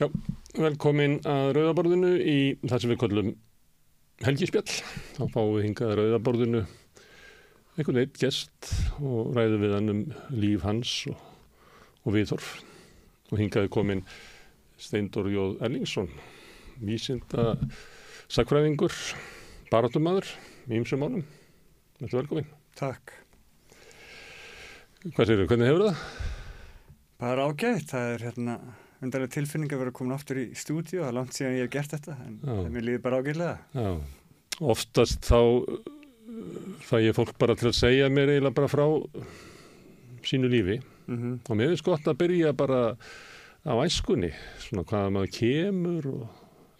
Já, velkomin að Rauðaborðinu í það sem við kollum helgispjall. Þá fáum við hingað að Rauðaborðinu einhvern veit gest og ræðum við hann um líf hans og, og viðhorf. Og hingað er komin Steindor Jóð Erlingsson, vísinda sakfræðingur, barátumadur, mýmsum ánum. Þetta velkomin. Takk. Hvað séu, hvernig hefur það? Bara ágætt, það er hérna undarlega tilfinning að vera komin aftur í stúdíu, það er langt síðan ég hef gert þetta, en Já. mér líður bara ágætlega. Já, oftast þá uh, fæ ég fólk bara til að segja mér eiginlega bara frá sínu lífi Mm og mér finnst gott að byrja bara á æskunni, svona hvaða maður kemur og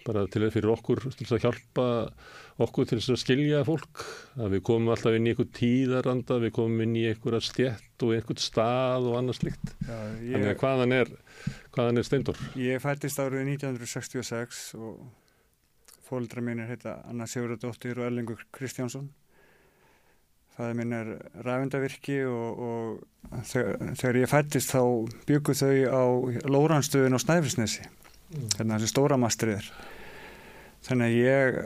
bara til fyrir okkur til þess að hjálpa okkur til þess að skilja fólk að við komum alltaf inn í einhver tíðaranda, við komum inn í einhverja stjett og einhvern stað og annað slikt. Já, Þannig að hvaðan er, hvaðan er Steindor? ég fættist árið 1966 og fóldra mínir heita Anna Sigurðardóttir og Erlingur Kristjánsson. Fæði minn er ræfundavirki og, og þegar, þegar ég fættist þá byggu þau á Lóranstöðin á Snæfisnesi, hérna þessi stóra mastrið er. Þannig að ég,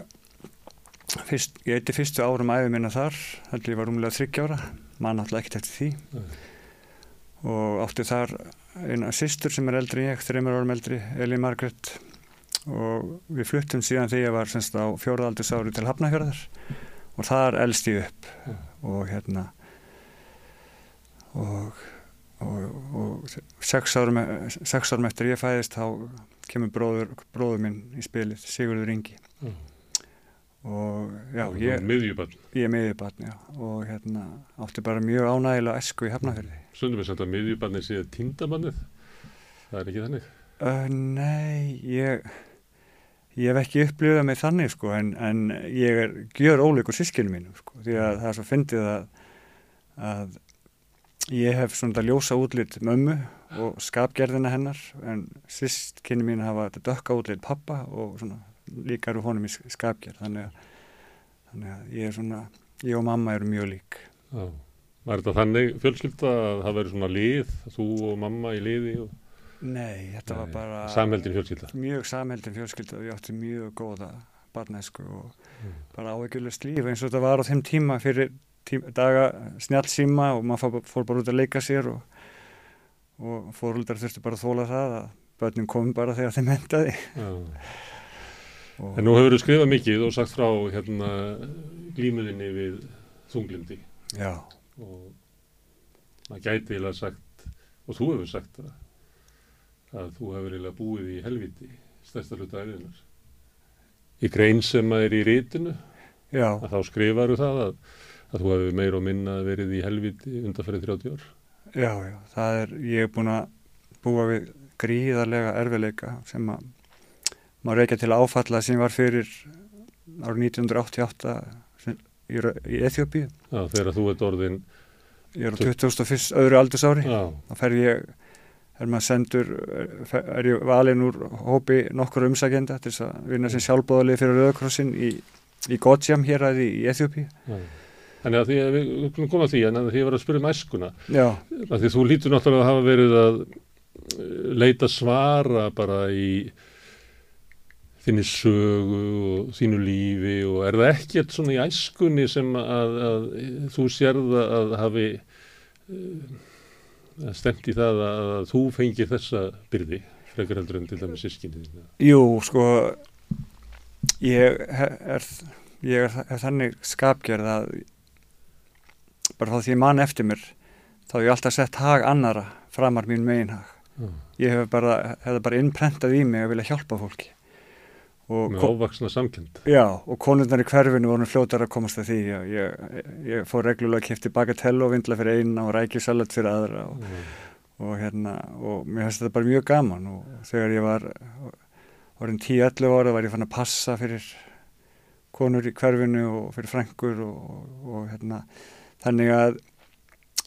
fyrst, ég eitti fyrstu árum æfi minna þar, heldur ég var rúmlega þryggjára, mann alltaf ekkert eftir því Nei. og átti þar eina systur sem er eldri en ég, þreymur árum eldri, Elin Margret og við fluttum síðan þegar ég var semst á fjóraðaldursári til Hafnafjörðar og þar elst ég upp Já. og hérna og, og, og sex, árum, sex árum eftir ég fæðist þá kemur bróður, bróður minn í spilið, Sigurður Ingi Já. Og já, ég, Miðjubann. ég er miðjubarn já, og hérna átti bara mjög ánægilega esku í Hafnafjörði Stundum er sagt að miðjubanni sé tindabannið. Það er ekki þannig. Uh, nei, ég, ég hef ekki upplifað mig þannig sko, en, en ég er gjör ólíkur sískinu mínum sko, því að það er svo fyndið að, að ég hef svona þetta ljósa útlit mömmu og skapgerðina hennar, en sískinu mín hafa þetta dökka útlit pappa og svona líka eru honum í skapgerð, þannig að, þannig að ég er svona, ég og mamma eru mjög lík. Já. Var þetta þannig fjölskylda að það veri svona lið, þú og mamma í liði og Nei, þetta var bara... samheldin fjölskylda? mjög samheldin fjölskylda og ég átti mjög góða barnesku og Mm. bara áhyggjulegt líf eins og þetta var á þeim tíma fyrir tíma, daga snjálfsíma og maður fór, bara út að leika sér og, og fóröldar þurftu bara að þóla það að börnum kom bara þegar þeim endaði Já. En nú hefur þú skrifað mikið og sagt frá hérna glímuðinni við þunglindi já, og maður gæti eiginlega sagt, og þú hefur sagt það, að þú hefur eiginlega búið í helviti stærsta hluta æfiðinar. Í grein sem að er í rítinu, já, að þá skrifaru það að, að þú hefur meir og minna verið í helviti undanferðið 30 ár. já, já það er, ég er búin að búa við gríðarlega erfileika sem að maður reykja til áfalla sem var fyrir árið 1988 sem, í, í Eþjópíu Já, þegar þú ert orðin, ég er á 21. öðru aldursári. Já, þá fer ég er maður sendur, er ég valinn úr hópi nokkur umsækjenda til þess að vinna sem sjálfbóðalið fyrir Rauðakrossin í, í Godjam hér að í, Eþjópi. Þannig að því að við skulum koma að því, en að því að vera að spyrja um æskuna, því þú lítur náttúrulega að hafa verið að eh, leita svara bara í þinni sögu og þínu lífi og er það ekkert svona í æskunni sem að, að þú sérð að hafi uh, stemt í það að, að þú fengir þessa byrði frekar heldur en til dæmis sískinni þín. jú, sko ég er, ég er, er þannig skapgerð að bara þá því ég man eftir mér þá hef ég alltaf sett hag annara framar mín meginhag Já. ég hef bara, hef bara innprentað í mig að vilja hjálpa fólki Með óvaksna samkend. Já, og konundar í hverfinu voru fljótar að komast að því. Ég, ég, ég fór reglulega að kipti bagatello og vindla fyrir eina og rækjusalat fyrir aðra og, og hérna, og mér finnst þetta bara mjög gaman og þegar ég var orðin 10-11 ára var ég fann að passa fyrir konur í hverfinu og fyrir frængur og, og hérna, þannig að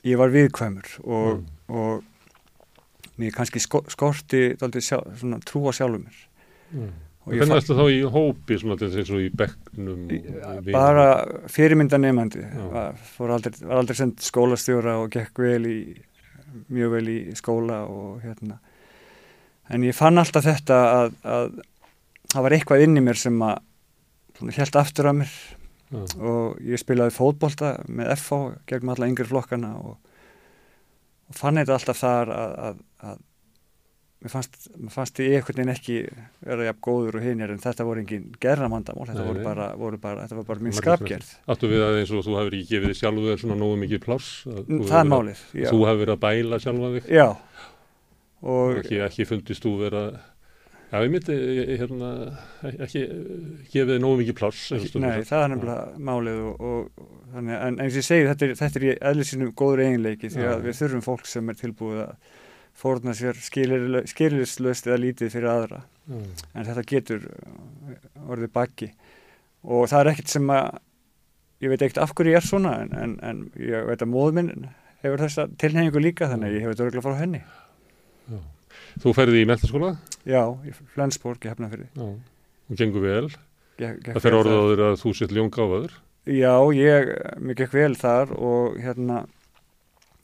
ég var viðkvæmur og, Mm. og mér kannski sko, skorti dálítið sjá, svona, trú á sjálfum mér. Mm. Og Hvernig fa- erstu þá í hópi svona þess að í bekknum? og vinum? bara fyrirmyndanemandi var, aldrei, aldrei sendt skólastjóra og gekk vel í mjög vel í skóla og hérna en ég fann alltaf þetta að, að það var eitthvað inn í mér sem að held aftur að mér Já. og ég spilaði fótbolta með FH gegnum alla yngri flokkana og, og fann þetta alltaf þar að, að, að mér fannst, fannst ég einhvern veginn ekki vera jafn góður og hinir en þetta voru engin gerðamandamál, þetta voru bara, voru bara, þetta var bara mín skapgerð. Áttu við að eins og þú hefur ekki gefið þig sjálfu þér svona nógu mikið pláss? Að þú Það er málið, já. Þú hefur verið að bæla sjálfa þig? Já, og ekki, ekki fundist þú vera Já, ég myndi hérna, ekki gefið þig nógu mikið pláss nei, það er nefnilega málið og, og, þannig, en eins og ég segi, þetta er, þetta er í eðlisinu góður eiginleiki því að við þurfum fólk sem er tilbúið að fórna sér skilirslöst eða lítið fyrir aðra. Já. en þetta getur uh, orðið bakki og það er ekkert sem að ég veit ekkert af hverju ég er svona en, en, en ég veit að móður minn hefur þessa tilhengingu líka þannig að ég hef þetta örgulega frá henni. Þú ferði í mentaskóla já, í Flensborg, ég hefna fyrir Já. og gengur vel? Það fer þér að þú sétt ljón gáfaður já, ég, mér gekk vel þar og hérna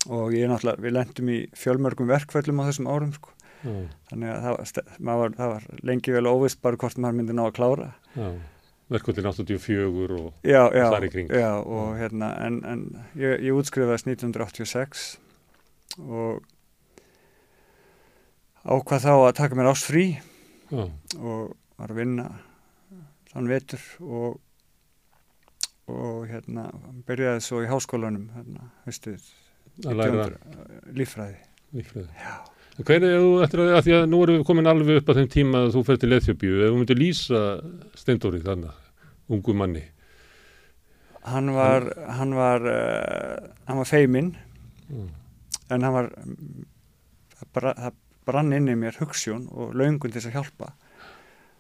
og ég náttúrulega, við lendum í fjölmörgum verkföllum á þessum árum sko. Já, þannig að það var, var, það var lengi vel óvist bara hvort maður myndi ná að klára já. Verkvöldin 84 og þar í kring. já og hérna en, en ég, ég útskrifaðist 1986 og ákvað þá að taka mér ást frí já, og var að vinna þann vetur og og hérna byrjaði svo í háskólanum hérna, haustið að læra 1900, líffræði. Líffræði. Hvernig er þú eftir að, að því að nú erum við komin alveg upp að þeim tíma að þú fer til Eþjópíu, ef þú myndir lýsa Steindóri þannig, ungu manni? Hann var hann var, uh, hann var feiminn Já. en hann var það, bra, það brann inn í mér hugssjón og löngun til þess að hjálpa.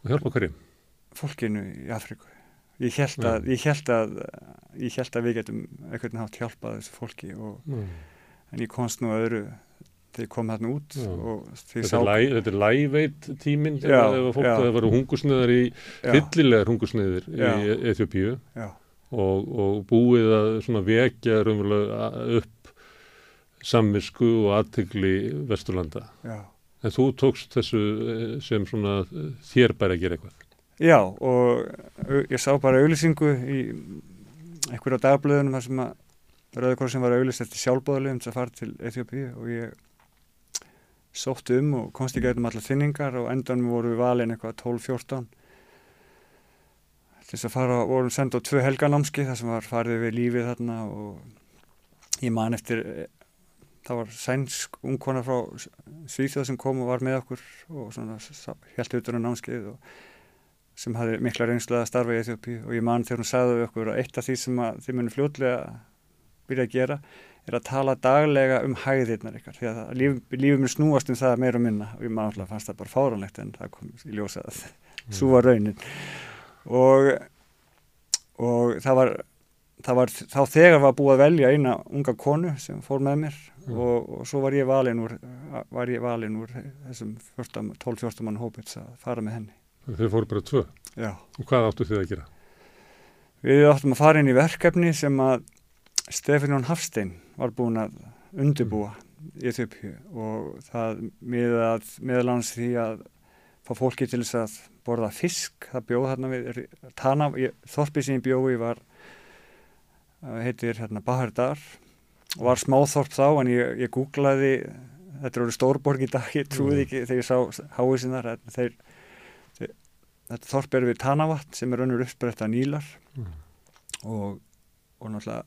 Og hjálpa hverjum? Fólkinu í Afríku ég held að, ég held að ég held að við getum einhvern hátt hjálpað þessu fólki og, Já. en ég komst nú að öðru þegar ég kom þarna út því Þetta læ, þetta er læveit tíminn að fólk það varu hungusneðar í fyllilegar hungusneðir Já. í Eþjópíu já, og, og búið að vekja raunverulega upp samvisku og aðtegli Vesturlanda. já. En þú tókst þessu eh, sem þér bæri að gera eitthvað. Já, og ég sá bara auðlýsingu í einhverja dagblöðunum þar sem að Rauðkorsin var auðlýst eftir sjálfbóðalegum til að fara til Eþjópíu og ég sótti um og komst í gegnum allar þinningar og endanum voru við valin eitthvað 12-14 til þess að fara, vorum senda á tvö helganámski þar sem var farið við lífið þarna og ég man eftir það var sænsk ungkona frá Svíþjóð sem kom og var með okkur og svona helt utan á námskeið og sem hafði mikla reynslu að starfa í Eþjópi og ég man þegar hún sagði við okkur að eitt af því sem þið munum fljótlega byrja að gera er að tala daglega um hæðirnar ykkar því að líf, lífið mér snúast um það meira og minna og ég man alltaf fannst það bara fáranlegt en það kom í ljósa að svo var raunin. Og, og það var það var þá þegar var búið að velja eina unga konu sem fór með mér Mm. og, og svo var ég valinn úr var ég valinn úr þessum 12-14 mann hópits að fara með henni Þeir fóru bara tvö. já. Og hvað áttu þið að gera? Við áttum að fara inn í verkefni sem að Stefán Hafstein var búin að undirbúa í Eþjópíu og það miðað, miðal hans því að fá fólki til þess að borða fisk, það bjóð hérna við Tana, ég, þorpið sem ég bjóði var uh, heitir hérna Bahardar. Og var smáþorp þá en ég, ég googlaði þetta eru stórborg í dag, ég trúði ekki þegar ég sá háið sinnar þeir, þetta þorp er við Tanavat sem er önnur uppspretta nýlar Mm. og, og náttúrulega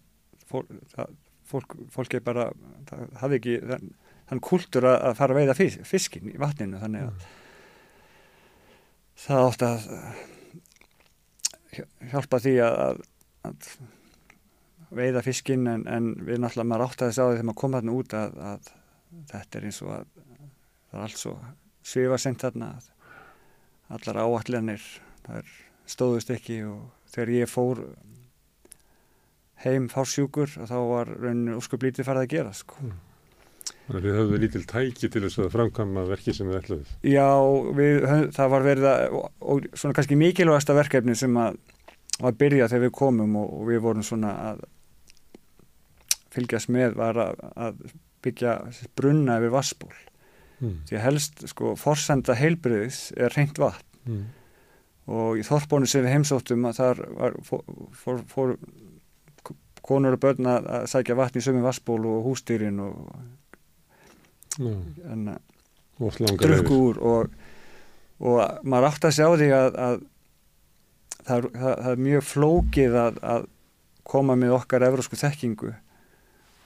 fólk, það, fólk, fólk er bara það hafði ekki þann, þann kultur að, að fara að veiða fisk, fiskin í vatninu þannig að það átti að hj- hjálpa því að, að, að veiða fiskinn en, en við náttúrulega maður átti að þess á því þegar maður kom þarna út að, að þetta er eins og að það er allt svo svifa sent þarna að allar áallanir það er stóðust ekki og þegar ég fór heim fársjúkur og þá var rauninu óskup lítið farið að gera sko. Þannig að þið höfðu lítil tæki til þess að framkama verki sem þið ætlaðið. Já, við, það var verið að og, svona kannski mikilvægasta verkefni sem að var byrjað þegar við komum og, og við vorum svona að fylgjast með var að, að byggja brunna yfir vassból mm. því helst sko forsenda heilbriðis er reynd vatn Mm. og í þorpónu sem við heimsóttum að þar var, fór, fór, fór konur og börn að sækja vatn í sömu vassból og hústýrin og Já, en, oft langar drukku leiðir. úr og, og maður átt að sjá því að, að það, það, það er mjög flókið að, að koma með okkar evrósku þekkingu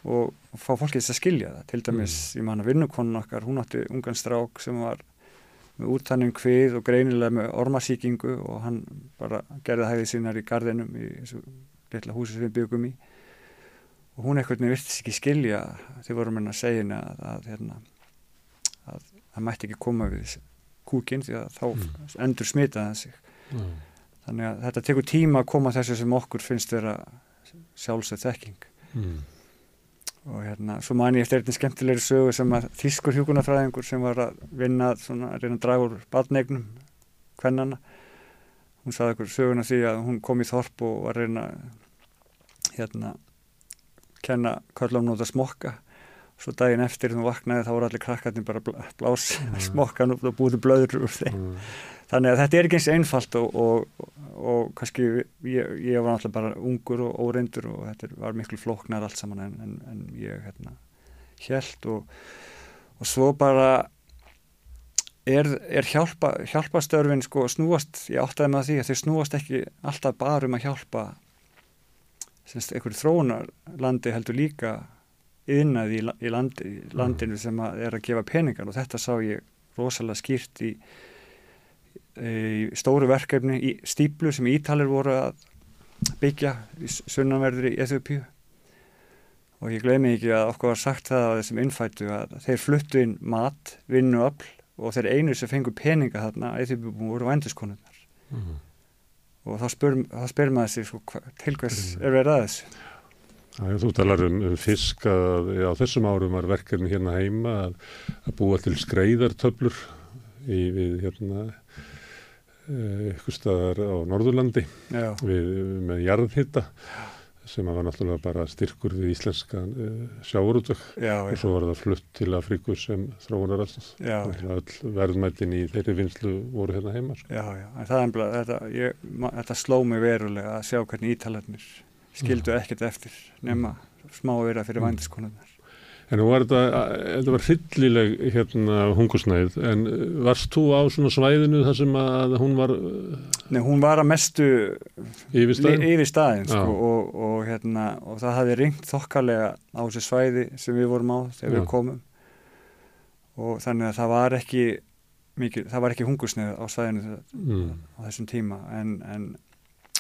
og, fá fólkið þess að skilja það. Til dæmis, ég man að vinnukonun okkar hún átti ungan strák sem var með úttanning hvið og greinilega með ormasíkingu og hann bara gerði hægði sínar í gardinum í þessu litla húsi sem við byggum í. Og hún eitthvað virtist ekki skilja því vorum henni að segja henni að, að, hérna, að það mætti ekki koma við kúkin því að þá Mm. endur smitaði sig. Já, þannig að þetta tekur tíma að koma þessu sem okkur finnst vera sjálfsögð þekking. Mm. Og hérna, svo man ég eftir einnig skemmtilegri sögu sem að þýskur hjúkunarfræðingur sem var að vinna svona, að reyna að draga úr badnegnum kvennana hún saði okkur söguna því að hún kom í þorp og var að reyna hérna kenna að smokka svo daginn eftir hún vaknaði þá voru allir krakkarnir bara bl- blás Mm. smokkan og búið blöður úr þeim Mm. Þannig að þetta er ekki eins einfalt og, og, og kannski ég, ég var náttúrulega bara ungur og óreindur og þetta var miklu flóknar allt saman en, en, en ég hérna held og, og svo bara er, er hjálpa, hjálpastörfin sko snúast, ég áttaði með því að þau snúast ekki alltaf bara um að hjálpa semst einhverju þróunarlandi heldur líka yðnaði í, la- í, landi, í landinu sem að er að gefa peningar og þetta sá ég rosalega skýrt í stóru verkefni í stíplu sem Ítalir voru að byggja í sunnanverður í Eþjópíu og ég gleymi ekki að okkur var sagt það að þessum innfættu að þeir fluttu inn mat, vinnuafl og þeir einu sem fengu peninga þarna Eþjópíu voru vændiskonurnar. Mm. og þá spyr, þá spyr maður sig sko, til hvers er verið að þessu? Já, þú talar um, um fisk að á þessum árum var verkefni hérna heima að, að búa til skreiðartöflur í, við hérna ykkur staðar á Norðurlandi Já, við, með jarðhitta sem var náttúrulega bara styrkur við íslenska uh, sjáurútök já, og svo var það flutt til Afríku sem þróunar alltaf. já, verðmættin í þeirri vinslu voru hérna heima. Sko. já, já, en það er bara, þetta, þetta sló mig verulega að sjá hvernig ítalarnir skildu ekkert eftir nema smá vera fyrir Mm. vændiskonurnar. En nú var þetta, þetta var hryllileg hérna hungursnæð, en uh, varst þú á svona svæðinu þar sem að hún var uh, Nei, hún var að mestu yfir staðin Já. sko, og, og, hérna, og það hafði ringt þokkalega á þessu svæði sem við vorum á þegar Já. við komum og þannig að það var ekki mikið, það var ekki hungursneið á svæðinu Mm. á þessum tíma en, en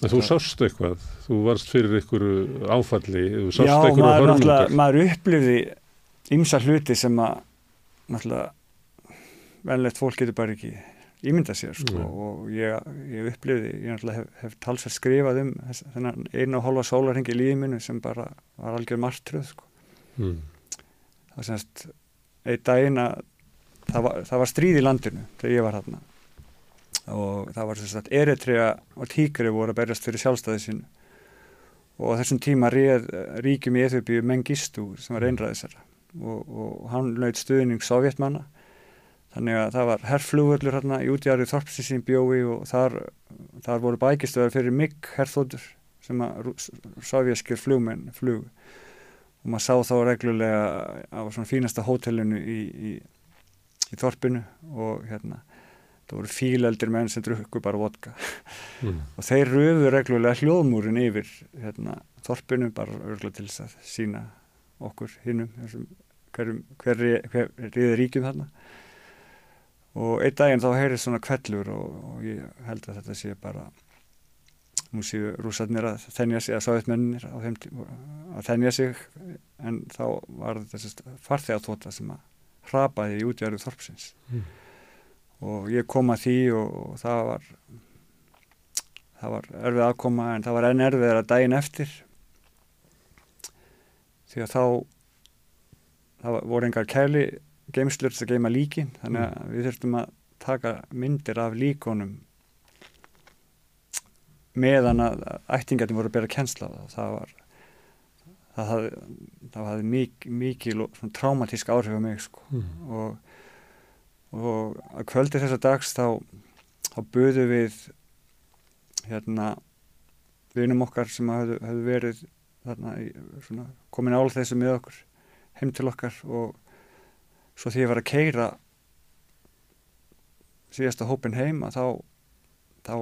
En þú sást eitthvað, þú varst fyrir einhverju áfalli, þú sást já, einhverju hörmungar. náttúrulega- maður upplifði ymsa hluti sem að náttúrulega venlegt fólk getur bara ekki ímynda sér sko, Nei. og ég, ég upplifði, ég náttúrulega hef, hef talsvært skrifað um þennan einu og hálfa sólarhengi í lífi minu sem bara var algjör martröð sko. Mm. það semst einn daginn að það var, það var stríð í landinu þegar ég var þarna og það var semst að Eritrea og Tíkri voru að berjast fyrir sjálfstæði sínu og á þessum tíma réð ríkjum í Eþjópíu Mengistu sem var einræðisera og, og hann laut stuðning sovjetmanna þannig að það var herrflugvöllur hérna í útjárið Þorpsi sín bjói og þar, þar voru bækistöðar fyrir MIG herþóttur sem að sovjaskir flugmenn flug og maður sá þá reglulega á svona fínasta hótelinu í, í, í þorpinu og hérna það voru fíleldir menn sem drukku bara vodka. Mm. og þeir röfu reglulega hljóðmúrin yfir hérna, þorpinu bara örgulega til þess að sína okkur hinnum hverjum, hver, hver riði ríkjum þarna. Og einn daginn þá heyrið svona kvellur og, og ég held að þetta sé bara nú séu rússarnir að þennja sig að sáðutmennir að þennja sig. En þá var þetta farþegatóta sem að hrapaði í útjæru þorpsins. Mm. og ég kom að því og, og það var það var erfið aðkoma en það var enn erfið að daginn eftir. Því að þá það voru engar kæli geimslur til að geima líkin þannig að við þurftum að taka myndir af líkonum meðan að ættingarnir voru að bera kennsla á það. Var það hafði, það hafði mik, mikil traumatísk áhrif á mig sko. Mm. og og að kvöldi þessa dags þá, þá buðu við hérna vinum okkar sem hafðu, hafðu verið þarna í, svona, komin ál þessu með okkur heim til okkar og svo því ég var að keira síðasta hópin heim að þá þá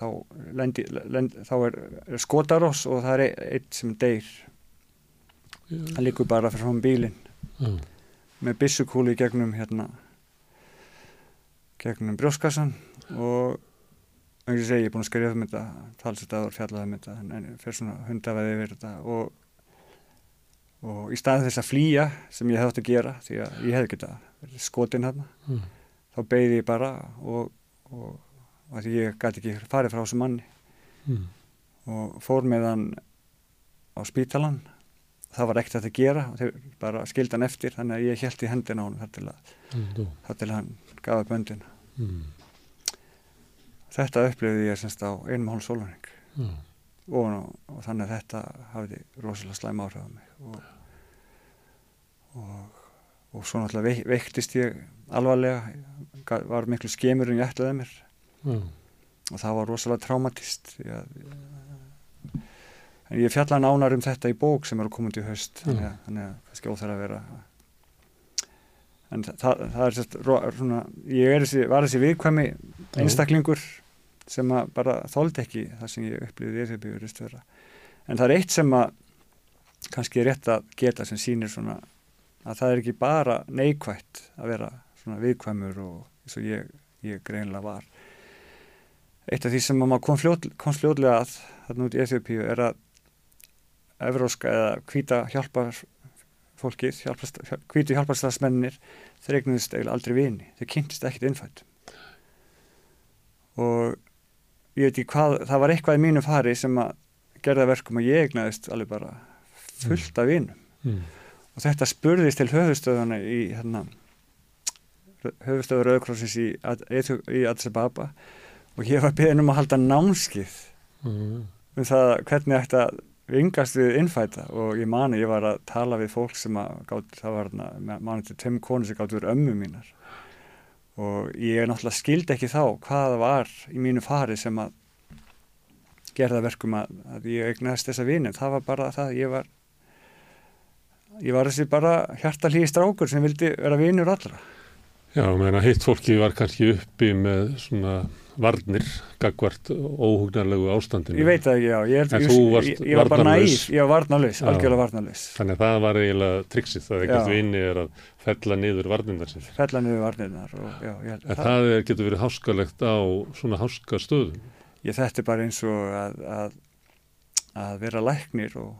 þá, lendi, lendi, þá er, er skotaross og það er eitt sem deyr. Hann líkur bara frá bílinn. Já. með byssukúli gegnum hérna gegnum brjóskassan og eins og ég segi, ég er búin að skrifa um þetta talsett aður fjallaði um þetta en, en fyrir svona hundaveði yfir þetta og, og í staði þess að flýja sem ég hefði átt að gera því að ég hefði getað skotin hérna Mm. þá beigði ég bara og, og, og því ég gæti ekki farið frá þessu manni Mm. og fór með hann á spítalan það var ekkert að gera og þeir bara skildi hann eftir þannig að ég held í hendina hann þar til, að, Mm. Þar til hann gafa böndin Mm. þetta upplifði ég semst á einum hálf sólaring Já. og, og þannig að þetta hafði rosalega slæm áhrif á mig og, og, og svo náttúrulega veik, veiktist ég alvarlega Ga- var miklu skemur en ég ætlaði mér. Já. og það var rosalega traumatist að en ég fjalla nánar um þetta í bók sem er að koma út í haust þannig að, þannig að kannski óþæra að vera. En það, það, það er sérst, svona, ég er þessi, var þessi viðkvæmi einstaklingur sem að bara þóldi ekki það sem ég upplýði eðfjörbyggjurist vera en það er eitt sem að kannski rétt að geta sem sýnir svona að það er ekki bara neikvætt að vera svona viðkvæmur og eins og ég, ég greinlega var. Eitt af því sem að maður kom, fljót, kom fljótlega að þarna út í Eþjópíu er að evróska eða hvíta hjálpar fólkið, hvítu hjálparstafsmennir þeir eignuðist eiginlega aldrei vini. Þeir kynntist ekkit innfætt og ég veit ekki hvað það var eitthvað í mínu fari sem að gerða verkum að ég eignaðist alveg bara fullt af vinum. Mm. og þetta spurðist til höfustöðuna í hérna, höfustöður Rauðkrossins í, í Addis Ababa. Og ég var beðin um að halda námskið Mm. um það hvernig ætti að vingast við innfæta og ég mani, ég var að tala við fólk sem að gátt, það var mani til tveim konur sem gátt verið ömmu mínar. Og ég náttúrulega skildi ekki þá hvað var í mínu fari sem að gerða verkum að, að ég eignast þessa vini, það var bara það, ég var ég var þessi bara hjartalíði strákur sem vildi vera vinur allra Já, meina hitt fólki var kannski uppi með svona varnir gagvart óhugnarlegu ástandinu. ég veit það ekki, já, ég, En þú varst ég, ég var bara varnarlaus. næf ég var varnarlaus, algjörlega varnarlaus Þannig að það var eiginlega triksið, það ekkert Já. vini er að fella niður varnirnar sér. fella niður varnirnar og já, ég, En það er, getur verið háskalegt á svona háskastöðum. ég þetta er bara eins og að, að, að vera læknir og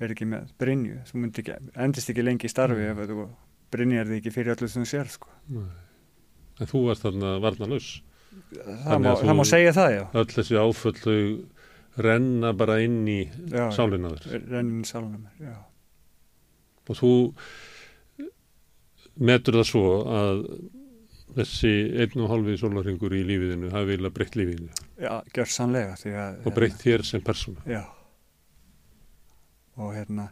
vera ekki með Brynju þú myndi ekki, endist ekki lengi í starfi Mm. ef þú Brynjar þig ekki fyrir öllu sem þú sér sko. En þú varst þarna varnarlaus. það, má, það má segja það já, Öll þessi áföll þau renna bara inn í já sálina þér. rennin sálunum já. Og þú metur það svo að þessi einn og halvi sólarringur í lífiðinu hafi vilja breytt lífiðinu já, gjör sannlega að, og breytt þér sem persóna. já og hérna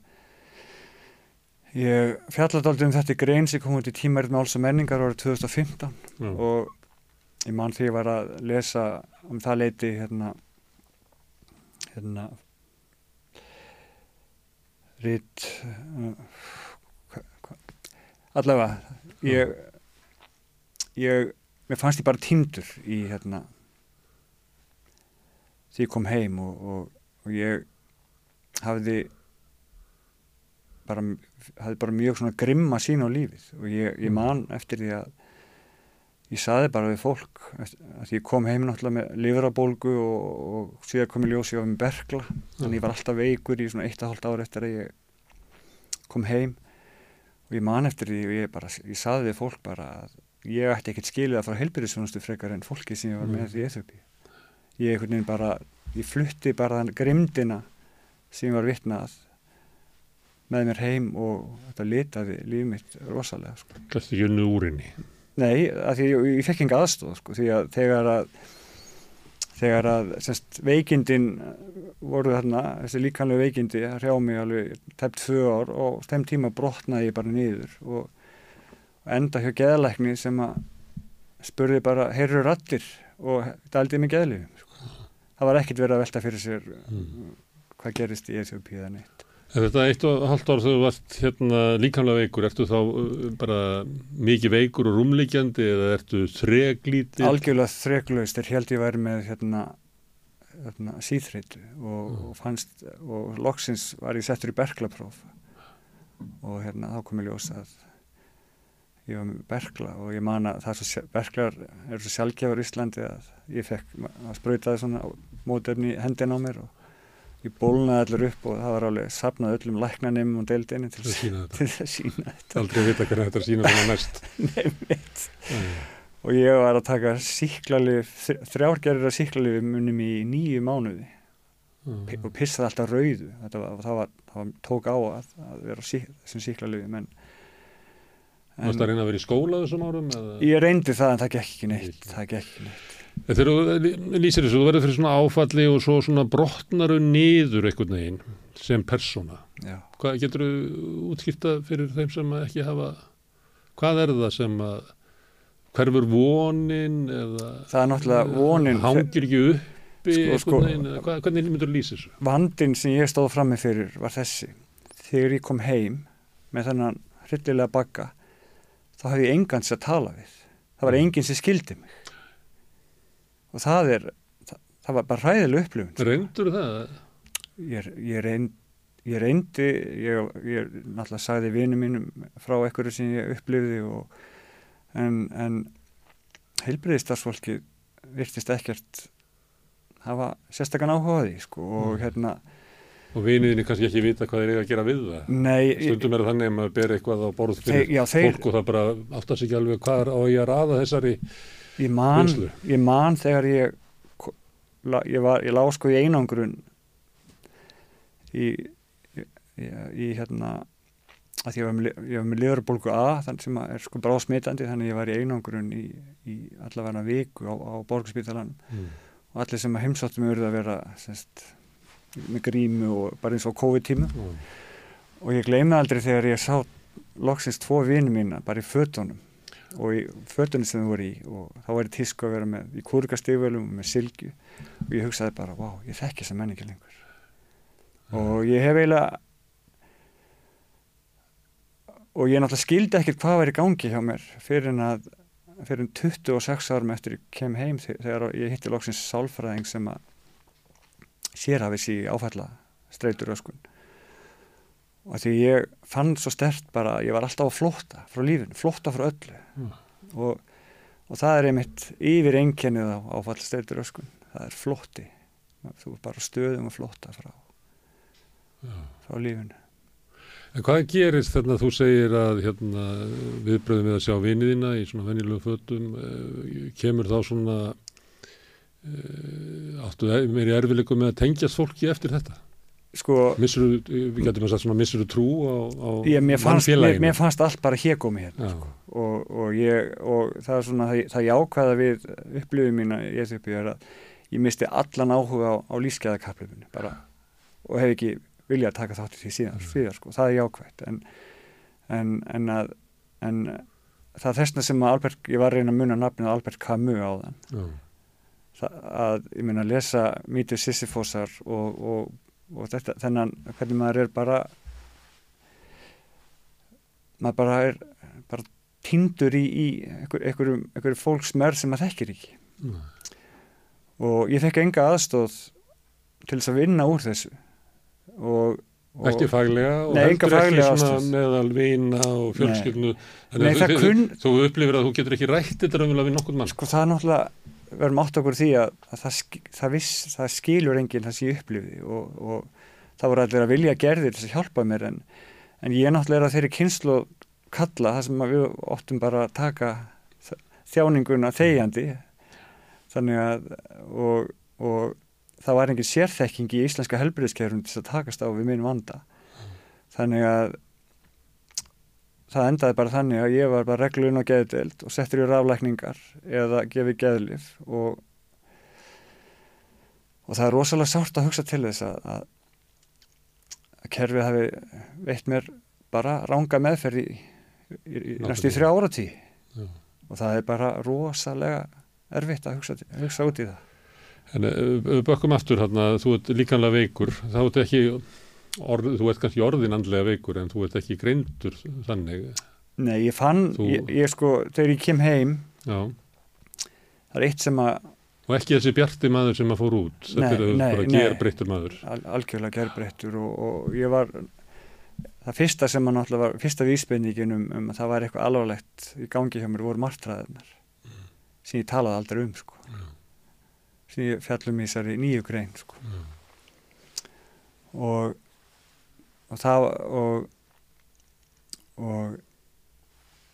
ég fjallaði aldrei um þetta í grein sem kom út í tímærið máls og menningar árið 2015 Já. og ég man því ég var að lesa um það leiti hérna hérna rít uh, allavega ég ég mér fannst ég bara týndur í hérna því ég kom heim og, og, og ég hafði bara, hafði bara mjög svona grimma sín á lífið. Og ég, ég man eftir því að ég saði bara við fólk að ég kom heim náttúrulega með livrabólgu og, og síðan kom ég ljós ég var með bergla þannig ég var alltaf veikur í svona eitt og hálft ára eftir að ég kom heim. Og ég man eftir því og ég bara, ég saði við fólk bara að ég ætti ekkert skilið að fara heilbyrðisvönustu frekar en fólki sem ég var með í Eþjópi ég einhvern veginn bara, ég flutti bara grimdina sem ég var vitnað með mér heim og þetta litaði líf mitt rosalega sko. Gæstu ekki unnu úrinni. Nei, að því ég, ég fekk enga aðstóð sko, því að þegar að þegar að semst, veikindin voru þarna, þessi líkanlega veikindi að hrjá mig alveg tæpt tvö ár og þeim tíma brotnaði ég bara niður og, enda hjá geðalækni sem að spurði bara, heyrur allir og daldið mig geðlifum sko. það var ekkert verið að velta fyrir sér Mm. hvað gerist í Eþjópi eða neitt En þetta eitt og halvt ár þegar þú varst hérna líkamlega veikur, ertu þá uh, bara mikið veikur og rúmlíkjandi eða ertu þreglítið? algjörlega þreklaust er held ég væri með hérna, hérna síþreitu og, Mm. og fannst og loksins var ég settur í berglapróf og hérna þá kom ég ljós að ég var með bergla og ég man að það er berglar eru svo sjálfgjafur í Íslandi að ég fekk að spröytaði svona mótefni í hendina á mér og ég bólnaði allir upp og það var alveg sapnað öllum læknanum og deildinni til, Til að sína þetta. Aldrei vita hvernig þetta er sína svona næst. nefnitt og ég var að taka síklarlif þrjárgerðir af síklarlifum munum í nýju mánuði. P- og pissaði alltaf rauðu. Þetta var, það, var, það var tók á að, að vera á sí, þessum síklarlifum en, Þú varst að reyna að vera í skóla þessum árum? Eða? ég reyndi það en það gekk ekki neitt. Það gekk ekki neitt Þegar þú lýsir þessu, þú verður fyrir svona áfalli og svo svona brotnaru niður einhvern veginn sem persóna. Já. Hvað getur þú útskipta fyrir þeim sem ekki hafa, hvað er það sem að hverfur vonin eða það er náttúrulega vonin hangir ekki uppi Sko, einhvern sko. veginn, eða hvað, hvernig myndur þú lýsa þessu? vandin sem ég stóð frammi fyrir var þessi þegar ég kom heim með þennan hryllilega bagga þá hafði ég engan sem að tala við það var Mm. enginn sem skildi mig og það er það, það var bara hræðileg upplifun sko. Reyndur það? ég, ég, reynd, ég reyndi ég, ég náttúrulega sagði vinum mínum frá einhverju sem ég upplifði og, en, en heilbriðistarsfólki virtist ekkert hafa sérstakann áhuga á því sko, og Mm. hérna Og viniðinni kannski ekki vita hvað þeir eiga að gera við það. nei, Stundum er þannig að maður ber eitthvað á borð þeir, fyrir já, þeir, fólk og það bara áttast ekki alveg hvað á ég að raða þessari ég man ég man þegar ég ég, var, ég lá sko í einangrun í, í, í hérna að ég var með, með liðurbólgu A þannig sem er sko bara smitandi þannig að ég var í einangrun í, í allavega viku á, á borgarspítalan Mm. og allir sem að heimsáttum urðu að vera semst, með grímu og bara eins og COVID-tímu Mm. og ég gleymi aldrei þegar ég sá loksins tvo vini mína bara í fötunum og í fötunum sem þau voru í og þá var ég tísku að vera með í kúrikastífölum og með sylgju og ég hugsaði bara, vá, ég þekki þessa menningi lengur. Og ég hef eiginlega og ég náttúrulega skildi ekkert hvað var í gangi hjá mér fyrir en að fyrir en 26 árum eftir ég kem heim þe- þegar ég hitti loksins sálfræðing sem að sérhafis í áfælla streitur öskun og því ég fann svo stert bara ég var alltaf að flótta frá lífinu, flótta frá öllu Mm. og, og það er einmitt yfir einkennið á áfælla streitur öskun það er flótti þú er bara stöðum að flótta frá, Já. frá lífinu En hvað gerist þarna þú segir að hérna, viðbröðum við að sjá viniðina í svona venjulegu fötum uh, kemur þá svona uh, áttu e- meiri erfileikum með að tengjast fólki eftir þetta? Sko, Missur, við getum að sagt svona missur trú á, á ég, mér, fannst, mér, mér fannst allt bara hégómi hérna Já. og, og, ég, og það er svona það, það jákvæða við upplifum mína í Eþjópi er að ég misti allan áhuga á, á lífskeiðakaplifinu bara og hef ekki viljað taka þátt í því síðan, Mm. síðan sko, það er jákvætt en, en, en að en það er þessna sem að Albert, ég var að reyna að muna nafnið Albert Camus á þann Já. það, að ég meina að lesa mítið Sisyfosar og, og, og þetta, þennan hvernig maður er bara maður bara er bara tindur í, í einhver, einhverjum, einhverjum fólksmerð sem maður þekkir ekki Nei. og ég fekk enga aðstóð til þess að vinna úr þessu og, Ekki faglega og Nei, heldur ekki svona meðal vina og fjölskyldnu. Nei, það þú, kunn- þú upplifir að þú getur ekki rætt þetta raunverulega við nokkurn mann. sko það er náttúrulega við erum átt okkur því að, að það, það, viss, það skilur enginn það sem ég upplifði og, og það voru allir að vilja gerðir þess að hjálpa mér en, en ég náttúrulega er að þeirri kynslu kalla það sem við óttum bara að taka þjáninguna þegjandi. Þannig að og, og það var engin sérþekking í íslenska helbriðskerfum til að takast á við minn vanda. Þannig að það endaði bara þannig að ég var bara reglun á geðdeild og settur í raflækningar eða gefið geðlif og, og það er rosalega sárt að hugsa til þess að, að, að kerfið hafi veitt mér bara ranga meðferð í, í, í næstu í þrjá áratí Já. og það er bara rosalega erfitt að hugsa, hugsa út í það. En ef við bökkum aftur hérna, þú ert líkanlega veikur, þá ert ekki, orð, þú ert kannski orðin andlega veikur en þú ert ekki greindur þannig. Nei, ég fann, Þú- ég, ég sko þegar ég kem heim, Já. það er eitt sem að Og ekki þessi bjarti maður sem að fór út, þetta Nei, er nei, bara gerbreyttur maður. al, algjörlega gerbreyttur og, og ég var það fyrsta sem að náttúrulega var fyrsta vísbendingin um, um að það var eitthvað alvarlegt í gangi hjá mér voru martraðarnar sem ég talaði aldrei um sko. sem ég fjallum í þessari nýju grein sko. og og það og og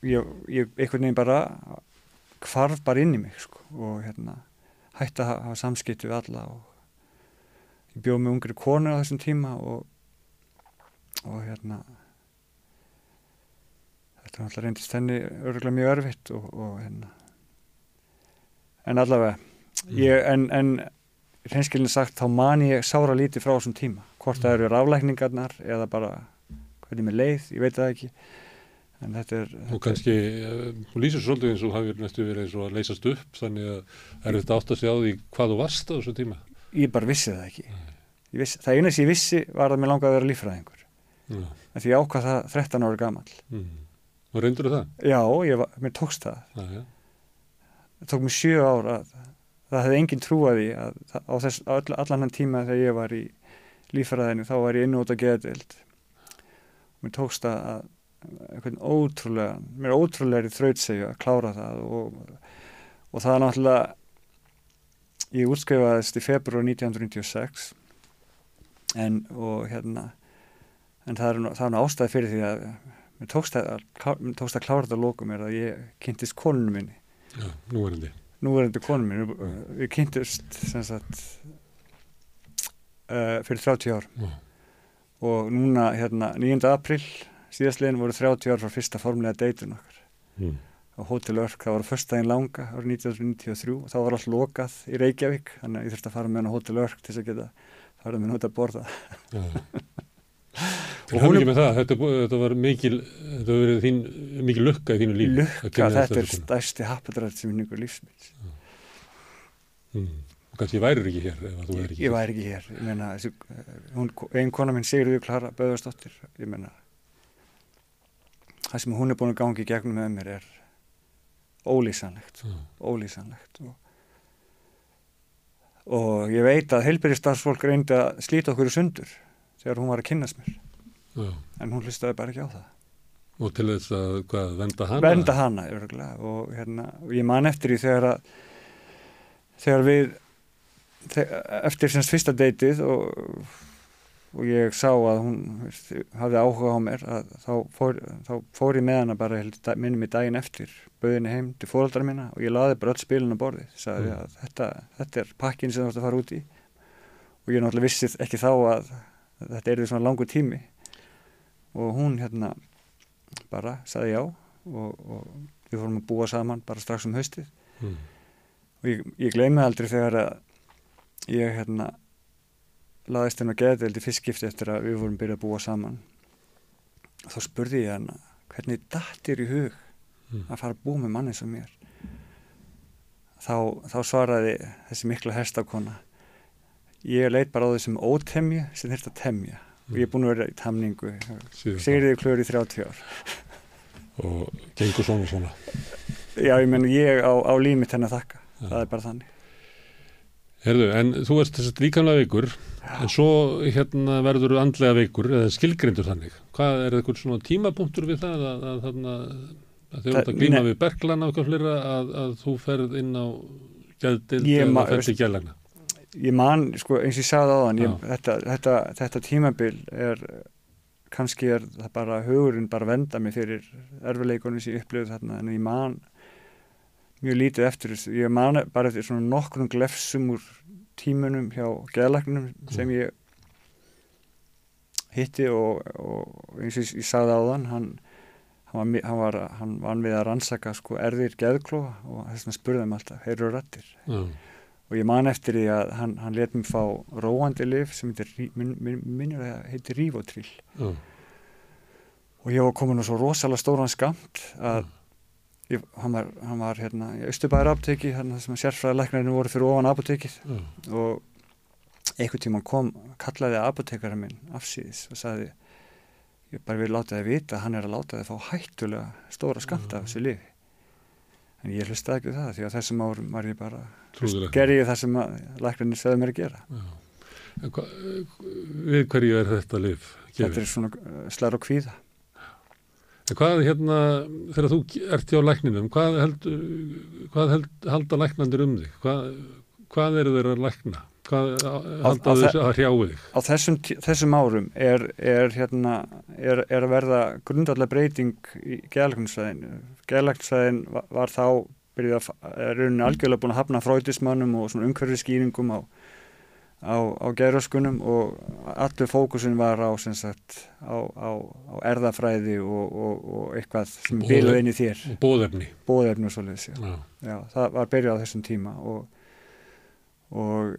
ég, ég einhvern veginn bara hvarf bara inn í mig sko, og hérna hætti að hafa samskipti við alla og ég bjóð með ungri konu á þessum tíma og, og hérna þetta er alltaf reyndist henni örgulega mjög örfitt og, og hérna en allavega ég, en, en hreinskilin sagt þá man ég sára lítið frá þessum tíma hvort það eru raflækningarnar eða bara hvernig mér leið, ég veit það ekki en þetta er Og kannski, eh, þú lýsir svolítið eins og hafið næstu verið eins og að leysast upp, þannig að er þetta átt að segja á því hvað þú varst á þessu tíma. ég bara vissi það ekki vissi, það eina sem ég vissi var að mér langaði að vera líffræðingur Já. en því ég ákvað það 13 ára gamall Mm. Og reyndur það? já, ég var, mér tókst það Já, já. það tók mér sjö ár að það hefði engin trúaði á þess, á all, allan hann tíma þegar ég var í líffræðinu þá var ég inn út á geðdild mér tókst það að einhvern ótrúlega mér er ótrúlega þrautsegju að klára það og, og það er náttúrulega ég útskrifaðist í februar 1996 en og hérna en það er, það er nú ástæði fyrir því að mér tókst að, mér tókst að klára þetta að lókum er að ég kynntist konunum minni Já, nú er þetta. nú er þetta konum minn við sagt uh, fyrir 30 ár Já. og núna hérna 9. april síðastlegin voru 30 ár frá fyrsta formlega deytun okkar Mm. á Hotel Örk, það var fyrstæðin langa árið 1993 og þá var allt lokað í Reykjavík, þannig að ég þurfti að fara með hann á Hotel Örk til þess að geta fara með hann út að borða Til er- ekki með það, þetta, er þetta var mikil, þetta var verið þín, mikil lukka í þínu líf. lukka, þetta er stærsti happadrætt sem minningur lífsmils Mm. Og kannski værir ekki hér ef þú er ekki ég væri ekki hér, ég meina eh, hún, ein kona minn Sigurður Klara Böðarsdóttir, ég meina það sem hún er búin að gangi í gegnum með mér er ólýsanlegt Já. ólýsanlegt og, og ég veit að heilbyrjastarfsfólk reyndi að slíta okkur í sundur þegar hún var að kynnast mér Já. en hún hlustaði bara ekki á það Og til þess að, hvað, venda hana? venda hana örgulega og, hérna, og ég man eftir því þegar að þegar við eftir semst fyrsta deytið og, og ég sá að hún veist, hafði áhuga á mér að þá fór, þá fór ég með hana bara minni mig daginn eftir bauðinni heim til fóreldrar mína og ég laði bara öll spilin á borðið sagði Mm. að þetta, þetta er pakkin sem þú ætti að fara út í og ég náttúrulega vissi ekki þá að þetta er því svona langur tími og hún hérna bara sagði já og, og við fórum að búa saman bara strax um haustið Mm. og ég, ég gleymi aldrei þegar að ég hérna laðist henn að geðdeild í fyrstskipti eftir að við vorum byrjað að búa saman. Og þá spurði ég henn hvernig dattir í hug Mm. að fara að búa með manni sem mér? Þá, þá svaraði þessi mikla hestakona ég leit bara á þessum ótemju sem að temja og ég er búin að vera í tamningu segriði klöður í 30 ár. Og gengur svona svona. já ég menn ég á, á límit henni að þakka. Já. það er bara þannig Herðu, en þú ert þess að líkanlega veikur, en svo hérna verður andlega veikur, eða skilgrindur þannig. Hvað er eitthvað svona tímapunktur við það að, að, að þegar þú ert að glíma Nei. við berglan á eitthvað flera að, að þú ferð inn á gæðdild Ég eða ferð til gæðlagna? ég man, sko, eins og ég sagði á þann þetta, þetta, þetta tímabil er kannski er það bara hugurinn bara að venda mig fyrir erfileikunum sem ég upplifði þarna en ég man mjög lítið eftir þessu. Ég man bara eftir svona nokkrum glefsum úr tímunum hjá geðlagnum sem ég hitti og, og eins og ég, sagði á þann hann hann var, hann var, hann var við að rannsaka sko erðir geðklóa og þess vegna spurði hann alltaf, heyrðu rættir Já, og ég man eftir því að hann, hann let mér fá róandi lif sem minn- minn- minnur að heitir Rívotrill já, og ég var komin á svo rosalega stóran skamt að ég, hann var, hann var hérna í Östubæðar apoteki hérna sem sérfræðilegnarinn voru fyrir ofan apotekið Já. og einhvern tíma kom, kallaði apotekara minn afsýðis og sagði ég bara vil láta þið vita að hann er að láta þið fá hættulega stóra skamt af þessu lifi en ég hlustaði ekki það því að þessum árum var ég bara gerði ég það sem læknarnir sögðu mér að gera Já. En hva, við hverju er þetta lif? þetta er svona uh, slæður og kvíða hvað hérna, þegar þú ert hjá lækninum, hvað, held, hvað held, halda læknandir um þig? Hvað, hvað eru þeir að lækna? Hvað halda þess að hrjáu þig? á þessum, þessum árum er, er, hérna, er, er að verða grundarlega breyting í geðlæknisvæðinu. Geðlæknisvæðin var, var þá byrjuð að er rauninni algjörlega búin að hafna fröytismannum og svona umhverfið skýringum á, á, á geðröskunum og allur fókusin var á, sagt, á, á, á erðafræði og, og, og eitthvað sem biluð inn í þér, bóðefni. bóðefni og svoleiðis. Já. Já. Já, það var byrjað á þessum tíma og, og,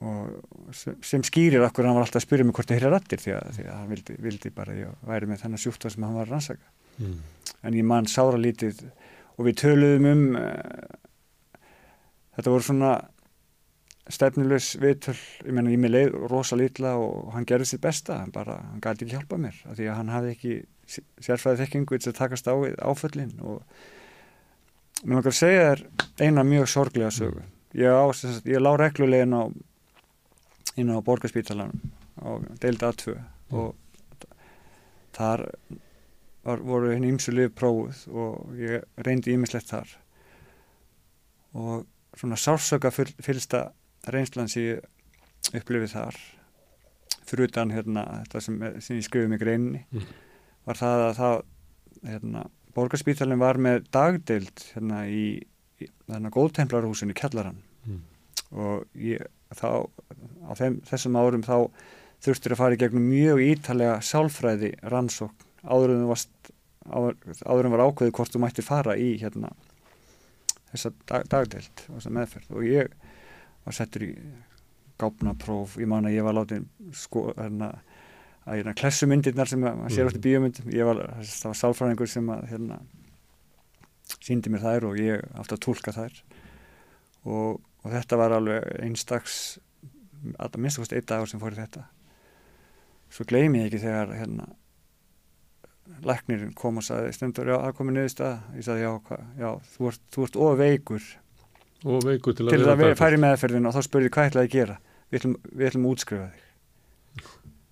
og sem, skýrir okkur hann var alltaf að spyrja mig hvort það heyra rættir því að, því að hann vildi, vildi bara að ég væri með þennan sjúkta sem hann var að rannsaka Mm. en ég man sára lítið og við töluðum um uh, þetta voru svona stefnulegs viðtöl ég menna ég með leið rosa lítla og hann gerði sitt besta, hann bara, hann gæti ekki hjálpa mér af því að hann hafði ekki sérfræði þekkingu til að takast á áföllin og mér langar að segja þér eina mjög sorglega sögu. Ég, á, sagt, ég lá reglulega inn á inn á borgarspítalanum á deilda A2 og þar var, voru henni ymsu lið prófuð og ég reyndi ímislegt þar. Og svona sársöka fyll, fyllsta reynslan sem ég upplifið þar fyrir utan hérna þetta sem, sem ég skrifið mig greininni Mm. var það að það hérna, borgarspítalinn var með dagdeild hérna í, í þarna góðtemplarhúsin í Kjallarann Mm. og ég þá á þeim, þessum árum þá þurftir að fara í gegnum mjög ítalega sálfræði rannsókn áður en en var ákveðið hvort þú mætti fara í hérna þessa dag, dagdeild og þessa meðferð og ég var settur í gáfnapróf, ég man að ég var látið sko, hérna að hérna klessumyndirnar sem að maður sér Mhm. eftir bíómyndum ég var, það var sálfræðingur sem að hérna síndi mér þær og ég átti að tólka þær. Og, og þetta var alveg einstaks að minnst kosti einn dagur sem fór í þetta. Svo gleymi ég ekki þegar hérna læknirinn kom og sagði stendur, já, það komið niðurst að ég sagði, já, hva, já þú ert, þú ert ofveikur Og veikur til að til að við dagdeild. færi meðferðin og þá spurði hvað ætlaði að gera við ætlum, við ætlum að útskrifa þig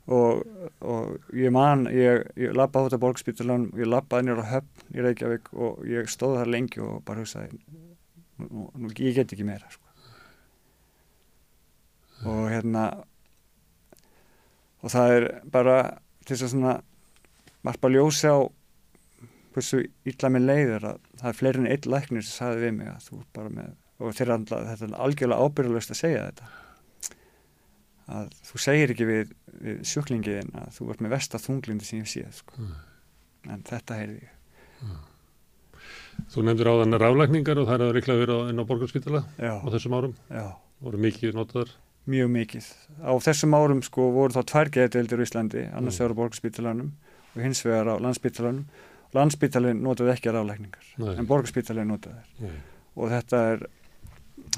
og, og ég man ég, ég labbaði út af borgspítalan ég labbaði nýra höfn í Reykjavík og ég stóð þar lengi og bara hugsaði nú, nú, ég get ekki meira sko. og hérna og það er bara til þess að svona varpa ljósi á hversu illa með leiðir að það er fleiri en einn læknir sem sagði við mig að þú er bara með og þeirra andla, þetta er algjörlega ábyrjulegst að segja þetta að þú segir ekki við, við sjúklingiðin að þú ert með versta þunglindi sem ég séð sko. en þetta heyrði ég Þú nefndir áðan rálækningar og það er að reikla verið inn á borgarspítala á þessum árum. já, voru mikið notaðar. mjög mikið á þessum árum sko voru þá tvær geðdeildir í Íslandi, annars Mm. vegar á borgarspítalanum og hins vegar á landspítalanum landspítalin notaði ekki rálækningar Nei. en borgarspítalin notaði þær og þetta er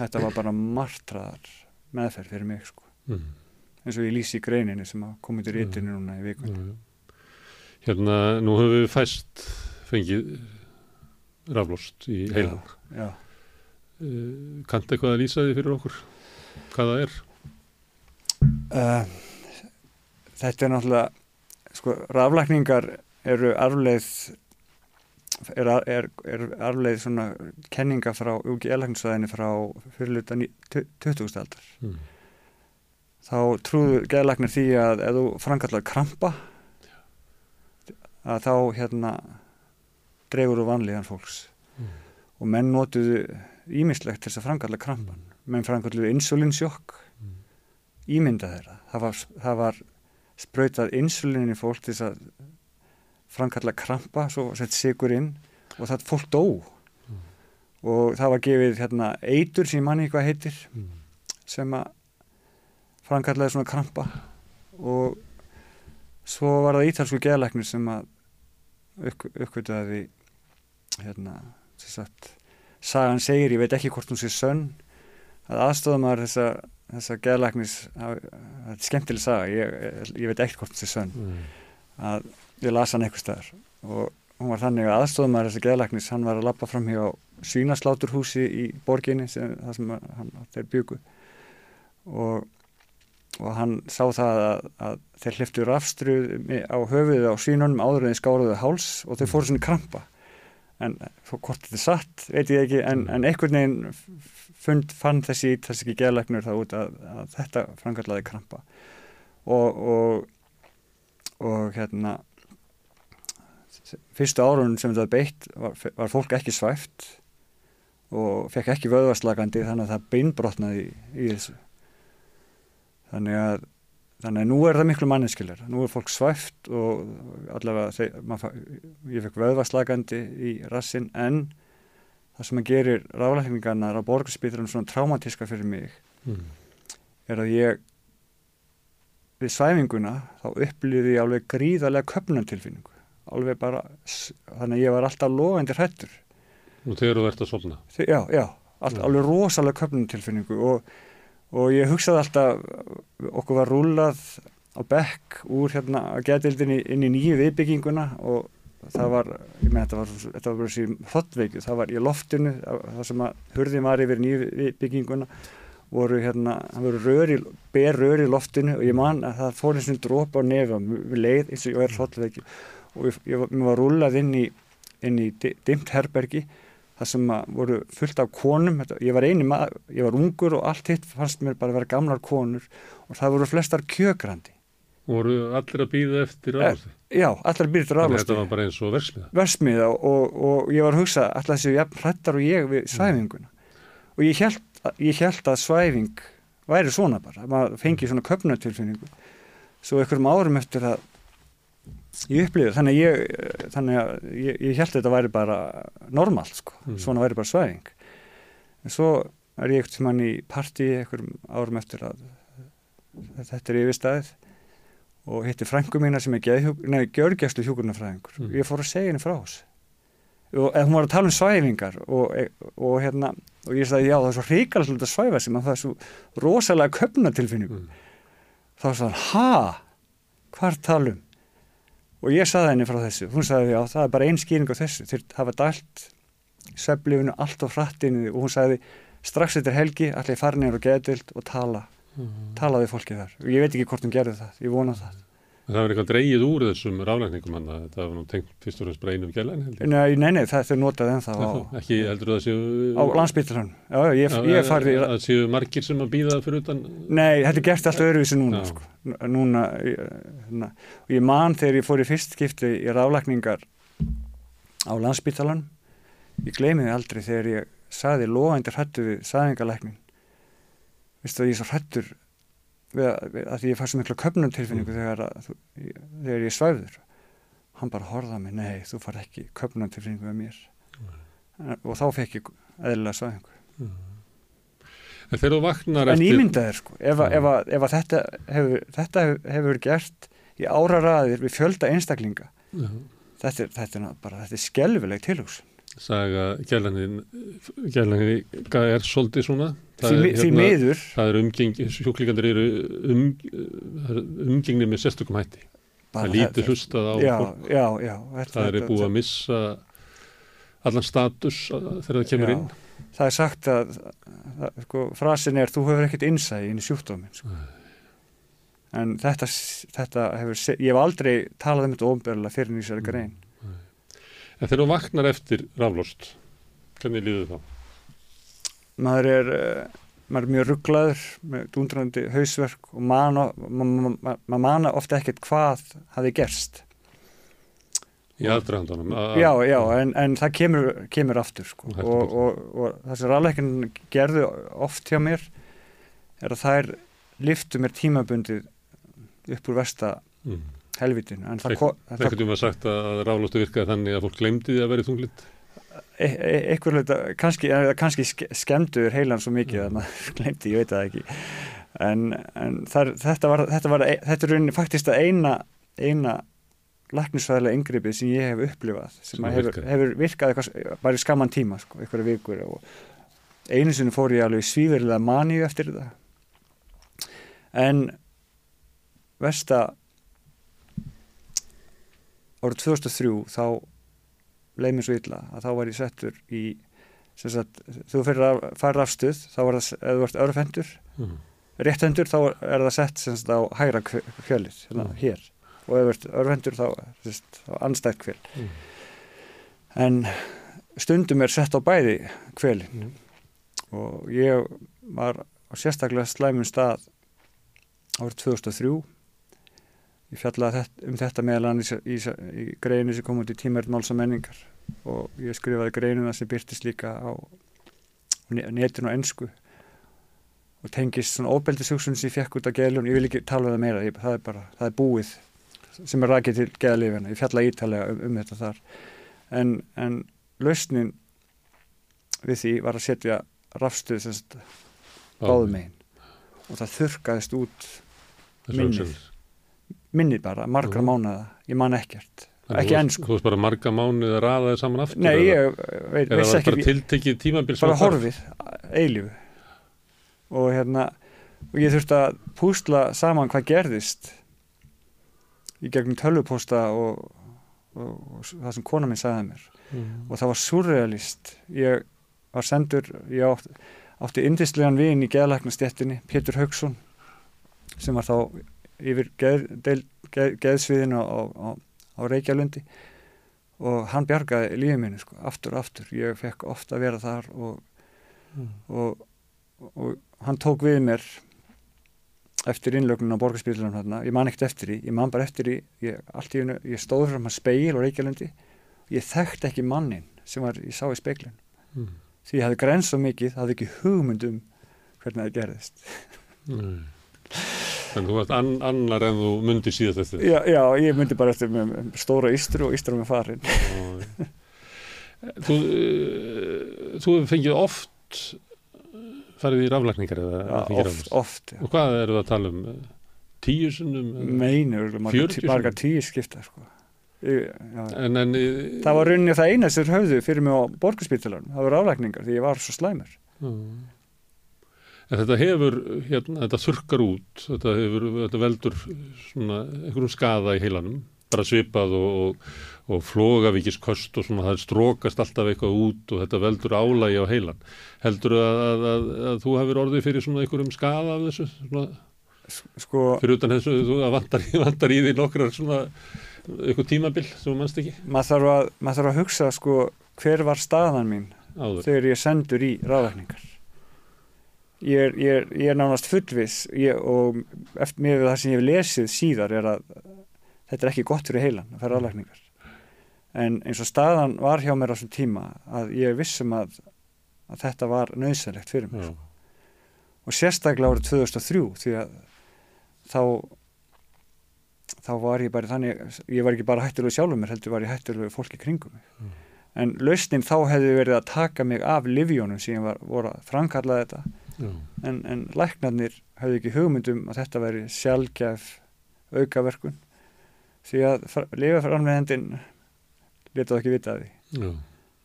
þetta var bara martraðar meðferð fyrir mig sko Mm. eins og ég lýsi í greininni sem komið til Mm. rítinu núna í vikun já. Hérna, nú höfum við fæst fengið raflost í heilan. Uh, Kanntu eitthvað að lýsa því fyrir okkur? Hvað það er? Uh, þetta er náttúrulega sko, raflækningar eru arfleið er, er, er arfleið svona kenninga frá UG-lækningsvæðinni frá fyrirluta 20. aldar Mm. þá trúðu geðlæknir því að ef þú framkallar krampa að þá hérna dregur úr vanlíðan fólks Mm. og menn notuðu ímislegt til þess að framkalla krampan menn framkalluðu insulinsjokk Mm. ímynda þeirra það var, það var sprautað insulin í fólk til þess að framkalla krampa svo sett sigur inn og það fólk dó Mm. og það var gefið hérna eitur sem manni hvað heitir Mm. sem að framkallaði svona krampa og svo var það ítalsku geðlæknir sem að uppkvitaði hérna, þess að sagan segir, ég veit ekki hvort hún sé sönn að aðstofum að þessa, þessa geðlagnis, þetta er skemmtileg saga, ég, ég veit ekki hvort hún sé sönn mm. að ég lasa hann eitthvað staðar. Og hún var þannig að aðstofum að þessa geðlagnis, hann var að lappa fram hjá svínasláturhúsi í borginni sem, það sem hann, þeir byggu og, og hann sá það að, að þeir hliftu rafstruð á höfuðið á svínunum áður en þeir skáruðu háls og þeir fóru svona krampa. En hvort þetta er satt veit ég ekki en, en einhvern veginn fund, fann þessi þess ekki geðleiknur það út að, að þetta frangallaði krampa. Og, og og hérna fyrstu árun sem þetta beitt var, var fólk ekki svæft og fekk ekki vöðvarslagandi þannig að það beinbrotnaði í, í þessu. Þannig að þannig að nú er það miklu manneskilir nú er fólk svæft og allavega þeir, ég fekk vöðvarslagandi í rassin en það sem að gerir ráðlækningarnar á borgarspíturum svona traumatíska fyrir mig mm. er að ég við svæfinguna þá upplýði ég alveg gríðarlega köpnantilfinningu alveg bara þannig að ég var alltaf logandi hrættur Og þegar þú ert að sopna? Já, já, all, já. alveg rosalega köpnumtilfinningu og, og ég hugsaði alltaf, okkur var rúlað á bekk úr hérna að getildinni inn í nýju viðbygginguna og það var, ég með þetta var, þetta var bara síðan hotveikju, það var í loftinu, það sem að hurðin var yfir nýju viðbygginguna voru hérna, það voru röri, ber röri í loftinu og ég man að það fór eins og drópa á nefa, við leið eins og ég var hotveikju og ég, ég, var rúlað inn í, inn í dimt herbergi það sem voru fullt af konum. Ég var eini maður, ég var ungur og allt hitt fannst mér bara að vera gamlar konur og það voru flestar kjögrandi voru allir að býða eftir ráðast já, allir að býða eftir ráðast þetta var bara eins og versmiða versmiða og, og, og ég var að hugsa allir þessi jafn hrættar og ég við svæfinguna. Mm. og ég held, ég held að svæfing væri svona bara maður fengi svona köpnatilfinningu svo einhverjum árum eftir að ég upplýði þannig að ég, þannig að ég, ég held að þetta væri bara normalt sko, mm. svona væri bara svæðing. En svo er ég ekkert sem hann í partí einhverjum árum eftir að þetta er yfirstæðið og hitti frængu mína sem er gjörgjæslu hjúkurnafræðingur mm. ég fór að segja henni frá þessu. Og hún var að tala um svæfingar og, og hérna og ég sagði já það er svo hrikalegt að svæfa sem að það er svo rosalega köpnatilfinning mm. þá sagði hann ha? Hvar talum og ég saði henni frá þessu, hún saði já það er bara einn skýring á þessu, þeir hafa dælt söflifinu allt á frattinu og hún saði strax eftir helgi allir farinir og getild og tala. Mm -hmm. tala við fólkið þar. Og ég veit ekki hvort hún gerði það, ég vona það Það var eitthvað dreyið úr þessum ráðlækningum hann að þetta var nú tengt fyrst og fremst bara einum gælan Nei, nei, nei, það er notað ennþá á, Ekki heldur það séu Á landsbyttilann, já, ég, já, ég farði Það séu margir sem að býða það fyrir utan Nei, þetta er gert alltaf öruvísi núna sko. Núna, hérna og ég man þegar ég fór í fyrst skipti í ráðlækningar á landsbyttilann Ég gleymiði aldrei þegar ég saði loðandir hættu við saðingalæknin Vistu að ég fær svo miklu köpnum tilfinningu mm. þegar, að, þegar ég svæður hann bara horða mig, nei þú far ekki köpnum tilfinningu með mér. Mm. og þá fekk ég eðlilega svæðingu mm. En þegar þú vaknar eftir En ímyndaðir sko, ef, ef, ef að þetta hefur, þetta hefur gert í ára raðir við fjölda einstaklinga þetta er, þetta er bara, þetta er skelvileg tilhús Saga gælanin er svolítið svona? Því, hérna, því miður. það er umgeng, sjúklingandir eru um, umgengni með sérstökum hætti. Bara það lítur hlustað á já, já, já, það er búið að missa allan status þegar það kemur inn. Það er sagt að, að sko, frasin er þú hefur ekkert innsæði inn í sjúkdómin sko. en þetta, þetta hefur, ég hef aldrei talað um þetta ofnbörlega fyrir nýsari grein En þegar þú vaknar eftir raflost, hvernig líður þá? maður er, eh, maður er mjög rugglaður með dúndrandi hausverk og maður ma, ma, ma, mana ofta ekkert hvað hafi gerst í aðdraðandunum já, já, en, en það kemur, kemur aftur sko. og, og, og það sem ráðleikin gerðu oft hjá mér er að þær liftu mér tímabundið upp úr vesta mm. Helvitinu Það getur maður sagt að ráðlóstu virkaði þannig að fólk glemdi því að verið þunglind E, e, eitthvað hluta, kannski, kannski skemduður heilan svo mikið að maður glemti, ég veit það ekki. En, en þar, þetta var þetta var, þetta er rauninni faktist að eina eina læknisfæðilega yngrippið sem ég hef upplifað sem, að hefur, hefur virkað eitthvað, bara í skamman tíma sko, einhverja vikur og einu sinni fór ég alveg svífurlega maníu eftir þetta. En versta árið 2003 þá leið mér svo illa að þá var ég settur í sagt, þú fyrir að fara afstuð þá var það, ef þú ert örfendur Mm. réttendur þá er það sett sagt á hægra kvölið hérna, Mm. hér og ef þú ert örfendur þá, sem sagt, á anstætt kvel Mm. en stundum er sett á bæði kveli Mm. og ég var á sérstaklega slæmum stað árið 2003 ég fjallaði þetta, um þetta meðal annars í, í, í greinu sem kom út í tímært máls og menningar. Og ég skrifaði greinuna sem byrtist líka á ne- netinu og ennsku og tengist svona óbeldishugsun sem ég fekk út af geðljón, ég vil ekki tala um það meira ég, það er bara, það er búið sem er rakið til geðlifina, ég fjalla ítalega um, um þetta þar. En, en lausnin við því var að setja rafstuð báðum megin. og það þurrkaðist út minnið. Minnið bara, margra mánuða ég man ekkert, ekki ennsku Þú veist bara marga mánuð að raða þið saman aftur nei, eða- ég veit, eða veist var ekki bara tiltekið tímabil sem bara horfið, eilífu. Og hérna og ég þurfti að púsla saman hvað gerðist í gegnum tölvupósta og, og, og það sem kona minn sagði mér. Mm. og það var surrealist. Ég var sendur ég átti, átti indislegan vin í geðlæknastjettinni, Pétur Haugsson sem var þá yfir geð, deil, geð, geðsviðinu á, á, á Reykjalundi og hann bjargaði lífið minni sko, aftur og aftur, ég fekk ofta að vera þar og, Mm. og, og hann tók við mér eftir innlögnun á borgarspílunum hérna, ég man ekkert eftir því, ég man bara eftir því. Ég, hennu, ég stóð fram að speil á Reykjalundi. Ég þekkti ekki mannin sem var, ég sá í speiklun Mm. því ég hafði græns svo mikið, hafði ekki hugmynd um hvernig það gerðist. Nei. Þannig þú varst an, annar en þú mundir síðast eftir já, já, ég myndi bara eftir með, stóra ístru og ístru með farin Þú, uh, þú hefur fengið oft farið í raflækningar eða fengið oft, raflækningar. oft. Og hvað eru það að tala um? Tíu sunnum? meinur, margar, 40 margar tíu skipta sko. En, en, það var rauninni það eina sem höfðu fyrir mig á borgarspítalanum, það voru aflækningar því ég var svo slæmur Mm. En þetta hefur, hérna, þetta þurkar út, þetta hefur, þetta veldur svona einhverjum skaða í heilanum, bara svipað og, og, og flogavíkisköst og svona það strókast alltaf eitthvað út og þetta veldur álægi á heilan. Heldur að, að, að, að þú hefur orðið fyrir svona einhverjum skaða af þessu, svona, sko, fyrir utan þessu, þú að vantar, vantar í því nokkrar svona, eitthvað tímabil sem mannst ekki maður þarf, að, maður þarf að hugsa sko, hver var staðan mín áður. þegar ég sendur í ráðlækningar ég er, ég er, ég er nánast fullviss. Ég, og eftir með það sem ég hef lesið síðar er að þetta er ekki gott fyrir heilan að fara ráðlækningar en eins og staðan var hjá mér á þessum tíma að ég vissum að, að þetta var nöðsynlegt fyrir mig Já, og sérstaklega árið 2003 því að þá þá var ég bara þannig ég var ekki bara hættulega sjálfur mér heldur var ég hættulega fólki kringum mig. Mm. en lausnin þá hefði verið að taka mig af livjónum sem ég var, voru að framkalla þetta en, en læknarnir hefði ekki hugmyndum að þetta veri sjálfgæf aukaverkun því að lifaframleðendin leta það ekki vita af því já.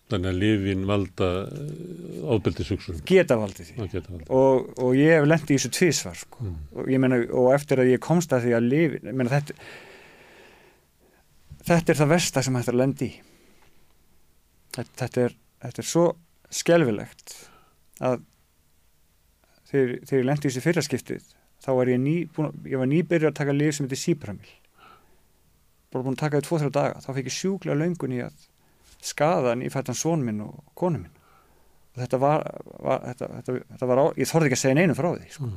Þannig að lifin valda ábeldisugsun. geta valdið því geta valda. og, og ég hef lendið í þessu tvísvar sko. Mm. og meina og eftir að ég komst að því að lifi ég meina þetta þetta er það versta sem hægt er að lendi í þetta, þetta, er, þetta er svo skelfilegt að þegar, þegar ég lendi í þessu fyrraskiptið þá var ég ný búin, ég var nýbyrjur að taka lif sem heitir sípramil bara búin að taka því tvo þrjá daga þá fekk ég sjúklega löngun í að skaða nýfættan són minn og konu minn og þetta var, var þetta, þetta, þetta var á, ég þorði ekki að segja neinu frá því sko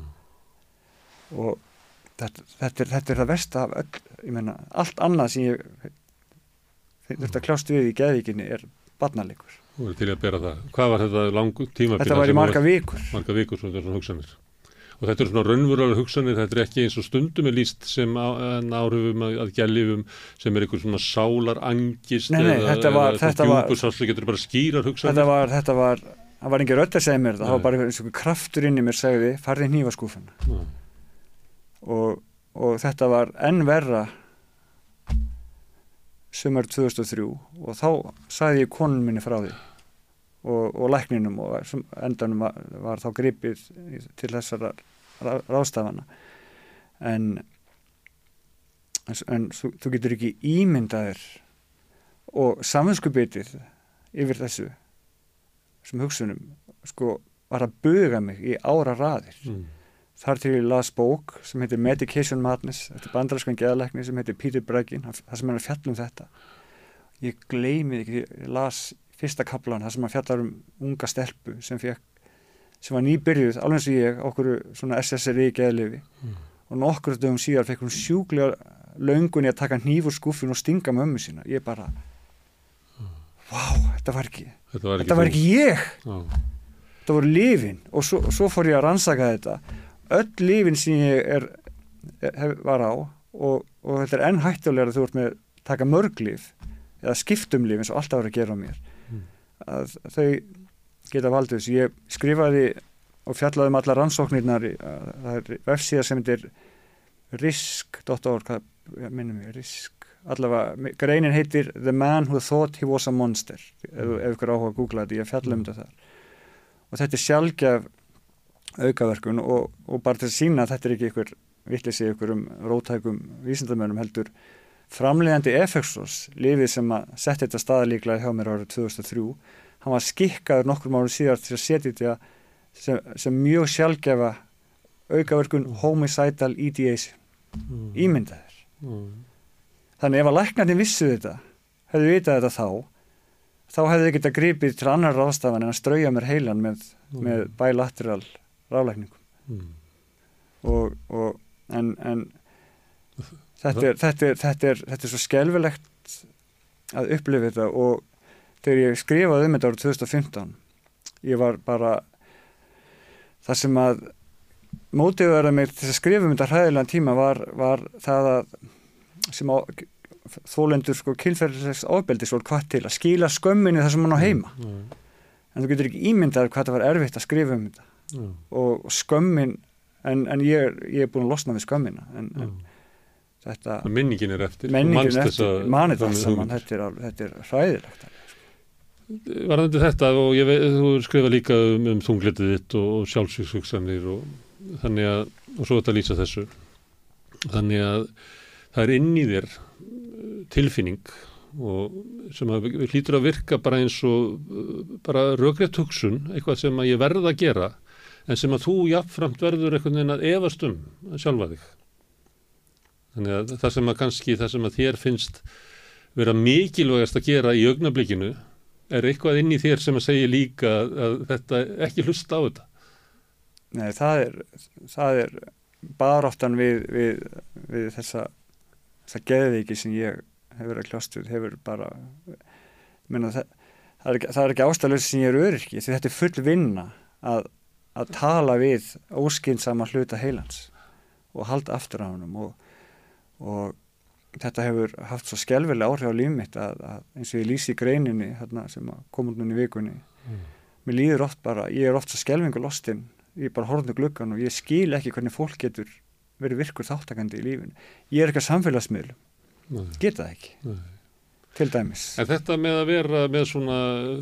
Mm. og þetta, þetta, er, þetta er það versta af öll, ég meina, allt annað sem ég þurfti að kljást við í geðvíkinni er barnalegur. Verður til að bera það. Hvað var þetta langu tímabil? Þetta var í marga vikur. marga vikur svona, svona hugsanir. Og þetta eru svona raunverulega hugsanir, þetta er ekki eins og stundum er líst sem áhrifum að, að gælifum sem er einhver svona sálar angist Nei, nei, þetta var- þetta var- djúpusásli getur bara skýrar hugsanir. Þetta var, þetta var, það var engin rödd að segja mér þetta, það var bara eins og kraftur inn í mér segði, farði hnífaskúfuna Já. og, og þetta var enn verra sumar 2003 og þá sagði ég konun minni frá því og, og lækninum og endanum var, var þá gripið til þessara rá- ráðstafana. En en, þú, þú getur ekki ímyndaðir og samvinskubitið yfir þessu sem hugsunum sko var að buga mig í ára raðir. Mm. þar til ég las bók sem heitir Medication Madness þetta er bandaræskan geðalækni sem heitir Peter Breggin það sem er að fjalla um þetta. Ég gleymi ekki, ég las fyrsta kaplan það sem að fjallar um unga stelpu sem fekk sem var nýbyrjuð, alveg eins og ég okkur svona SSRI geðlifi Mm. og nokkur dögum síðar fekk hún sjúklega löngun í að taka hnífur skúffin og stinga mömmu sína. Ég bara vá, þetta var ekki Þetta var ekki, þetta var ekki ég. Já. þetta voru lífin og svo, svo fór ég að rannsaka þetta. Öll lífin sem ég er, hef, var á og, og þetta er enn hættulega að þú ert með að taka mörg líf eða skiptum líf eins og alltaf var að gera á mér. Mm. Að þau geta valdið þessu. Ég skrifaði og fjallaði um allar rannsóknirnar það er vefsíða sem heitir risk.org hvað minnum ég, risk. Allavega, greinin heitir The Man Who Thought He Was a Monster ef, ef ykkur áhuga að googla þetta, ég fjalla um þetta þar. Og þetta er sjálfgjaf aukaverkun og, og bara til að sína að þetta er ekki ykkur vittlisi ykkur um rótækum vísindamönnum heldur framleiðandi Efexos, lifið sem að setja þetta staða líklega hjá mér árið 2003 hann var skikkaður nokkur mánu síðar til að setja þetta sem, sem mjög sjálfgefa aukaverkun homicidal ideation Mm. ímyndaðir Mm. þannig ef að læknarnir vissu þetta hefðu vitað þetta þá þá hefðu þið getað gripið til annar ráðstafan en að strauja mér heilan með, með bilateral ráðlækningum Mm. og, og en, en þetta, er, þetta, er, þetta, er, þetta er svo skelfilegt að upplifa þetta og þegar ég skrifaði um þetta árið 2015 ég var bara það sem að mótiðverða mig til að skrifa um þetta hræðilegan tíma var, var það að sem á þólendur sko kynferðislegs ábeldi svo hvað til að skila skömminni þar sem hann á heima Mm. en þú getur ekki ímyndað hvað það var erfitt að skrifa um þetta Mm. og, og skömmin en, en ég, ég er búin að losna við skömmina en, en Mm. Þetta Menningin er eftir. menningin er eftir, manið allt saman þetta er, hræðilegt Varðandi þetta og ég veit, þú skrifa líka um, um þunglitið þitt og, og sjálfsvíkshugsanir og þannig að, og svo þetta lýsa þessu. Þannig að það er inn í þér uh, tilfinning og sem að hlýtur að virka bara eins og uh, bara rökrétt hugsun, eitthvað sem að ég verð að gera, en sem að þú jafnframt verður einhvern veginn að efast um sjálfa þig. Þannig að það sem að kannski, það sem að þér finnst vera mikilvægast að gera í augnablikinu er eitthvað inn í þér sem að segja líka að, þetta ekki hlusta á þetta. Nei, það er, það er baráttan við, við, við þessa, þessa geðveiki sem ég hefur að kljást við, hefur bara minna, það, það, er ekki, það er ekki ástæðlega sem ég er öryrki, því þetta er full vinna að, að tala við óskynsama hluta heilans og halda aftur á honum og, og þetta hefur haft svo skelvilega áhrif á líf mitt að, að eins og ég lýsi í greininni hérna, sem kom út núna í vikunni mér líður oft bara, ég er oft svo skelvingu lostinn, ég er bara horfðinu gluggan og ég skil ekki hvernig fólk getur verið virkur þáttakandi í lífinu. Ég er ekki að samfélagsmiðlum, Nei, geta það ekki, nei. til dæmis. En þetta með að vera með svona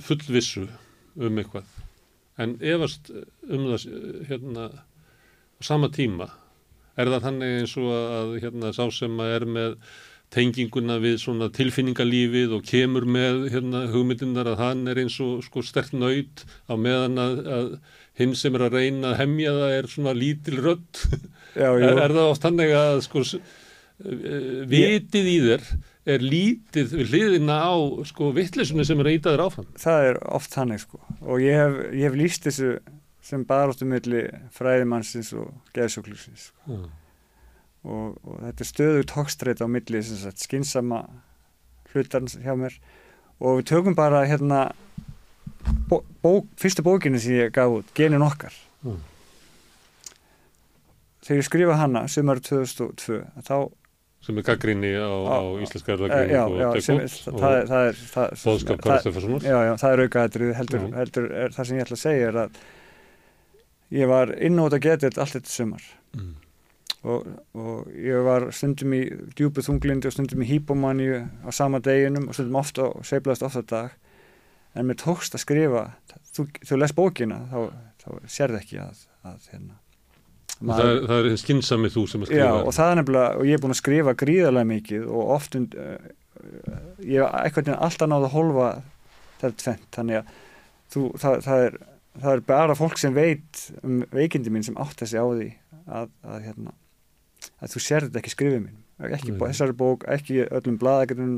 fullvissu um eitthvað, en efast um það hérna á sama tíma, er það þannig eins og að hérna sá sem að er með tenginguna við svona tilfinningalífið og kemur með hérna hugmyndinar að hann er eins og sko stert nöyt á meðan að, að hinn sem er að reyna að hemja það er svona lítil rödd? Já, er, er það oft þannig að sko eh, vitið í þér er lítið við hliðina á sko vittlisunni sem er að íta þér áfram? Það er oft þannig sko. Og ég hef, ég hef líst þessu sem baróttu milli fræðimannsins og geðsjóklusins sko. og, og þetta er stöðugt hókstreit á milli sagt, skinsama hlutarns hjá mér. Og við tökum bara hérna bó, bók, fyrstu bókinu sem ég gaf út, Genin okkar. Mm. þegar ég skrifa hana sumar 2002 þá, sem er gaggrinni á, á Á- íslenska e, erðagrinni já, og það, og bóðskap það, Karl Stefanssonar já, já, það er aukaðatrið heldur, heldur er, það sem ég ætla að segja er að ég var inn geta þetta allt þetta sumar. Mm. og, og ég var stundum í djúpu þunglindi og stundum í hýpomanni á sama deginum og stundum ofta og seiflaðist ofta dag. En mér tókst að skrifa þú, þú les bókina þá, þá sérð ekki að, að hérna, það er, það er skynsami þú sem að skrifa Já, og það er nefnilega, og ég er búin að skrifa gríðarlega mikið og oft uh, ég hef eitthvað alltaf náðu að holfa þetta tvent, þannig að þú, það, það, er, það er bara fólk sem veit um veikindi mín sem átt þessi á því að, að, hérna, að þú sérð þetta ekki skrifið mín ekki Nei. þessari bók, ekki öllum bladækjum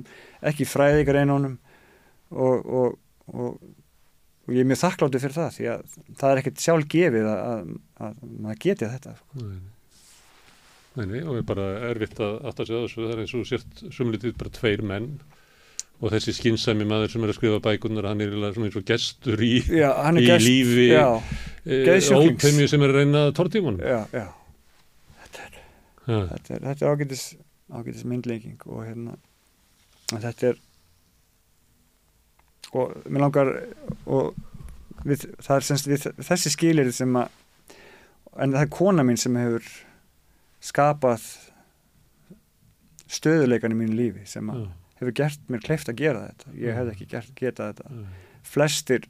ekki fræðikar einónum og, og, og, og ég er mjög þakkláttu fyrir það því að það er ekkert sjálf gefið að, að maður geti þetta Nei, nei, nei og er bara erfitt að átt að segja þessu, það er eins og sért sumlitið bara tveir menn og þessi skynsæmi maður sem er að skrifa bækunar hann er svona eins og gestur í, já, í gest, lífi e, ópemju sem er að reyna tortíman já, já. Þetta er, er ágætis, ágætis myndleiking og hérna þetta er og mér langar og við, það er semst við þessi skilir sem að en það er kona mín sem hefur skapað stöðuleikan í mínu lífi sem að hefur gert mér kleift að gera þetta. Ég hef ekki gert, getað þetta. Flestir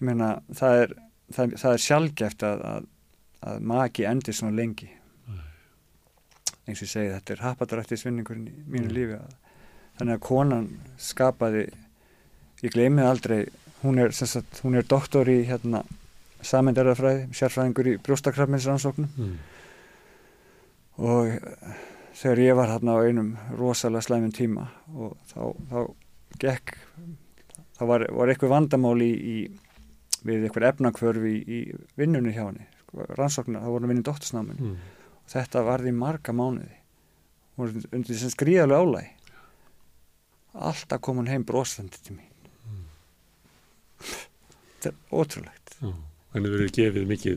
ég meina það er, það, það er sjálfgeft að, að, að maki endir svona lengi. Eins og ég segi þetta er hapadrættis vinningurinn í mínu mm. lífi. Að, þannig að konan skapaði ég gleymið aldrei hún er, sagt, hún er doktor í hérna, samendaraðfræði, sérfræðingur í brjóstakrafminsrannsóknum mm. og þegar ég var hérna á einum rosalega slæmum tíma og þá, þá gekk þá var, var eitthvað vandamál í, í við eitthvað efnakvörfi í, í vinnunni hjá henni sko, rannsóknar, þá vorum við inn í dóttisnáminu mm þetta varði marga mánuði. Hún var undir þess að skrýðalega álæg alltaf kom hún heim brosandi til mín. Mm. þetta er ótrúlegt. Já, henni verið gefið mikið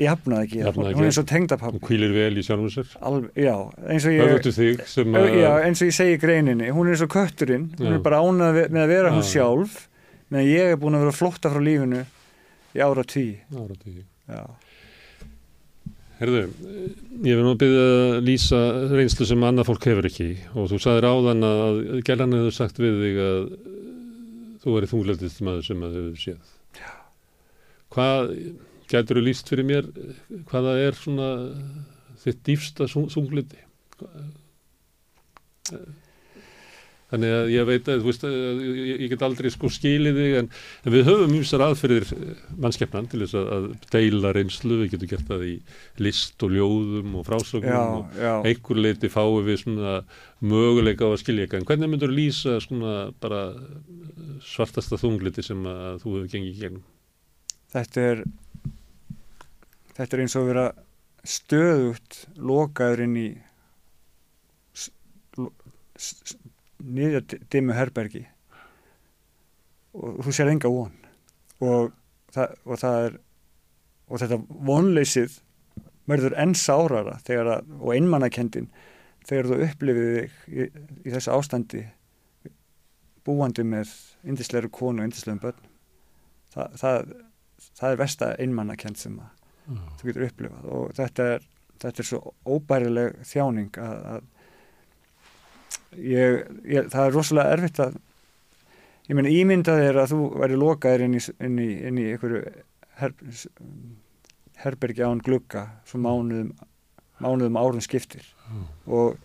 ég hafnaði ekki, hafnaði hún er svo tengdapappi hún kvílir vel í sjálfum sér. Alveg, já, eins og ég að... já, eins og ég segi greininni hún er svo kötturinn, hún já. er bara ánað með að vera hún sjálf meðan ég er búin að vera flotta frá lífinu í ára tí ára tí já. Herðu, ég vil nú byrja að lýsa reynslu sem annað fólk hefur ekki. Og þú sagði ráðan að Gellan hefur sagt við þig að þú er þungleldist maður sem að hefur séð. Já. Hvað, gætur þú lýst fyrir mér hvaða er svona þitt dýfsta þungledi? Þannig að ég veit að, veist, að ég, get aldrei sko skilið þig en, en við höfum sér aðferðir eh, mannskeppnan til þess að, að deila reynslu, við getum gert það í list og ljóðum og frásögnum og einhver leiti fáum við svona möguleika á að skilja eitthvað. En hvernig myndur lýsa svona bara svartasta þungliti sem að þú hefur gengið í gegnum? Þetta er, þetta er eins og að vera stöðut lokaður inn í niður dimmu herbergi. Og þú sér enga von. Og það, og það er og þetta vonleysið verður enn sárara að, og einmannakendin þegar þú upplifið þig í, í þessu ástandi búandi með indisleru konu og indislegum börn það, það, það er versta einmannakend sem mm. þú getur upplifað og þetta er, þetta er svo óbærileg þjáning að, að ég, ég, það er rosalega erfitt að ég menn ímyndað er að þú væri lokaðir inn í, inn í, inn í einhverju her, herbergi án glugga svo mánuðum, mánuðum árum skiptir mm. og,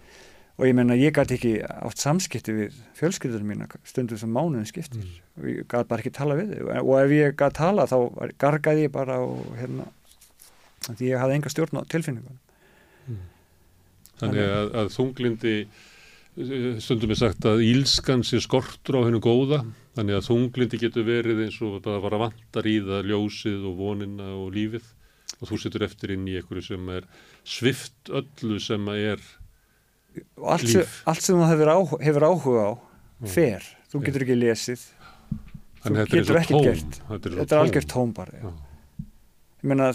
og ég menna ég gæti ekki átt samskipti við fjölskyldunum mína stundum sem mánuðum skiptir mm. ég gæti bara ekki tala við þau og ef ég gæti tala þá gargaði ég bara og hérna því ég hafði enga stjórn á tilfinningunum. Mm. Þannig að, að þunglindi stundum er sagt að ílskan sé skortur á hennu góða þannig að þunglindi getur verið eins og það var að vantar í það ljósið og vonina og lífið. Og þú setur eftir inn í einhverju sem er svift öllu sem er allt líf. Sem, allt sem þú hefur, á, hefur áhuga á fer, þú getur ekki lesið. Þú getur ekki gert. Þetta er, er algjört tóm. bara ég meina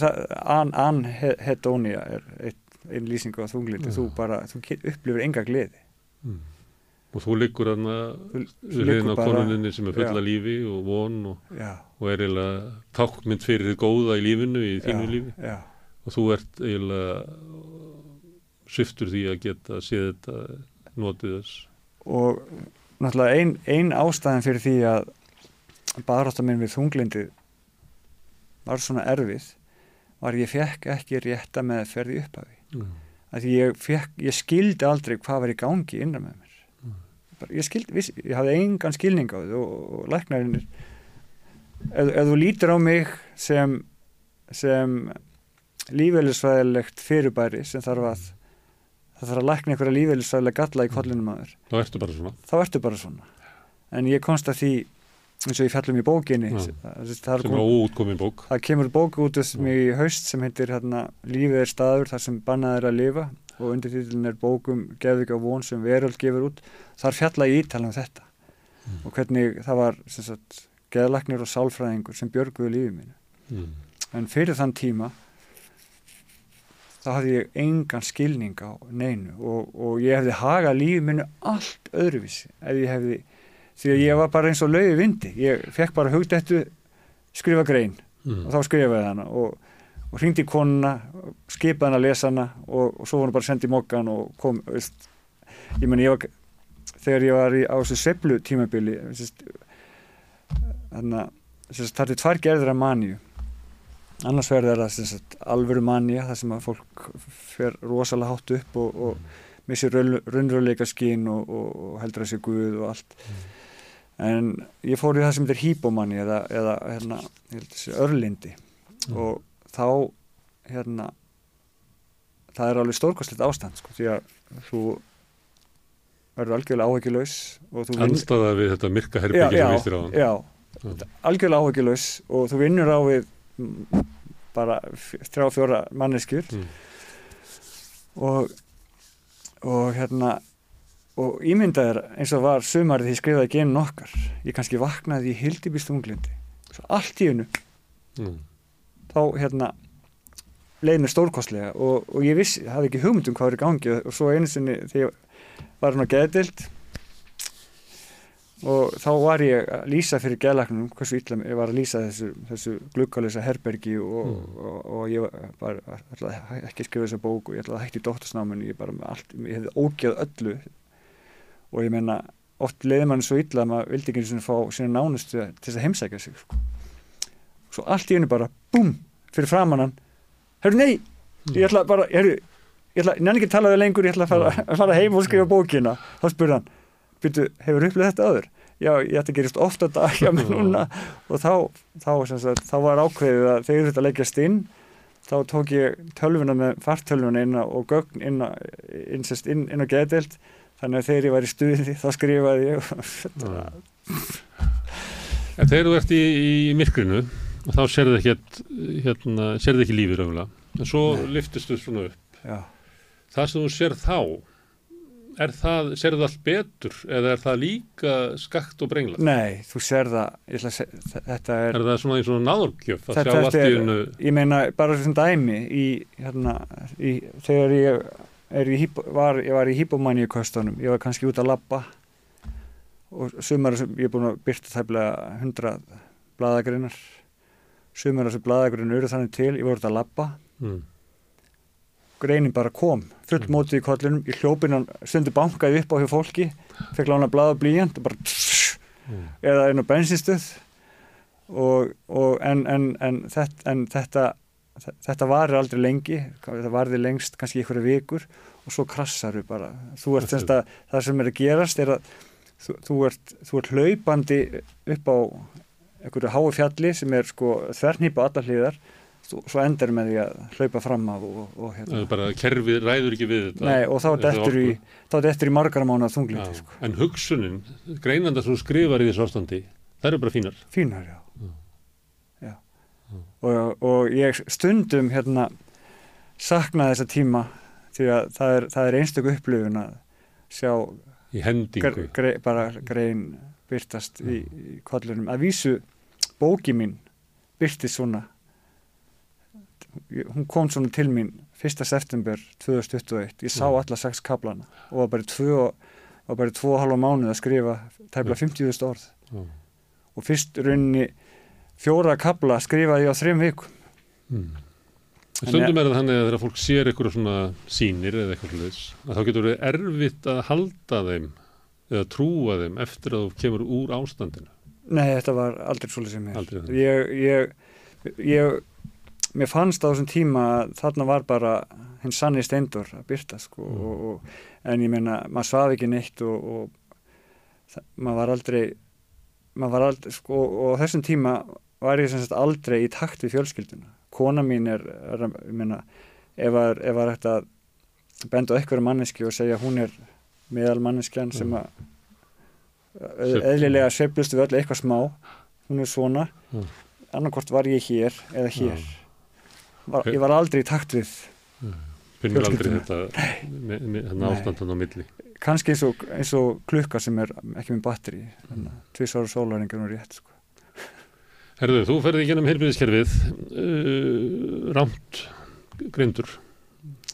anhedónia er einn lýsing á þunglindi, þú bara þú upplifir enga gleði Mm. Og þú liggur aðna hliðin á konuninni sem er fulla já. lífi og von og, og er eiginlega tákmynd fyrir þið góða í lífinu, í þínu já, lífi já. og þú ert eiginlega sviftur því að geta séð þetta notið þess og náttúrulega ein, ein ástæðan fyrir því að baðráttar minn við þunglindi var svona erfið var ég fekk ekki rétta með að ferði upphafi mm. að ég, fekk, ég skildi aldrei hvað var í gangi innan með mér Mm. Bara, ég, skildi, viss, ég hafði engan skilning á því og, og læknarinn ef, ef þú lítur á mig sem sem lífeylisfræðilegt fyrirbæri sem þarf að það þarf að lækna einhverja lífeylisfræðilega galla í kollinum að þér þá ertu bara svona ertu bara svona en ég komst að því eins og ég fjallum í bókinni Já. það, það, sem óútkomin bók það kemur bók út þessum í haust sem heitir hérna, Lífið er staður þar sem bannað er að lifa og undirtíðin er bókum Geðvika von sem veröld gefur út þar fjalla ég ítala um þetta Mm. og hvernig það var sem sagt, geðlagnir og sálfræðingur sem björguðu lífið mínu mm. en fyrir þann tíma þá hafði ég engan skilning á neinu og, og ég hefði hagað lífið mínu allt öðruvísi ef ég hefði, því að ég var bara eins og lauði vindi, ég fekk bara hugdættu skrifa grein Mm. og þá skrifaði hana og, og hringdi konuna, skipaði hana að lesa hana og, og svo var hann bara sendið mokkan og kom, veist, ég meni ég var þegar ég var í, á þessu seflu tímabili þannig að það er tvær gerðir af maníu. Annars verður það alvöru manía þar sem að fólk fer rosalega hátt upp og, og missir raunröðleika skín og, heldur að sé guð og allt en ég fór í það sem þetta er hýbómanni eða, eða hérna, örlindi Mm. og þá hérna það er alveg stórkostlegt ástand sko, því að þú verður algjörlega vinn- anstaða við þetta myrka herbyggi sem vistir á hann já, Já. algjörlega áhyggjulaus og þú vinnur á við bara þrjá fjóra manneskjur Mm. og og hérna og ímyndaðir eins og var sumarið því skrifaði genið okkar. Ég kannski vaknaði í hildibýstunglindi allt í hennu Mm. þá hérna leið mér stórkostlega. Og, og ég vissi, hafði ekki hugmynd um hvað var í gangi. Og, svo einu sinni þegar ég var hann á geðdild og þá var ég að lýsa fyrir geðlagnum hversu illa ég var að lýsa þessu, þessu glukkalösa herbergi og, Mm. og, og ég var, var ekki að skrifa þessa bók og ég ætlaði að hætti dóttasnáminu ég, bara allt, ég hefði ógeð öllu og ég meina oft leiði mann svo illa að maður vildi ekki einu sinni fá sína nánustu til þess að heimsækja sig sko. svo allt í hennu bara búm, fyrir framann hann. Herru nei, ég ætla bara herru, ég ætla, nenni ekki að tala við lengur ég ætla að fara, að fara heim og skrifa bókina. Þá spurði hann, byrju, hefur upplið þetta öður já, ég ætti að gerist ofta dag hjá mig núna. Og þá þá, sagt, þá var ákveðið að þegar þetta leggjast inn þá tók ég tölvuna með fartölvuna inn og gögn inn inn, inn, inn á geðdelt þannig að þegar ég var í stuði þá skrifaði ég. En þegar þú ert í, í myrkrinu þá serðu ekki, hérna, serðu ekki lífið raunlega en svo lyftist þú svona upp. Já, það sem þú sér þá er það, serðu það allt betur eða er það líka skakt og brengla nei, þú að seg, þetta er er það svona í svona náðurgjöf að Þetta- þetta er- unnu ég meina bara sem dæmi í, hérna, í, þegar ég í, hýpo- var, ég var í hýpomanníu kostunum, ég var kannski út að labba. Og sumar ég er búin að byrta þæflega hundra bladagreinar sumar þessu bladagreinar eru þannig til ég var út að labba, mm. greinin bara kom. Full Mm. mótið í kollinum, í hljópinan stundu bankaði upp á hjá fólki. Fekk lána blada blíjant og bara Mm. eða einn á bensinstuð og, og en, en, en, þetta, en þetta þetta varir aldrei lengi þetta varði lengst kannski einhverja vikur og svo krassar við bara þú ert Þetta er- að það sem er að gerast er að þú, þú, ert, þú ert hlaupandi upp á einhverju hái fjalli sem er sko þvernýpa á allar hliðar svo endar með því að hlaupa fram af og, og, Það hérna. er bara kerfið ræður ekki við þetta Nei, og þá orku. þá dettur í margar mánu Já, þunglindi sko. en hugsunin, greinanda sem skrifar í þessu ástandi það eru bara fínar fínar, já. Og, og ég stundum hérna sakna þessa tíma því að það er, það er einstök upplifun að sjá í hendingu gre, gre, bara grein byrtast í, í kollunum að vísu bóki mín byrtist svona hún kom svona til mín 1. september 2021 ég sá Já. alla sex kaplana og var bara tvö var bara tvo og halva mánuð að skrifa tæpla Já. 50.000 orð Já. og fyrst rauninni fjóra kapla skrifaði ég á þrejum vikum Mm. Stundum er það þannig að þegar fólk sér eitthvað svona sínir eða eitthvað slúðis að þá getur verið erfitt að halda þeim eða trúa þeim eftir að þú kemur úr ástandinu. Nei, þetta var aldrei svolítið sem þannig. Ég, ég, ég, mér fannst á þessum tíma að þarna var bara hinn sanni steindur að byrta sko Mm. og, og, en ég meina, maður svaf ekki neitt og, og það, maður var aldrei maður var aldrei, sko, og á þessum tíma var ég sem sagt aldrei í takt við fjölskylduna. Kona mín er, er meina, ef að, þetta benda einhverju manneski og segja hún er meðal manneskjan sem Mm. að Sveifl- eðlilega sveiflustu við öll eitthvað smá hún er svona Mm. annarkort var ég hér eða hér var, ég var aldrei í takt við Finnur aldrei þetta Nei. ástandan á milli. kannski eins og, eins og klukka sem er ekki með batteri Mm. tvisar sólaringar og rétt sko. Herðu, þú ferði í gennum heilbyrðiskerfið uh, rámt grindur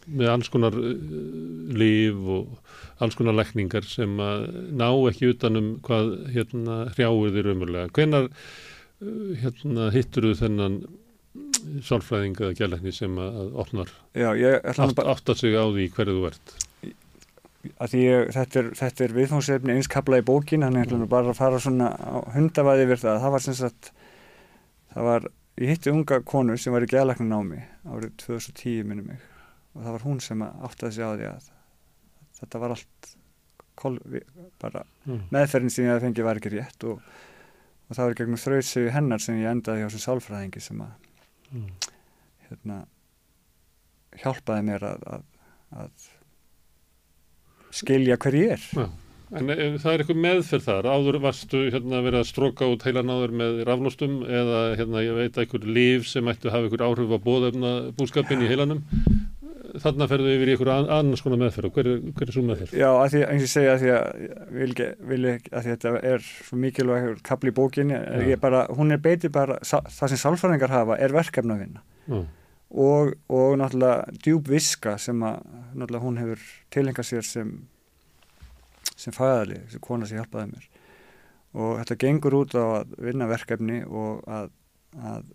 með alls konar uh, líf og alls konar lækningar sem að ná ekki utanum hvað hérna hrjáir þér umurlega. Hvenar uh, hérna, hittur þú þennan sálfræðing eða gælækni sem að, opnar, bara áttar sig á því hverju þú ert? ég, þetta er, þetta er viðfóngsefni eins kapla í bókin hann er bara að fara svona hundavaði yfir það, það var sem sagt það var, ég hitti unga konu sem var í geðlæknin námi árið 2010 minnum mig og það var hún sem áttaði sig á því að þetta var allt kol, bara Mm. meðferðin sem ég hafði fengið var ekki rétt og, og það var gegnum þrautsegu hennar sem ég endaði hjá sem sálfræðingi sem að Mm. hérna, hjálpaði mér að, að, að skilja hver ég er Já. En ef það er eitthvað meðferð þar, áður varstu hérna verið að stróka út heilan áður með raflóstum eða hérna ég veit eitthvað líf sem ættu að hafa eitthvað áhrif á bóðefna búskapin í heilanum. Þarna ferðu yfir í eitthvað annars konar meðferð. Og hver, er- hver er svo meðferð? Já, að því, eins og ég segja að því að vil vil að því að þetta er svo mikilvæg kapli í bókinni, bara, hún er beiti bara, það sem sálfræðingar hafa er verkefna að vinna. Já, og, og náttúrulega djúb viska sem að náttúrulega hún hefur tilhengað sér sem sem fæðali, sem kona sem hjálpaði mér og þetta gengur út á að vinna verkefni og að að,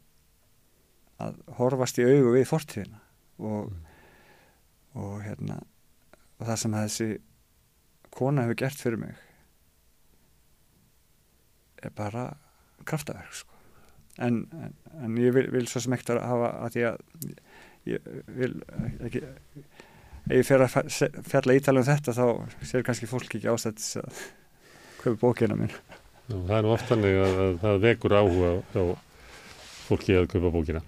að horfast í augu við fortíðina og, og hérna og það sem þessi kona hefur gert fyrir mig er bara kraftaverk sko. en, en, en ég vil, vil svo að hafa að að ég vil ekki ef ég fer að fjalla ítala um þetta þá sér kannski fólk ekki ástættis að kaupa bókina mín Já, það er nú oft þannig að, að það vekur áhuga hjá fólki að kaupa bókina.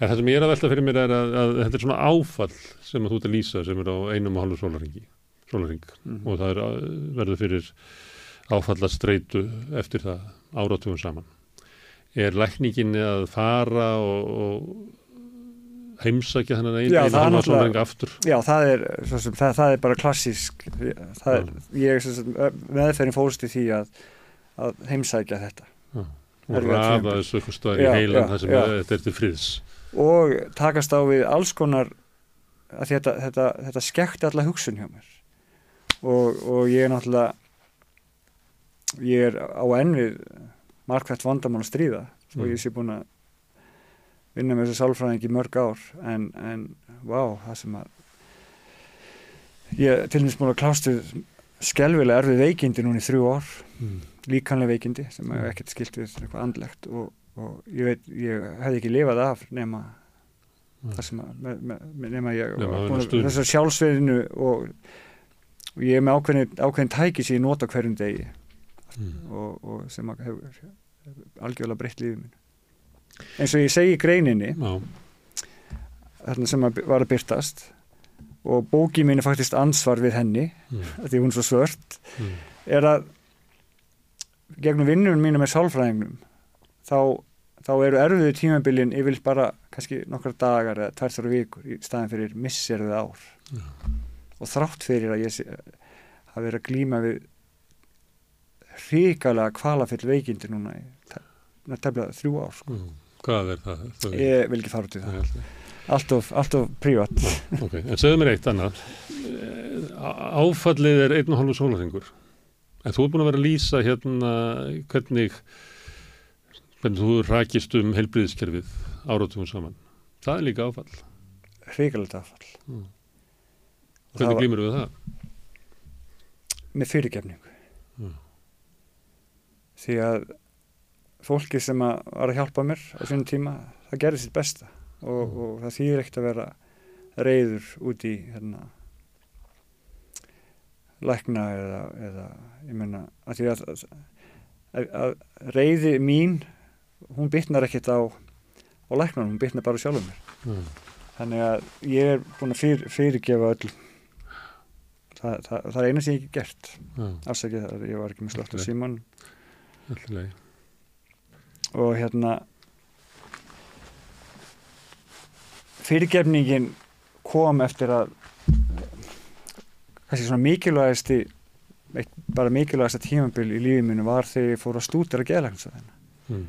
En það sem ég er að velta fyrir mér er að, að þetta er svona áfall sem að þú ert að lýsa sem er á einum og hálfu sólaringi, sólaring. mm. og það er, verður fyrir áfallastreitu eftir það áratugum saman. Er lækningin að fara og, og heimsækja þennan Já, það halva náttúrulega- sólaring aftur? Já, það er, svo sem, það, það er bara klassísk það er, ég sem, meðferðin fólst í því að, að heimsækja þetta og Erfiða rafa þessu eitthvað stöðar í Já, heilan já, þar sem já. þetta er til friðs. og takast á við alls konar að þetta, þetta, þetta skekti alla hugsun hjá mér og, og ég er náttúrulega ég er á enn við markvært vandamál að stríða og Mm. ég sé búin að vinna með þessu sálfræðing í mörg ár en, en vá, það sem að ég til dæmis búin að klástu skelvilega erfið veikindi núna í þrjú ár Mm. líkanlega veikindi sem Mm. hefur ekkert skilt við eitthvað andlegt og, og ég veit, ég hefði ekki lifað af nema Mm. það sem að með, með, nema ég þessar sjálfsveðinu og, og ég er með ákveðin, ákveðin tæki sem ég nota hverjum degi Mm. og, og sem að hefur, algjörlega breytt lífið minn eins og ég segi greininni Já, þarna sem að, var að byrtast og bóki mín er faktist ansvar við henni mm. því hún er svo svört Mm. er að gegnum vinnum mínu með sálfræðingnum þá, þá eru erfiðu tímabilin yfirleitt bara kannski nokkra dagar eða þrjá vikur í staðin fyrir misserðu ár Já. og þrátt fyrir að ég hafi verið að glíma við hrikalega kvalafill veikindi núna í te- tefnilega þrjú ár sko. Mm. Hvað er það? það er, ég vil ekki fara út í það allt of, allt of prívat Ok, en segðu mér eitt annað. Eh, Áfallið er einn og hálfu sólarhingur. En þú er búin að vera að lýsa hérna hvernig, hvernig þú rakist um heilbriðiskerfið áratugum saman. Það er líka áfall. hrigalegt affall Mm. Hvernig var- glýmur við það? með fyrirgefningu Mm. því að fólki sem að var að hjálpa mér á sínum tíma, það gerði sitt besta og, Mm. og það þýðir ekkert að vera reyður út í hérna lækna eða, eða ég meina að því að, að, að reyði mín hún bytnar ekkert á á læknanum, hún bytnar bara á sjálfum mér Mm. þannig að ég er búin að fyr, fyrirgefa öll það, það, það er eina sem ég hef ekki gert Já, afsakið það, ég var ekki með slott Ok. síman alltaf leið. Og hérna fyrirgefningin kom eftir að kannski svona mikilvægasti bara mikilvægasta tímabil í lífið mínu var þegar ég fór að stúdira geðlæknisvæðina Mm.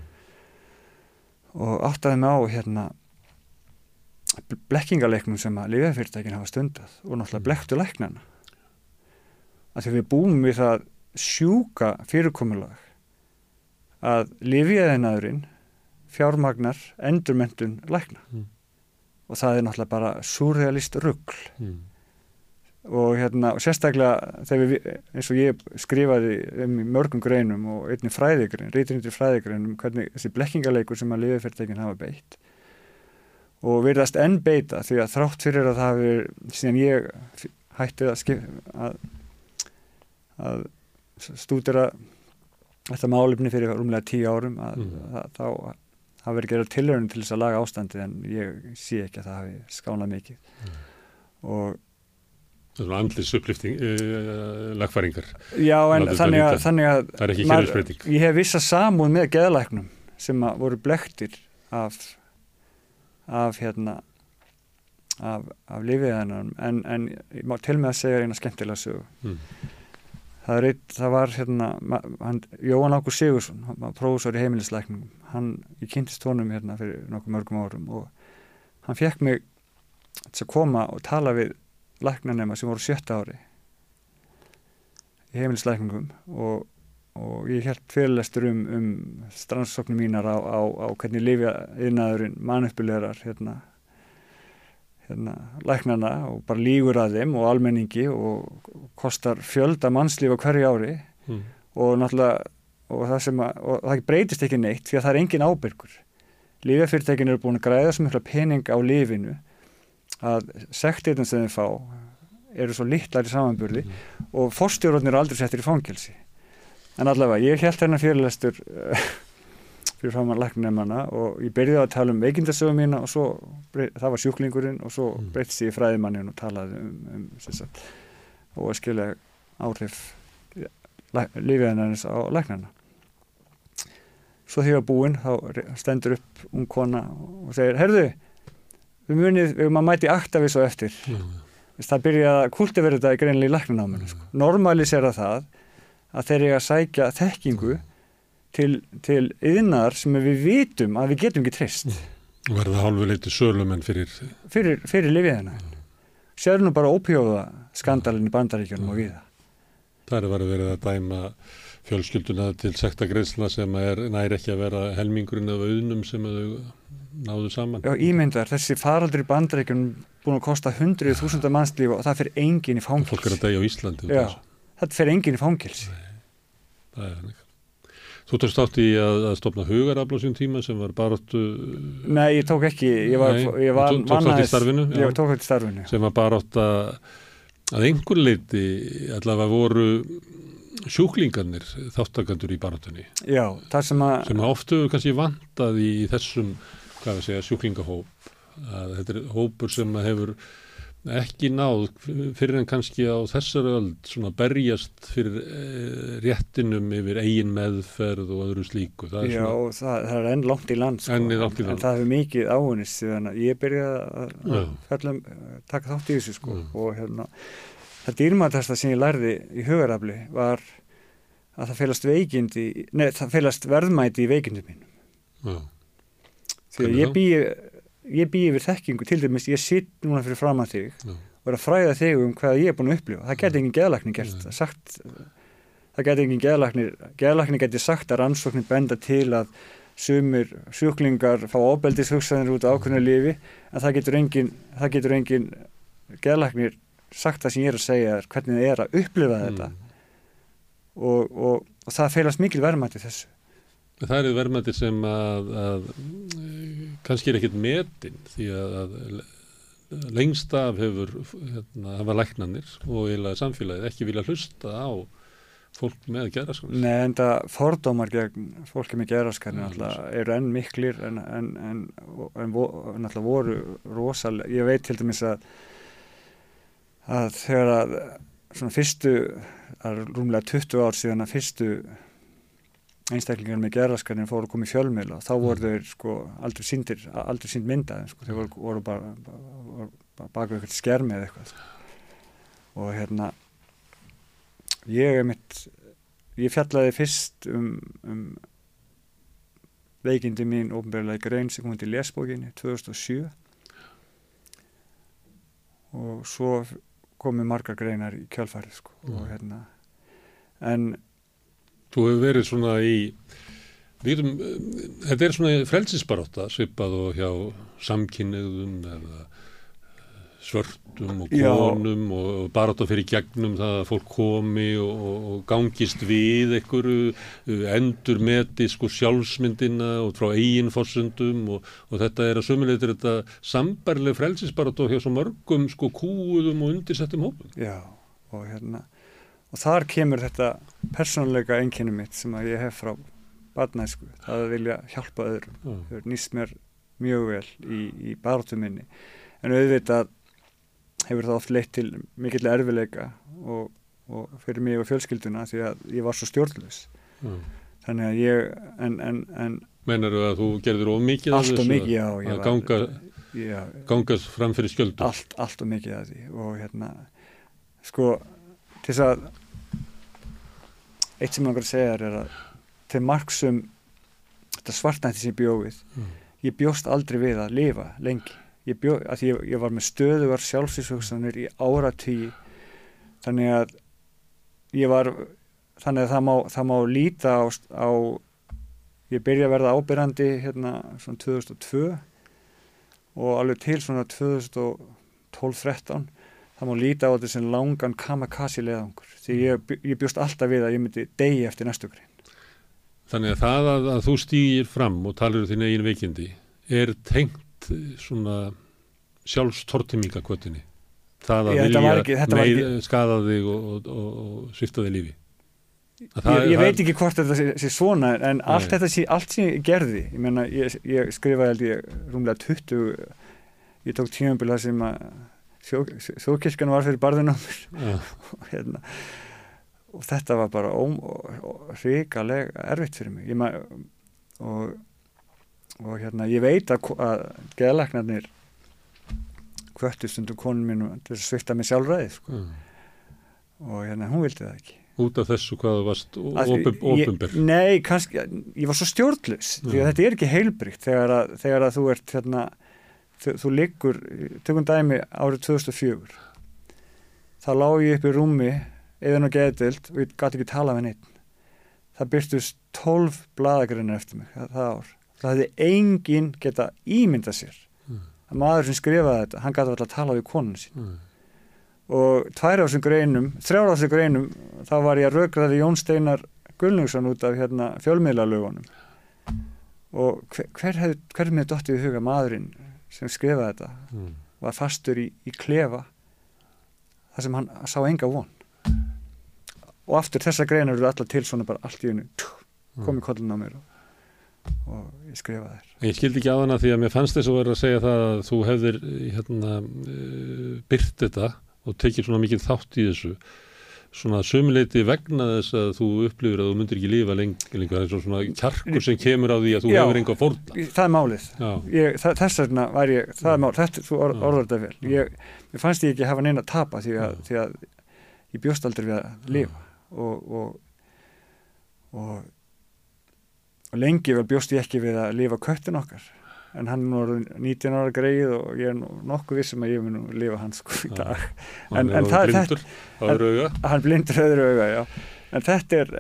og áttaði mig á hérna blekkingaleiknum sem að lifjafyrirtækin hafa stundað og náttúrulega Mm. blekktu læknana að því við búum við það sjúka fyrirkomulag að lifjaðinaðurinn fjármagnar endurmentun lækna Mm. og það er náttúrulega bara surrealist ruggl Mm. og hérna og sérstaklega þegar við, eins og ég skrifaði um mörgum greinum og einnig fræðigrein, reytindir fræðigrein um hvernig þessi blekkingaleikur sem að lifjafyrirtækin hafa beitt og virðast enn beita því að þrátt fyrir að það hafi síðan ég hætti að, að, að stúdira þetta málefni fyrir rúmlega tíu árum að, Mm. að, þá hafi verið gerað tilhörun til þess að laga ástandi en ég sé ekki að það hafi skánað mikið og Það er svona andlis upplifting, uh, lagfæringar. Já, en þannig að, þannig að Það er ekki kynlisbreyting. ég hef vissa samúð með geðlæknum sem voru blektir af af hérna af, af lifiðanum en, en ég má til með að segja eina skemmtilega sögu Mm. Það, er það var hérna hann, Jóhann Ákur Sigursson prófessor í heimilislækningum. Hann, ég kynntist honum hérna fyrir nokkuð mörgum árum og hann fekk mig til að koma og tala við læknanema sem voru sjötta ári í heimilislækningum og, og ég held fyrirlestur um, um strandsóknum mínar á, á, á hvernig lifja yðnaðurinn mannuppulegar hérna, hérna læknana og bara lígur að þeim og almenningi og kostar fjölda mannslíf á hverju ári. Mm. og náttúrulega og það, sem að, og það breytist ekki neitt því að það er engin ábyrgur. Lífjafyrirtækin eru búin að græða svo mikla pening á lífinu að sektirinn sem þeim fá eru svo litlar í samanburði og forstjórnir eru aldrei settir í fangelsi. En allavega, ég held þennan fyrirlestur uh, fyrir framann læknumana og ég byrjaði að tala um veikindasögum mína og svo, það var sjúklingurinn og svo Mm. breytist ég í fræðimannin og talaði um, um sagt, og skilja áhrif lífiðanarins á læknarna svo því að búinn þá stendur upp ung kona og segir, herðu við munið, við erum að mæti aktavís og eftir Mm. Það byrjaði að kultivera þetta í greinlega í læknanáminu sko. normalisera það að þeir eru að sækja þekkingu til, til yðnar sem við vitum að við getum ekki trist Verða hálfu leiti sölumenn fyrir fyrir, fyrir lifiðina sér nú bara ópjóða skandalinn í bandaríkjunum og viða Það er verið verið að dæma fjölskylduna til sekta greiðsla sem er næri ekki að vera helmingurinn af auðnum sem þau náðu saman. Já, ímyndar, þessi faraldur í bandaríkjunum búin að kosta hundrið þúsunda mannslíf og það fyrir enginn í Fólk er fangils að dæja á Íslandi. Já, þetta fyrir enginn í fangils Það er þannig. Þú tókst átt í að, að stopna hugarafla á sín tíma sem var baráttu Nei, ég tók ekki, ég var, Nei, ég var þú tókst þátt í starfinu, já. Ég tók þetta í starfinu. Sem var barátt að að einhver leiti allavega voru sjúklingarnir þáttakandur í baráttunni. Já, það sem að sem oftu kannski vantað í þessum hvað við segja sjúklingahóp. Að þetta er hópur sem að hefur ekki náð fyrir en kannski á þessari öld svona berjast fyrir eh, réttinum yfir eigin meðferð og öðru slíku það Já, svona, það, það er enn langt í land sko, langt í land. en það hefur mikið að ég byrjaði að- að Já. fjalla um, taka þátt í þessu sko og hérna það dýrmætasta sem ég lærði í hugarafli var að það felast veikindi nei, það felast verðmæti í veikindi mín já, því að ég þá? Ég bý yfir þekkingu, til dæmis ég sitt núna fyrir fram að þig Já. og er að fræða þig um hvað ég er búin að upplifa það geti engin geðlæknir gert Nei. sagt, það geti engin geðlæknir geðlæknir geti sagt að rannsóknir benda til að sumir sjúklingar fá ábeldis hugsaðinir út á ákveðinu lífi en það getur engin, það getur engin geðlæknir sagt það sem ég er að segja hvernig þið er að upplifa þetta Mm. og, og, og það feilast mikil verðmætti þessu Það eru verðmættir sem að, að eh, kannski er ekkit metin því að, að lengst af hefur hérna, hafa læknanir og eiginlega samfélagið ekki vilja hlusta á fólk með gerðarskans. Nei, en það fordómar gegn fólki með Já, náttúrulega eru enn miklir en, en, en, en náttúrulega voru rosalega, ég veit til dæmis að að þegar að svona fyrstu, það er rúmlega 20 ár síðan að fyrstu einstaklingar með geraskarni fóru að koma í fjölmil og þá voru þeir sko aldrei síndir, aldrei sínd myndaði sko, þeir voru, voru bara, bara, bara baka eitthvað skermi eða eitthvað og hérna ég er mitt ég fjallaði fyrst um, um veikindi mín ofnbegurlega í grein sem kom til lesbókinni 2007 og svo komu margar greinar í kjálfærið sko. og Mm. hérna en Þú hefur verið svona í, eh, þetta er svona frelsisbaróta svipað og hjá samkynniðum eða eh, svörtum og Já. konum og baróta fyrir gegnum það að fólk komi og, og, gangist við einhverju, eh, endur meti sko sjálfsmyndina og frá eiginfossundum og, og þetta er að sömuleitur þetta sambarleg frelsisbaróta hjá svo mörgum sko kúuðum og undirsettum hópum. já og hérna og þar kemur þetta persónuleika einkenni mitt sem að ég hef frá barnæsku, það að vilja hjálpa öðrum Já. hefur nýst mér mjög vel í, í baróttu minni en auðvitað hefur það oft leitt til mikill erfileika og, og fyrir mig og fjölskylduna því að ég var svo stjórnlaus Já. þannig að ég en, en, en Meinar að þú gerðir of mikið af allt og þessu, mikið já, að var, ganga, já, ganga fram fyrir skjöldu? allt, allt og mikið af því og hérna sko til þess að eitt sem langar að segja er að til marksum þetta svartnætti sem ég bjóð við Mm. ég bjóst aldrei við að lifa lengi ég, bjó, að ég, ég var með stöðugar sjálfsvíshugsanir í áratí þannig að ég var þannig að það má, það má líta á, á ég byrja að verða ábyrjandi hérna svona 2002 og alveg til svona 2012-13 það má líta á þetta sem langan kamakasi leðangur því ég, ég bjóst alltaf við að ég myndi degi eftir næstu grein Þannig að það að, að þú stýgir fram og talir um þín eigin veikindi er tengt svona sjálfstortimíkakvötinni. Það að Ég- vilja ekki- meið, ekki- skada þig og, og, og, og svifta þig lífi. Að ég, ég það- veit ekki hvort þetta sé, sé svona en allt Nei. þetta sé, allt sem ég gerði ég meina, ég, ég skrifaði held ég rúmlega 20 ég tók tímabila sem að þjókirkjan var fyrir barðinu á mér Já, og, hérna, og þetta var bara ríkalega erfitt fyrir mig ég og, og hérna ég veit að, að geðlæknarnir hvöttu stundum konun mínu til að svifta mig sjálfræði sko. já. og hérna hún vildi það ekki Út af þessu hvað þú varst Að því ofinber. ég, Nei, kannski, ég var svo stjórnlaus því að þetta er ekki heilbrygt þegar að, þegar að þú ert hérna, þú, þú liggur, tökum dæmi árið 2004 þá lá ég upp í rúmi eðan og geðdild og ég gæti ekki tala með neitt það byrstust 12 bladagrinnar eftir mig það, það ár. Það hefði enginn geta ímyndað sér. Mm. að maður sem skrifaði þetta, hann gæti alltaf að tala við konun sín Mm. og tvær á þessum greinum, þrjár á þessum greinum þá var ég að raukraði Jón Steinar Gullnungsson út af hérna, fjölmiðlalögunum. Og hver, hver hefði hver með dottið í huga maðurinn sem skrifaði þetta Mm. var fastur í, í klefa þar sem hann sá enga von. Og aftur þessa greinar eru allar til svona bara allt í einu kom í kollin á mér og, og ég skrifaði En Ég skildi ekki á hana því að mér fannst þess að vera að segja það að þú hefðir hérna, uh, byrt þetta og tekið svona mikið þátt í þessu svona sömuleiti vegna þess að þú upplifir að þú myndir ekki lifa lengi, lengi. það er svo svona kjarkur sem kemur á því að þú Já. hefur enga fórna það er málið. Ég, það, þess vegna var ég, það er mál þetta, þú or, Já. orður þetta vel. Ég, ég fannst ég ekki hafa neina að tapa því að, því að ég bjóst aldrei við að lifa. Og, og, og og lengi vel bjóst ég ekki við að lifa köttin okkar en hann er nú orðinn 19 ára greið og ég er nokkuð vissum að ég mun nú lifa hans sko í dag. Hann En- en það er auga. hann blindur öðru auga, já. En þetta er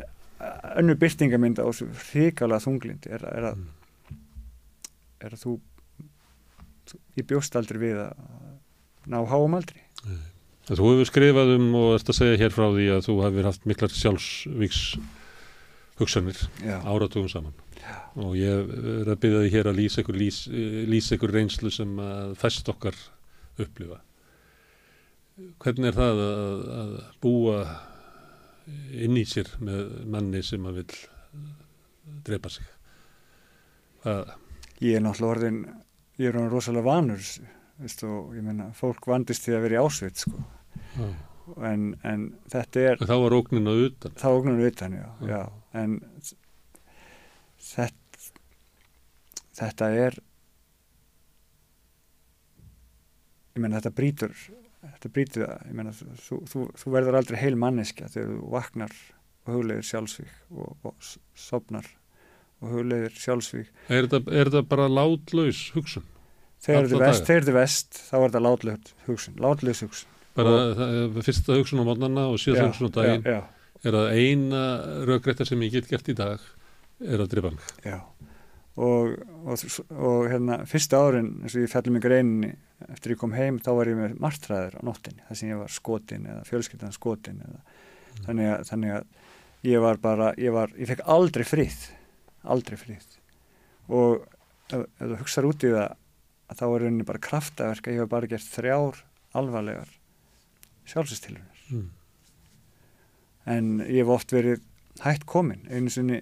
önnur byrtingamynd á þessu hrikalega þunglind er, er að Mm. er að þú, ég bjóst aldrei við að ná háum aldrei En Þú hefur skrifað um og ert að segja hér frá því að þú hefur haft miklar sjálfsvíks hugsanir áratugum saman og ég er að byrja því hér að lýsa ykkur, lýs, lýsa ykkur reynslu sem að fæst okkar upplifa. Hvernig er það að, að búa inn í sér með manni sem að vil drepa sig? Hvað, ég er náttúrulega orðin ég er orðin rosalega vanur veist, og ég meina, fólk vandist því að vera í ásveit sko. en, en þetta er þá var ógnin að utan. þá ógnum við utan, já, Já. já. en þetta þetta er ég meina þetta brýtur þetta brýtur það, ég meina þú, þú, þú verður aldrei heil manneskja þegar þú vaknar og hugleiðir sjálfsvík og, og s- sofnar og hugleiðir sjálfsvík Er þetta, er bara látlaus hugsun? þegar þið vest, vest þá er þetta látlaus hugsun, látlaus hugsun. Bara það, er fyrsta hugsun á mótnarna og síðasta hugsun á daginn. já, er að eina rökrétta sem ég get gert í dag er að drepa mig. já. Og, og, og hérna fyrsta árin eins og ég fellum í greininni eftir ég kom heim þá var ég með martræður á nóttinni þar sem ég var skotin eða fjölskyldan skotin eða, þannig, að, þannig að ég var bara, ég var, ég fekk aldrei frið aldrei frið og ef, ef þú hugsar út í það að þá er rauninni bara kraftaverk ég hef bara gert þrjár alvarlegar sjálfsistilunir Mm. en ég hef oft verið hætt komin einu sinni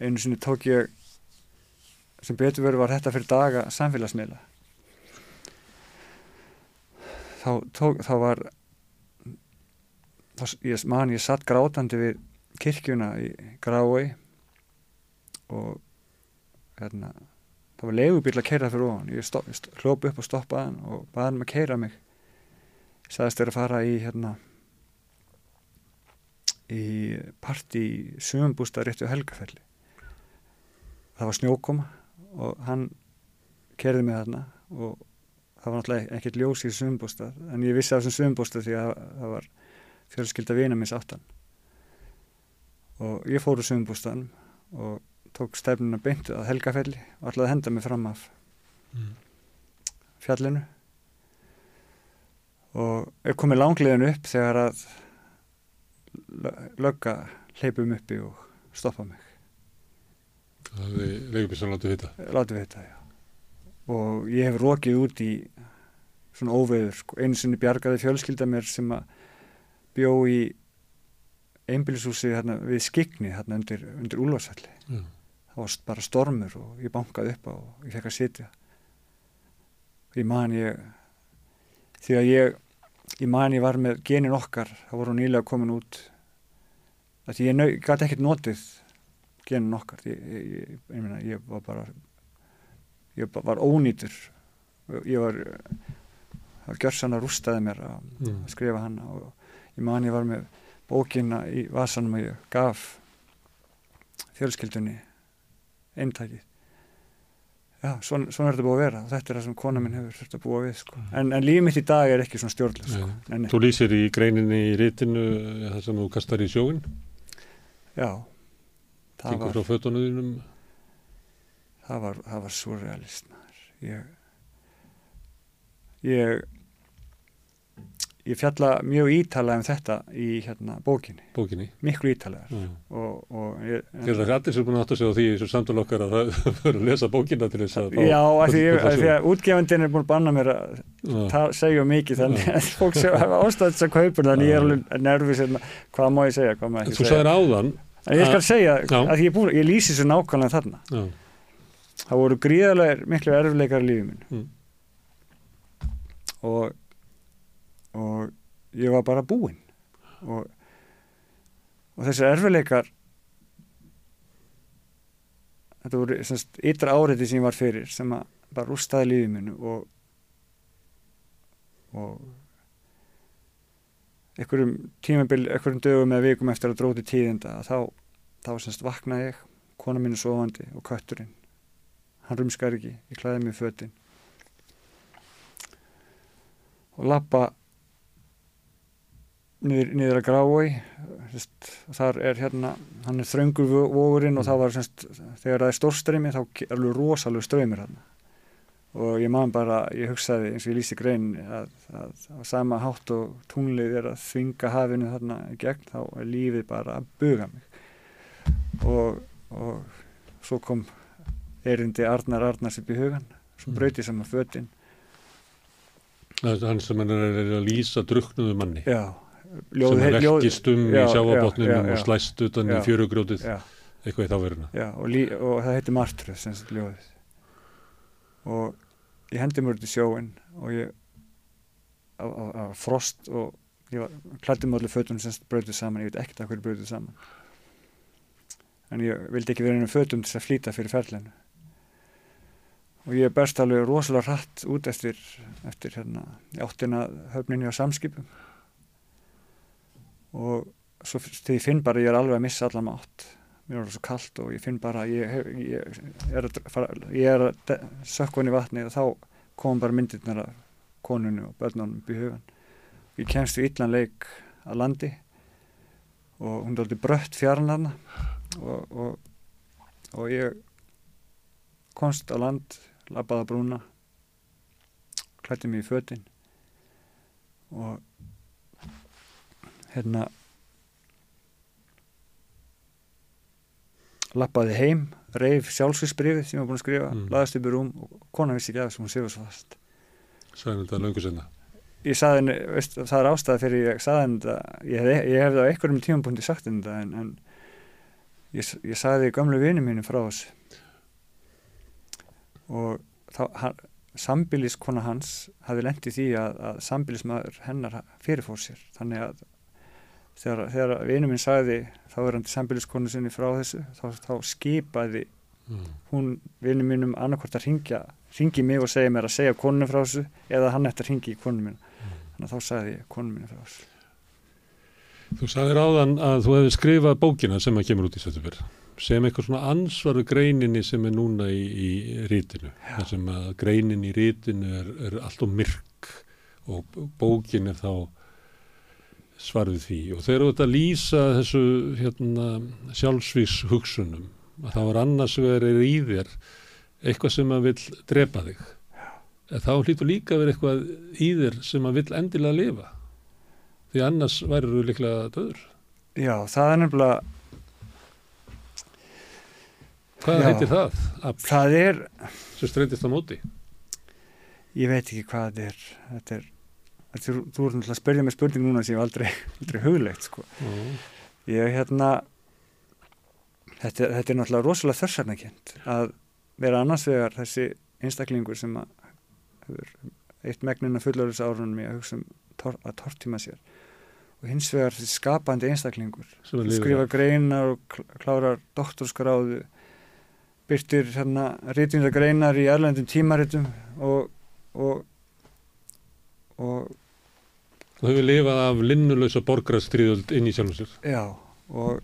einu sinni tók ég sem betur verið var þetta fyrir daga samfélagsmiðla. Þá, tók, þá var þá, ég man ég satt grátandi við kirkjuna í Grái og hérna það var leigubíl að keira fyrir ofan. Ég stopp, hljóp upp og stoppaði hann og baði hann um að keira mig. Sagðist þér að fara í hérna í partí í sögumbústað réttu helgafelli það var snjókoma og hann kerði mig þarna og það var náttúrulega ekkert ljós í sögumbústað en ég vissi af þessum sögumbústað því að það var fjölskylda vina minns áttan og ég fór úr sögumbústaðan og tók stefnuna beintu að helgafelli og að henda mig fram af Mm. fjallinu. Og er komið langlegin upp þegar að lö- lögga hleypum uppi og stoppa mig Það hefði leigubísan látið vita. látum við þetta já. og ég hef rokið út í svona óveður sko. einu sinni bjargaði fjölskylda mér sem að bjó í einbýlishúsi hérna, við skikni hérna, undir, undir úlfarshalli Já. það var bara stormur og ég bankaði upp og ég fekk að sitja ég man ég því að ég ég man ég var með genin okkar það voru nýlega komin út að ég gæti ekkert notið genin okkar. Ég, ég, ég, meina, ég var bara ég ba- var ónýtur. Ég var það gjörsann að rústaði mér að Mm. að skrifa hann og ég man ég var með bókina í vasanum og ég gaf fjölskyldunni eintækið. Já, svona, svona er þetta búið að vera. Og þetta er það sem kona minn hefur þurft að búa við sko. en, en lífið mitt í dag er ekki svona stjórnlega sko. Þú lýsir í greininni í ritinu eh, það sem þú kastar í sjóin, já það var, frá fötunum þínum. það var, það var surrealist maður. ég ég ég fjalla mjög ítalega um þetta í hérna bókinni, bókinni. miklu ítalega Já. og, og ég, Ég held að allir sem búin að átta sig á því í þessu samtal okkar að það fyrir að lesa bókina til þess að Já, af því, að útgefandinn er búin að banna mér að segja mikið þannig að fólk sem hafa ástæðis að kaupa þannig ég er alveg nervis hérna, hvað má ég segja, hvað má ég Þú segja sagðir áðan en ég skal að- segja Já. að ég, búin, ég lýsi svo nákvæmlega þarna já, það voru gríðarlega miklu erfleikar í lífið minn Mm. og og ég var bara búinn og, og þessi erfileikar þetta voru semst ytra áriði sem ég var fyrir sem bara rústaði lífið minn og og einhverjum tímabil, einhverjum dögum eða vikum eftir að dróti tíðinda þá, þá semst vaknaði ég kona mín er sofandi og kötturinn. Hann rumskar ekki, ég klæði mig í fötin. Og lappa niður, niður að grái sest, þar er hérna hann er þröngur vógurinn og Mm. það var semst, þegar það er stórstreymi þá er alveg rosalega ströymir hann og ég man bara, ég hugsaði eins og ég lýsi grein að, að, að sama hátt og tunglið er að þvinga hafinu þarna í gegn þá er lífið bara að buga mig. Og, og svo kom erindi Arnar Arnars upp í hugan svo Mm. brauti saman fötin. Það er hann sem er að lýsa druknuðu manni. Já, sem er velkist um í já, og slæst utan í Já. fjörugrjótið. já, eitthvað í þáveruna. og, og það heitir Martröð sem og ég hendi mér út í sjóin og ég á, á, á frost og ég var klættum allir fötum sem brautuð saman. Ég veit ekkert að hverju brautuð saman. En ég vildi ekki vera einu fötum til að flýta fyrir ferlinu. Og ég berst alveg rosalega hratt út eftir, eftir hérna, áttina höfninni á samskipum. Og svo þegar ég finn bara að ég er alveg að missa allan mátt mér er svo kallt og ég finn bara að ég, hef, ég, er að, ég er að sökkvan í vatni og þá kom bara myndirnar af konunu og börnunum upp í hugan ég kemst við illan leik að landi og hún alltaf brött fjarnarna og, og, og ég komst á land labbaði að brúna klætti mig í fötin og hérna lappaði heim, reif sjálfsvísbrifið sem ég var búin að skrifa, Mm. laðast upp í rúm og konan vissi ekki að hún sefur svo fast Sæðan þetta löngu senna. ég saði henni, veist, það er ástæða fyrir ég saði henni þetta, ég hef, ég hef á einhverjum tímapunkti sagt henni þetta en, en ég, ég saði gömlu vini mínu frá þessu og þá, hann, sambiliskona hans hafi lent í því að, að sambilismæður hennar fyrirfór sér þannig að þegar, þegar vinu minn sagði þá er hann til sambiliskonu sinni frá þessu þá, þá skipaði Mm. hún vinu mínum annarkvort að ringja ringi mig og segja mér að segja konunum frá þessu eða hann eftir að ringi í konunum mín þannig að þá sagði ég konunum mínu frá þessu Þú sagðir áðan að þú hefði skrifað bókina sem að kemur út í Sötubur sem eitthvað svona ansvaru greininni sem er núna í, í rítinu. Það sem að greinin í rítinu er, er alltaf myrk og bókin er þá svarfið því. Og þegar þú ert að lýsa þessu hérna, sjálfsvíks hugsunum að það var annars verið í þér eitthvað sem að vill drepa þig. En þá hlýtur líka að vera eitthvað í þér sem að vill endilega lifa. Því annars væri þú líklega döður. Já, það er nefnilega Hvað Já. heitir það? Afl það er, sem streytist á móti. ég veit ekki hvað þetta er þetta er, er þú ert náttúrulega að spyrja mig spurning núna sem ég aldrei, aldrei huglegt sko. ég hérna þetta, þetta er náttúrulega rosalega þörsarnakent að vera annars vegar þessi einstaklingur sem að hefur eitt megnina fullorðis árunum í að hugsa um tor, að tortíma sér. Og hins vegar þessi skapandi einstaklingur að skrifa greinar og kl- klárar doktorskráðu byrtir hérna rítvinda greinar í erlendum tímaritum og og og Þú hefur lifað af linnulösa borgarstríðöld inn í sjálfum sér. já og,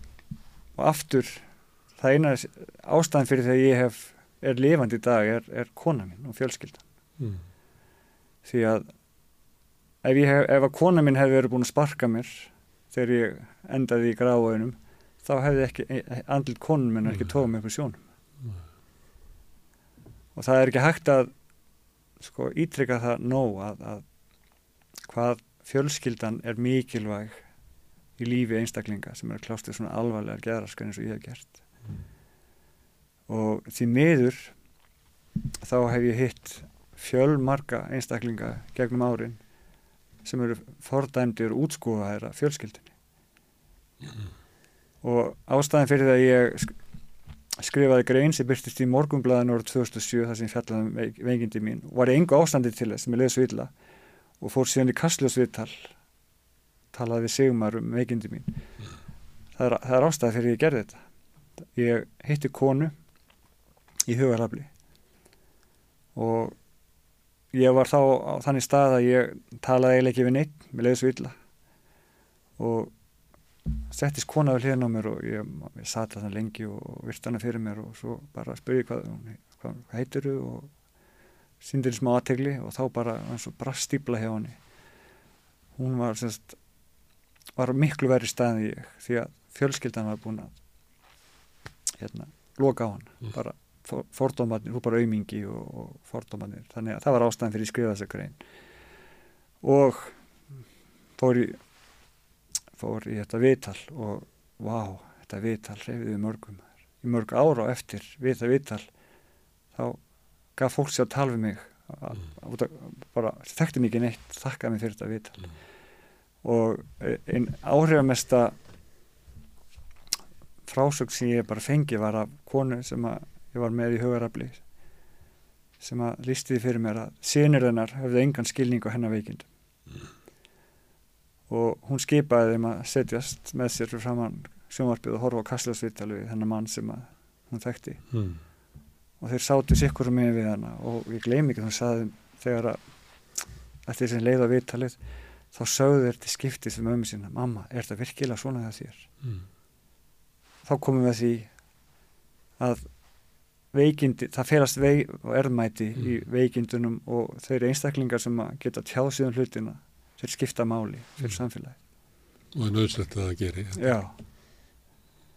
og aftur það eina ástæðan fyrir þegar ég hef er lifandi í dag er, er kona mín og fjölskyldan Mm. því að ef, hef, ef að kona mín hefði verið búin að sparka mér þegar ég endaði í gráðunum þá hefði ekki andlit konun minn ekki mig upp í sjónum Nei. og það er ekki hægt að sko ítrykka það nóg að, að hvað fjölskyldan er mikilvæg í lífi einstaklinga sem er að klást við svona alvarlegar geðraskar eins og ég hef gert. Og því miður þá hef ég hitt fjölmarga einstaklinga gegnum árin sem eru fordæmdir af fjölskyldinni og ástæðan fyrir það að ég sk- skrifaði grein sem byrtist í morgunblæðinu árið 2007 þar sem um veik, veikindi mín var engu ástandi til þess sem ég leði svo illa og fór síðan í kastljósviðtal talaði við Sigmar um veikindi mín. Það er, það er ástæði fyrir ég gerði þetta. Ég hitti konu í hugarhafli og ég var þá á þannig stað að ég talaði eiginlega ekki við neitt mér leiði svo illa og settist kona við hliðin á mér og ég, ég sat það lengi og virt hana fyrir mér og svo bara spurði hvað, hvað heitir þú og síndir smá aðtegli og þá bara eins og brast stípla hjá henni. Hún var semst var miklu verri staði ég því að fjölskyldan var búin að hérna, loka á hann. Mm. bara for- fordómarnir, hún bara aumingi og, og fordómarnir, þannig að það var ástæðan fyrir að skrifa þessa grein. Og fór í fór í þetta vital og vá, þetta vital reyfiði mörgum. Í mörg ára á eftir við það vital þá gaf fólk sér að tala við mig að, Mm. að, bara þekkti mikið neitt þakkaði mig fyrir þetta vital Mm. og einn áhrifamesta frásögn sem ég bara fengi var af konu sem að ég var með í hugarafli sem að lísti því fyrir mér að sinir hennar höfðu engan skilning á hennar veikindum og hún skipaði þeim að setjast með sér framann sjónvarpið og horfa á kastljósvittalu við hennar mann sem að hún þekkti Mm. Og þeir sátu sikkur með við hana og ég gleymi ekki þannig að saði þegar að eftir sem leið á viðtalið þá sögðu þeir til skiptis við mömmu sína mamma, er þetta virkilega svona það þér? Mm. þá komum við að því að veikindi, það felast veik og erðmæti í Mm. veikindunum og þeir einstaklingar sem geta tjáð síðan hlutina þeir skipta máli fyrir Mm. samfélagi og er nöðslegt að það geri já,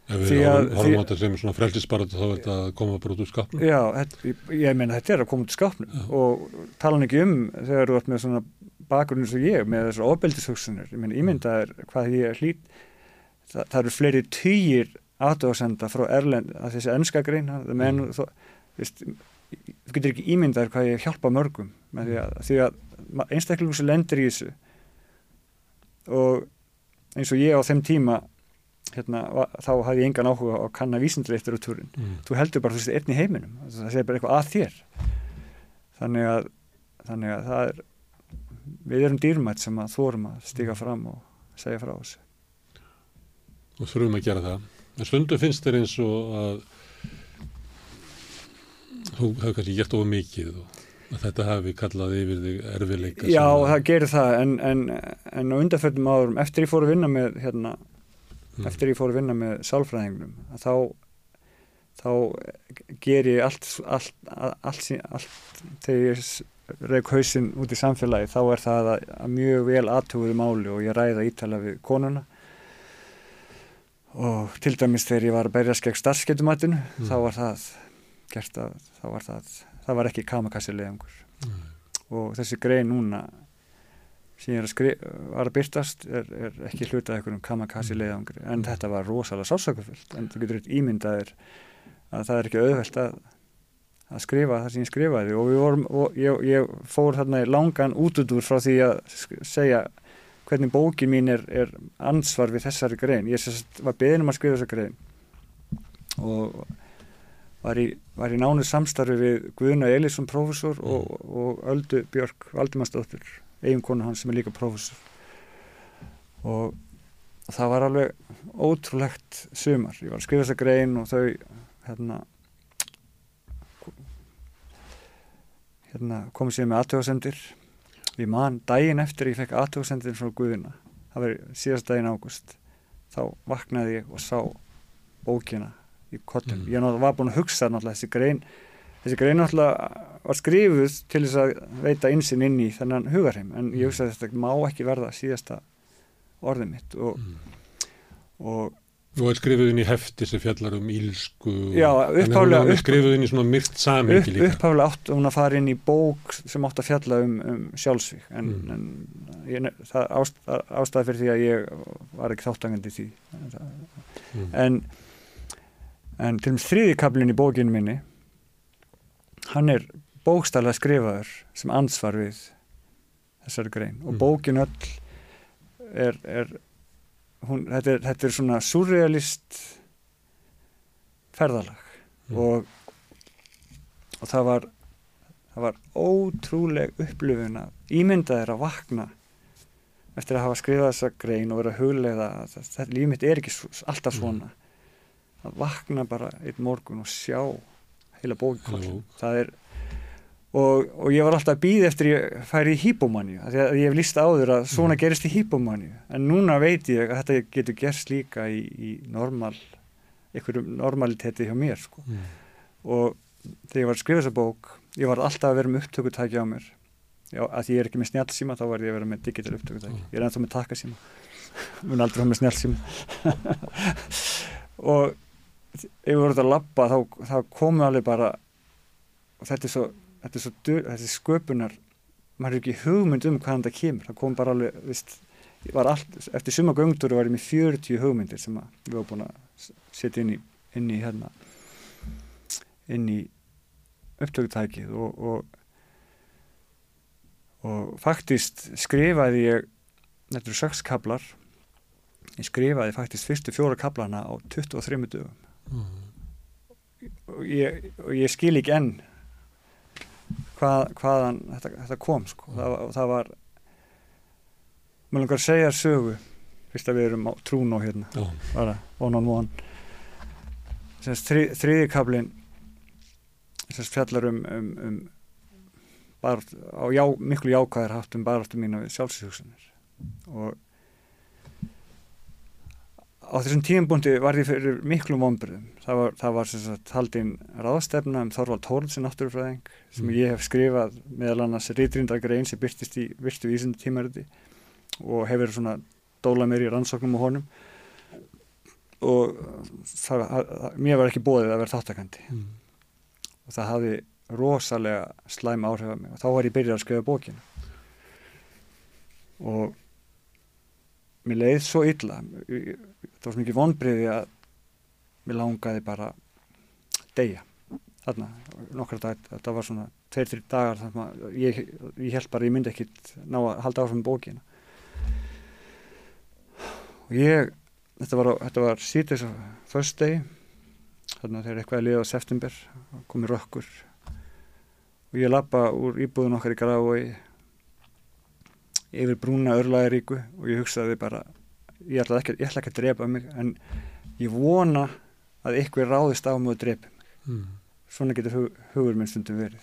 ef við horfum á þetta sem svona frelsisbaratu þá er þetta að koma bara út úr skapnum já ég, ég meina þetta er að koma út í skápnum Já. og tala ekki um þegar þú ert með svona bakgrunn eins og ég með þessar ofbeldishugsunir ég meina ímynda er hvað ég hlýt það, það eru fleiri týjir aðdóðsenda frá Erlend að þessi ennska grein það menn Mm. þú getur ekki ímyndað hvað ég hjálpa mörgum með því að, því að sem lendir í þessu og eins og ég á þeim tíma hérna, þá hafði ég engan áhuga á að kanna vísindilegtur á túrin. Mm. þú heldur bara þú veist einn í heiminum. Það segir bara eitthvað að þér. Þannig að, þannig að það er við erum dýrmætt sem að þórum að stiga fram og segja frá þessu. Og þurfum að gera það. En stundu finnst þér eins og að þú hefur kannski gert ofur mikið og að þetta hafi kallað yfir þig erfileika Já, það gerir það. En, en, en á undarföldum árum eftir ég fór að vinna með hérna, Mm. eftir ég fór að vinna með sálfræðingnum að þá þá ger ég allt allt, allt, allt, allt þegar ég reik hausinn út í samfélagi þá er það að, að mjög vel aðtuguðu máli og ég ræða ítala við konuna og til dæmis þegar ég var að berjast gegn starfskeitumatinu Mm. þá var það gert að þá var það, það var ekki kamakassi leiðangur Nei. og þessi grein núna sem ég er að skrifa, var að byrtast er, er ekki hlutað einhverjum kamakassi Mm. leiðangri en þetta var rosalega sásakafullt en þú getur eitt ímyndaðir að það er ekki auðvelt að, að skrifa það sem ég skrifaði. Og vorum og ég, ég fór þarna í langan útudur frá því að segja hvernig bókin mín er, er ansvar við þessari grein. Ég sérst, var beðin um að skrifa þessa grein og var í, var í nánu samstarfi við Guðna Elísson prófessor og, og Öldu Björk Valdimarsdóttir eiginkonu hans sem er líka prófessor. Og það var alveg ótrúlegt sumar. Ég var að skrifa þessa grein og þau hérna hérna komið sér með aðtöðasendir ég man daginn eftir ég fekk aðtöðasendir frá Guðina það var síðast daginn águst þá vaknaði ég og sá bókina í kottum Mm. ég var búin að hugsa náttúrulega þessi grein þessi grein náttúrulega var skrifuð til þess að veita einsinn inn í þennan hugarheim en ég hugsa að þetta má ekki verða síðasta orðið mitt og, Mm. og og er skrifuð inn í hefti sem fjallar um ílsku Já, en hún upphaflega- er upp- skrifuð inn í svona myrt upp, samhengi líka upphaflega átt hún að fara inn í bók sem átt að fjalla um, um sjálfsvík en, Mm. en ég, það ást, ástæði fyrir því að ég var ekki þáttangandi því Mm. en en til og með þriði kaplinn í bókinu minni hann er bókstæðlega skrifaður sem ansvar við þessari grein og Mm. bókin öll er, er hún, þetta, er, þetta er svona surrealist ferðalag Mm. og, og það var það var ótrúleg upplifun að ímynda þeir að vakna eftir að hafa skrifað þessa grein og vera huglega að þetta líf mitt er ekki alltaf Mm. svona að vakna bara einn morgun og sjá heila bóki Heila kollin. bók. það er og, og ég var alltaf að býða eftir ég færi í hýpomanju því að ég hef líst áður að svona Mm. gerist í hýpomanju en núna veit ég að þetta getur gerst líka í, í normal einhverjum normaliteti hjá mér sko. Mm. og þegar ég var að skrifa þessa bók ég var alltaf að vera með upptökutæki á mér já, að því ég er ekki með snjálfsíma þá verði ég að vera með digital upptökutæki Mm. ég er ennþá með takkasíma mun aldrei hafa með snjálfsíma og ef við vorum að labba þá, þá komu alveg bara og þetta er svo, þetta er svo þetta er sköpunar maður er ekki hugmynd um hvaðan það kemur það kom bara alveg, vist allt, eftir suma göngdur var ég með 40 hugmyndir sem við varum búin að setja inn í, inn í hérna inn í upptökutækið og, og og faktist skrifaði ég þetta eru sex kablar ég skrifaði faktist fyrstu fjóra kablana á 23 dögum. Og ég, og ég skil ekki enn hvað, hvaðan þetta, þetta kom sko. það, og það var maður langar að segja sögu fyrst að við erum á trún og hérna bara one on one. Þri, þriði kablin sennst, fjallar um, um, um bara á já, miklu jákvæðar haft um baráttu mína við sjálfsvíðhugsanir og á þessum tíumbúndi var ég fyrir miklum vonbröðum það var, það var sagt haldinn ráðstefna um Þorvald Tórlsson náttúrufræðing sem Mm. ég hef skrifað meðal annars rítríndagrein sem byrtist í virtu vísindu tímariti og hefur svona dóla mér í rannsóknum á honum. Og það, það, mér var ekki bóðið að vera þáttakandi mm. og það hafði rosalega slæm áhrif af mig. Og þá var ég byrjað að skrifa bókina. Og mér leið svo illa. Það var svo mikið vonbriði að mér langaði bara deyja. Þarna, nokkra dag þetta var svona tveir, þrjir dagar þannig að ég, ég held bara ég myndi ekkit ná að halda áfram bókina. Og ég þetta var, var á first day þannig að þegar eitthvað er liðað á september komið rökkur. Og ég lappa úr íbúðun okkar í Grafói yfir brúna örlægaríku og ég hugsaði bara ég ætla ekki, ég ætla ekki að drepa mig en ég vona að ykkur ráðist á mig og drepi mig Mm. svona getur hug, hugur minn stundum verið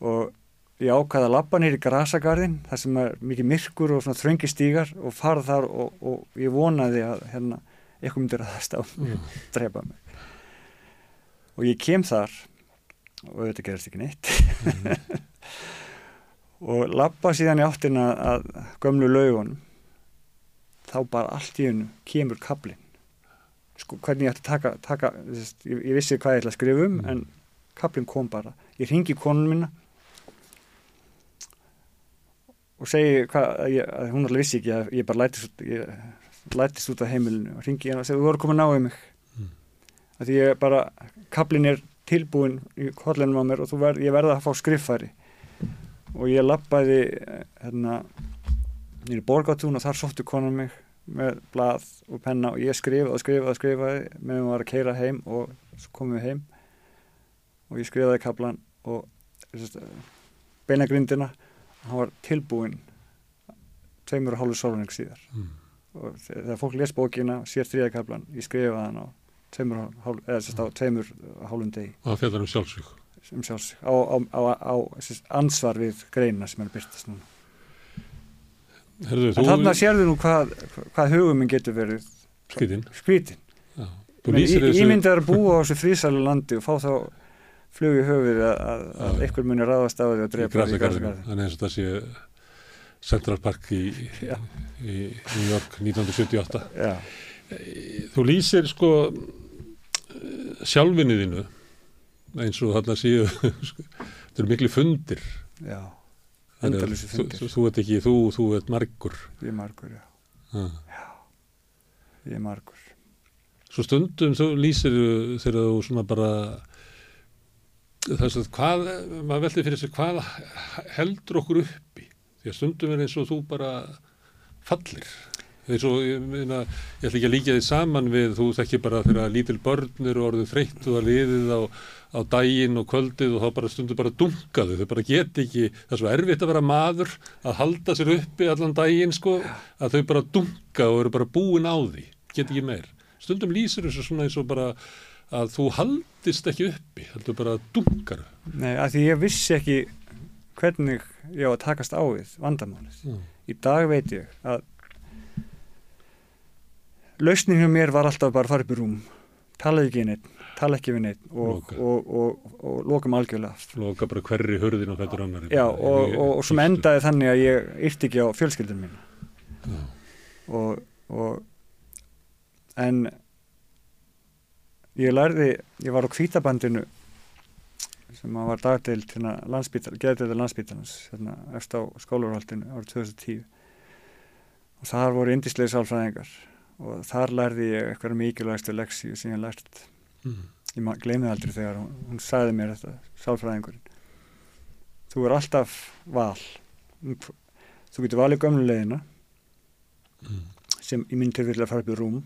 og ég ákvaði að lappa nýri grasagarðin þar sem er mikið myrkur og svona þröngi stígar og fara þar og, og ég vonaði að hérna, eitthvað myndir ráðast á mig Mm. drepa mig og ég kem þar og þetta gerast ekki neitt Mm. og lappa síðan í áttina að gömlu laugunum þá bara allt í hennu kemur kablin sko hvernig ég ætti að taka, taka ég, ég vissi hvað ég ætla að skrifa um Mm. en kablin kom bara ég ringi konun minna og segi hvað, að ég, að hún alveg vissi ekki að ég bara lætist ég lætist út af heimilinu og ringi hérna og segi þú voru komin að ná í mig Mm. að því ég bara kablin er tilbúin í kollinum á mér og verð, ég verða að fá skriffæri og ég lappaði hérna nýri borgatún og þar sóttu konan mig með blað og penna og ég skrifaði og skrifaði og skrifaði meðan við var að keira heim og svo komum við heim og ég skrifaði kablan og beinagrindina og hann var tilbúin tveimur og hálfu sólunning síðar Mm. og þegar fólk les bókina sér þriða kablan, ég skrifaði hann á tveimur, og hálf, eða sérst á tveimur og hálfum degi Og það fjallar um sjálfsvík. Um sjálfs á, á, á, á ansvar við greina sem er að byrtast núna. Herðu, en þarna sérðu nú hvað, hvað hugum minn getur verið. Þú lýsir þessu... Ímyndið að búa á þessu frísælu landi og fá þá flug í höfuð að, að, að einhver muni ráðast á því í drepa í grasagarðinu. Þannig eins og það sé Central Park í, í New York 1978. Já, Þú lýsir sko sjálfinniðinu eins og þarna séu þetta eru miklu fundir já, að endalösi þú, fundir. þú, þú ert ekki þú, þú ert margur Ég er margur, já, ha. ég er margur. svo stundum þú lýsir þegar þú svona bara þess að hvað maður veldi fyrir sig hvað heldur okkur uppi því að stundum er eins og þú bara fallir eins og ég, meina, ég ætla ekki að líka því saman við þú þekki bara þegar lítil börn eru orðið þreytt og það liðið á, á daginn og kvöldið og þá bara stundum bara dunkaðu, þau bara get ekki það er svo erfitt að vera maður að halda sér uppi allan daginn sko að þau bara dunka og eru bara búin á því. Get ekki meir, stundum lýsir þessu svona eins og bara að þú haldist ekki uppi, heldur bara dunkar Nei, að því ég vissi ekki hvernig ég á að takast á við vandamálið. mm. Í dag veit ég að lausnin hjá mér var alltaf bara að fara upp í rúm, tala ekki neitt, tala ekki við neitt og, og, og, og, loka mig algjörlega. Loka bara hverri hurðin og fættur annari Já, og, sem endaði þannig að ég yrti ekki á fjölskyldun mín Já. og, og en ég lærði, ég var á kvítabandinu sem var dagdeild hérna landsbítal, geðdeilda landsbítalans hérna eftir á skólarhaldinu árið 2010 og þar voru indislega sálfræðingar og þar lærði ég eitthvað mikilvægstu leksíu sem ég lært Mm. ég það aldrei þegar hún, hún sagði mér þetta, sálfræðingurinn þú er alltaf val þú getur valið gömlu leiðina Mm. sem í minn tilfelli að fara upp í rúm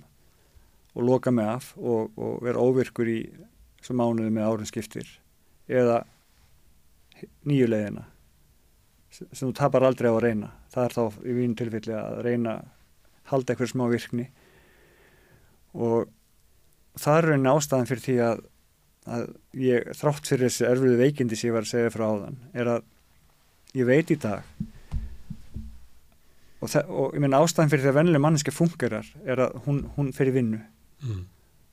og loka mig af og, og vera óvirkur í svo mánuði með árun skiptir eða nýju leiðina sem, sem þú tapar aldrei á að reyna það er þá í mín tilfelli að reyna halda eitthvað smá virkni og það er raunin ástæðan fyrir því að, að ég, þrátt fyrir þessi erfiðu veikindi sem ég var að segja frá áðan er að ég veit í dag og, og ég meina ástæðan fyrir því að vennileg manneski fungerar er að hún, hún fyrir vinnu Mm.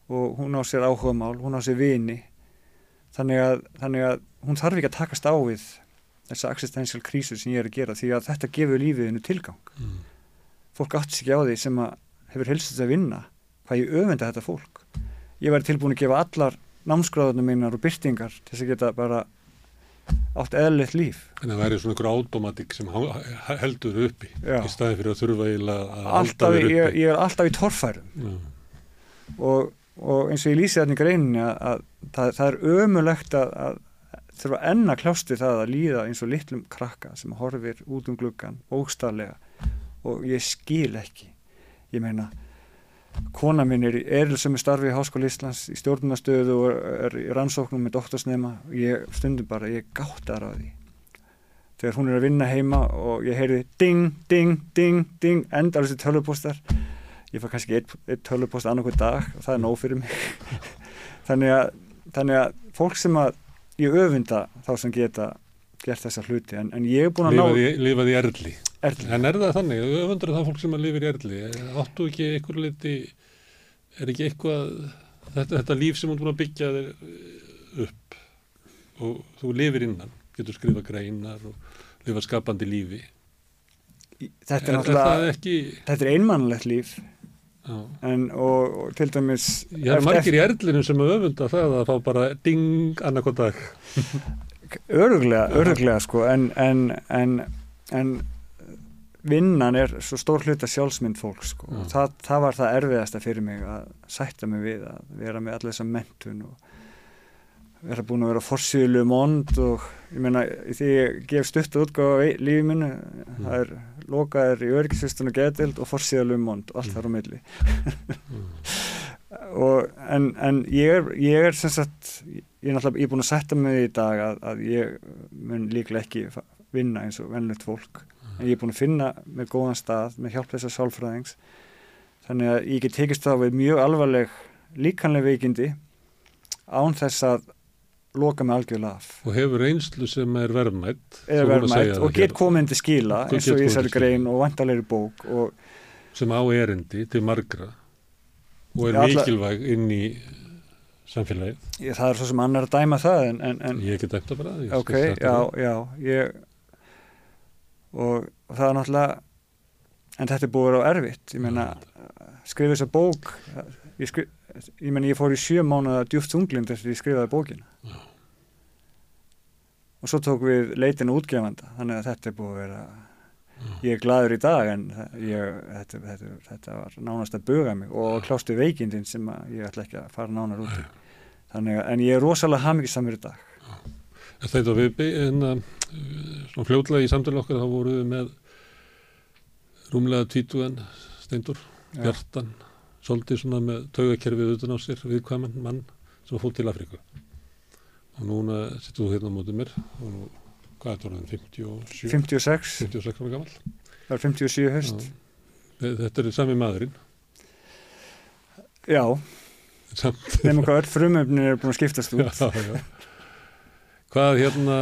og hún á sér áhugamál, hún á sér vini þannig að, þannig að hún þarf ekki að takast á við þessa existential krísu sem ég er að gera því að þetta gefur lífiðinu tilgang Mm. fólk átt sér ekki á því sem að hefur helst að vinna hvað ég öfenda þetta fólk. Ég væri tilbúin að gefa allar námskráðunum mínar og byrtingar til þess að geta bara átt eðlilegt líf. En það væri svona einhver automatik sem heldur uppi Já. í staði fyrir að þurfa að alltaf, í- þér ég, uppi. ég er alltaf í torfærum. Og, og eins og ég lýsi þarna í greininni að, að það, það er ömulegt að, að þurfa enn að kljásti það að líða eins og litlum krakka sem horfir út um gluggan bókstarlega og ég skil ekki. Ég meina kona minn er í erilsömmu starfi í Háskóla Íslands í stjórnunastöðu og er í rannsóknum með doktorsnema. Og ég stundum bara, ég gáttar á því. Þegar hún er að vinna heima og ég heyri ding, ding, ding, ding endar þessi tölvupóstar ég fær kannski eitt, eitt tölvupóst annarkvæð dag og það er nóg fyrir mig. Þannig, að, þannig að fólk sem að ég öfunda þá sem geta gert þessa hluti en, en ég er búin að ná lifaði, í erli erli. en er það þannig, öfundur það fólk sem að lifir í erli? Áttu ekki einhver liti er ekki eitthvað þetta, þetta líf sem hún búin að byggja þér eh, upp? Og þú lifir innan, getur skrifa greinar og lifa skapandi lífi. Þetta er er, er ekki þetta er einmannlegt líf. En, og, og til dæmis ég er margir í erlinu sem öfunda það að fá bara ding annarkot dag. Öruglega, öruglega sko. En, en, en, en vinnan er svo stór hluta sjálfsmynd fólk sko. Og það, það var það erfiðasta fyrir mig að sætta mig við að vera með allir þessa mentun og vera búin að vera forsýðlu mond og ég meina því ég gef stutt útgáfa í lífi minnu það er lokaður í örgisvistunum getild og forsýðlu mond og allt þar á milli. Og, en, en ég er, ég er sem sagt ég er náttúrulega, ég er búin að setja mig í dag að, að ég mun líklega ekki vinna eins og vennlegt fólk en ég er búin að finna með góðan stað með hjálp þessar sálfræðings. Þannig að ég get tekist þá við mjög alvarleg líkanlega veikindi án þess að loka mig algjörlega af. Og hefur einslu sem er verðmætt segja verðmætt það og get til skila eins og í þessari grein og vantalegri bók og sem á erindi til margra og er Já, alla- mikilvæg inn í samfélagið. Ég, það er svo sem annar að dæma það en, en, en ég get eftir bara ég ok, já, það. já ég, og það er náttúrulega en þetta er búið að vera erfitt. Ég meina, skrifa þessa bók ég, skri, ég meina, ég fór í sjö mánuða djúft þunglind eftir ég skrifaði bókina. Já. og svo tók við leitin útgefanda þannig að þetta er búið að vera ég er gladur í dag en ég, þetta, þetta, þetta var nánast að buga mig og klástu veikindin sem að ég ætla ekki að fara nánar út í. Þannig að, en ég er rosalega hamingisamur í dag Þetta við uh, svona fljótlega í samtölu okkar þá voru við með rúmlega tvítugan steindur, hjartan svolítið svona með taugakerfið utan á sér viðkvæman mann sem fótt til Afríku. Og núna sittum þú hérna á mótið mér og nú, hvað er þetta orðin, 57 56, 56 ára gammal það er 57 höst Já. Þetta er sami maðurinn. Já, nema hvað öll frumöfnin er búin að skiptast út. Já, já. Hvað hérna,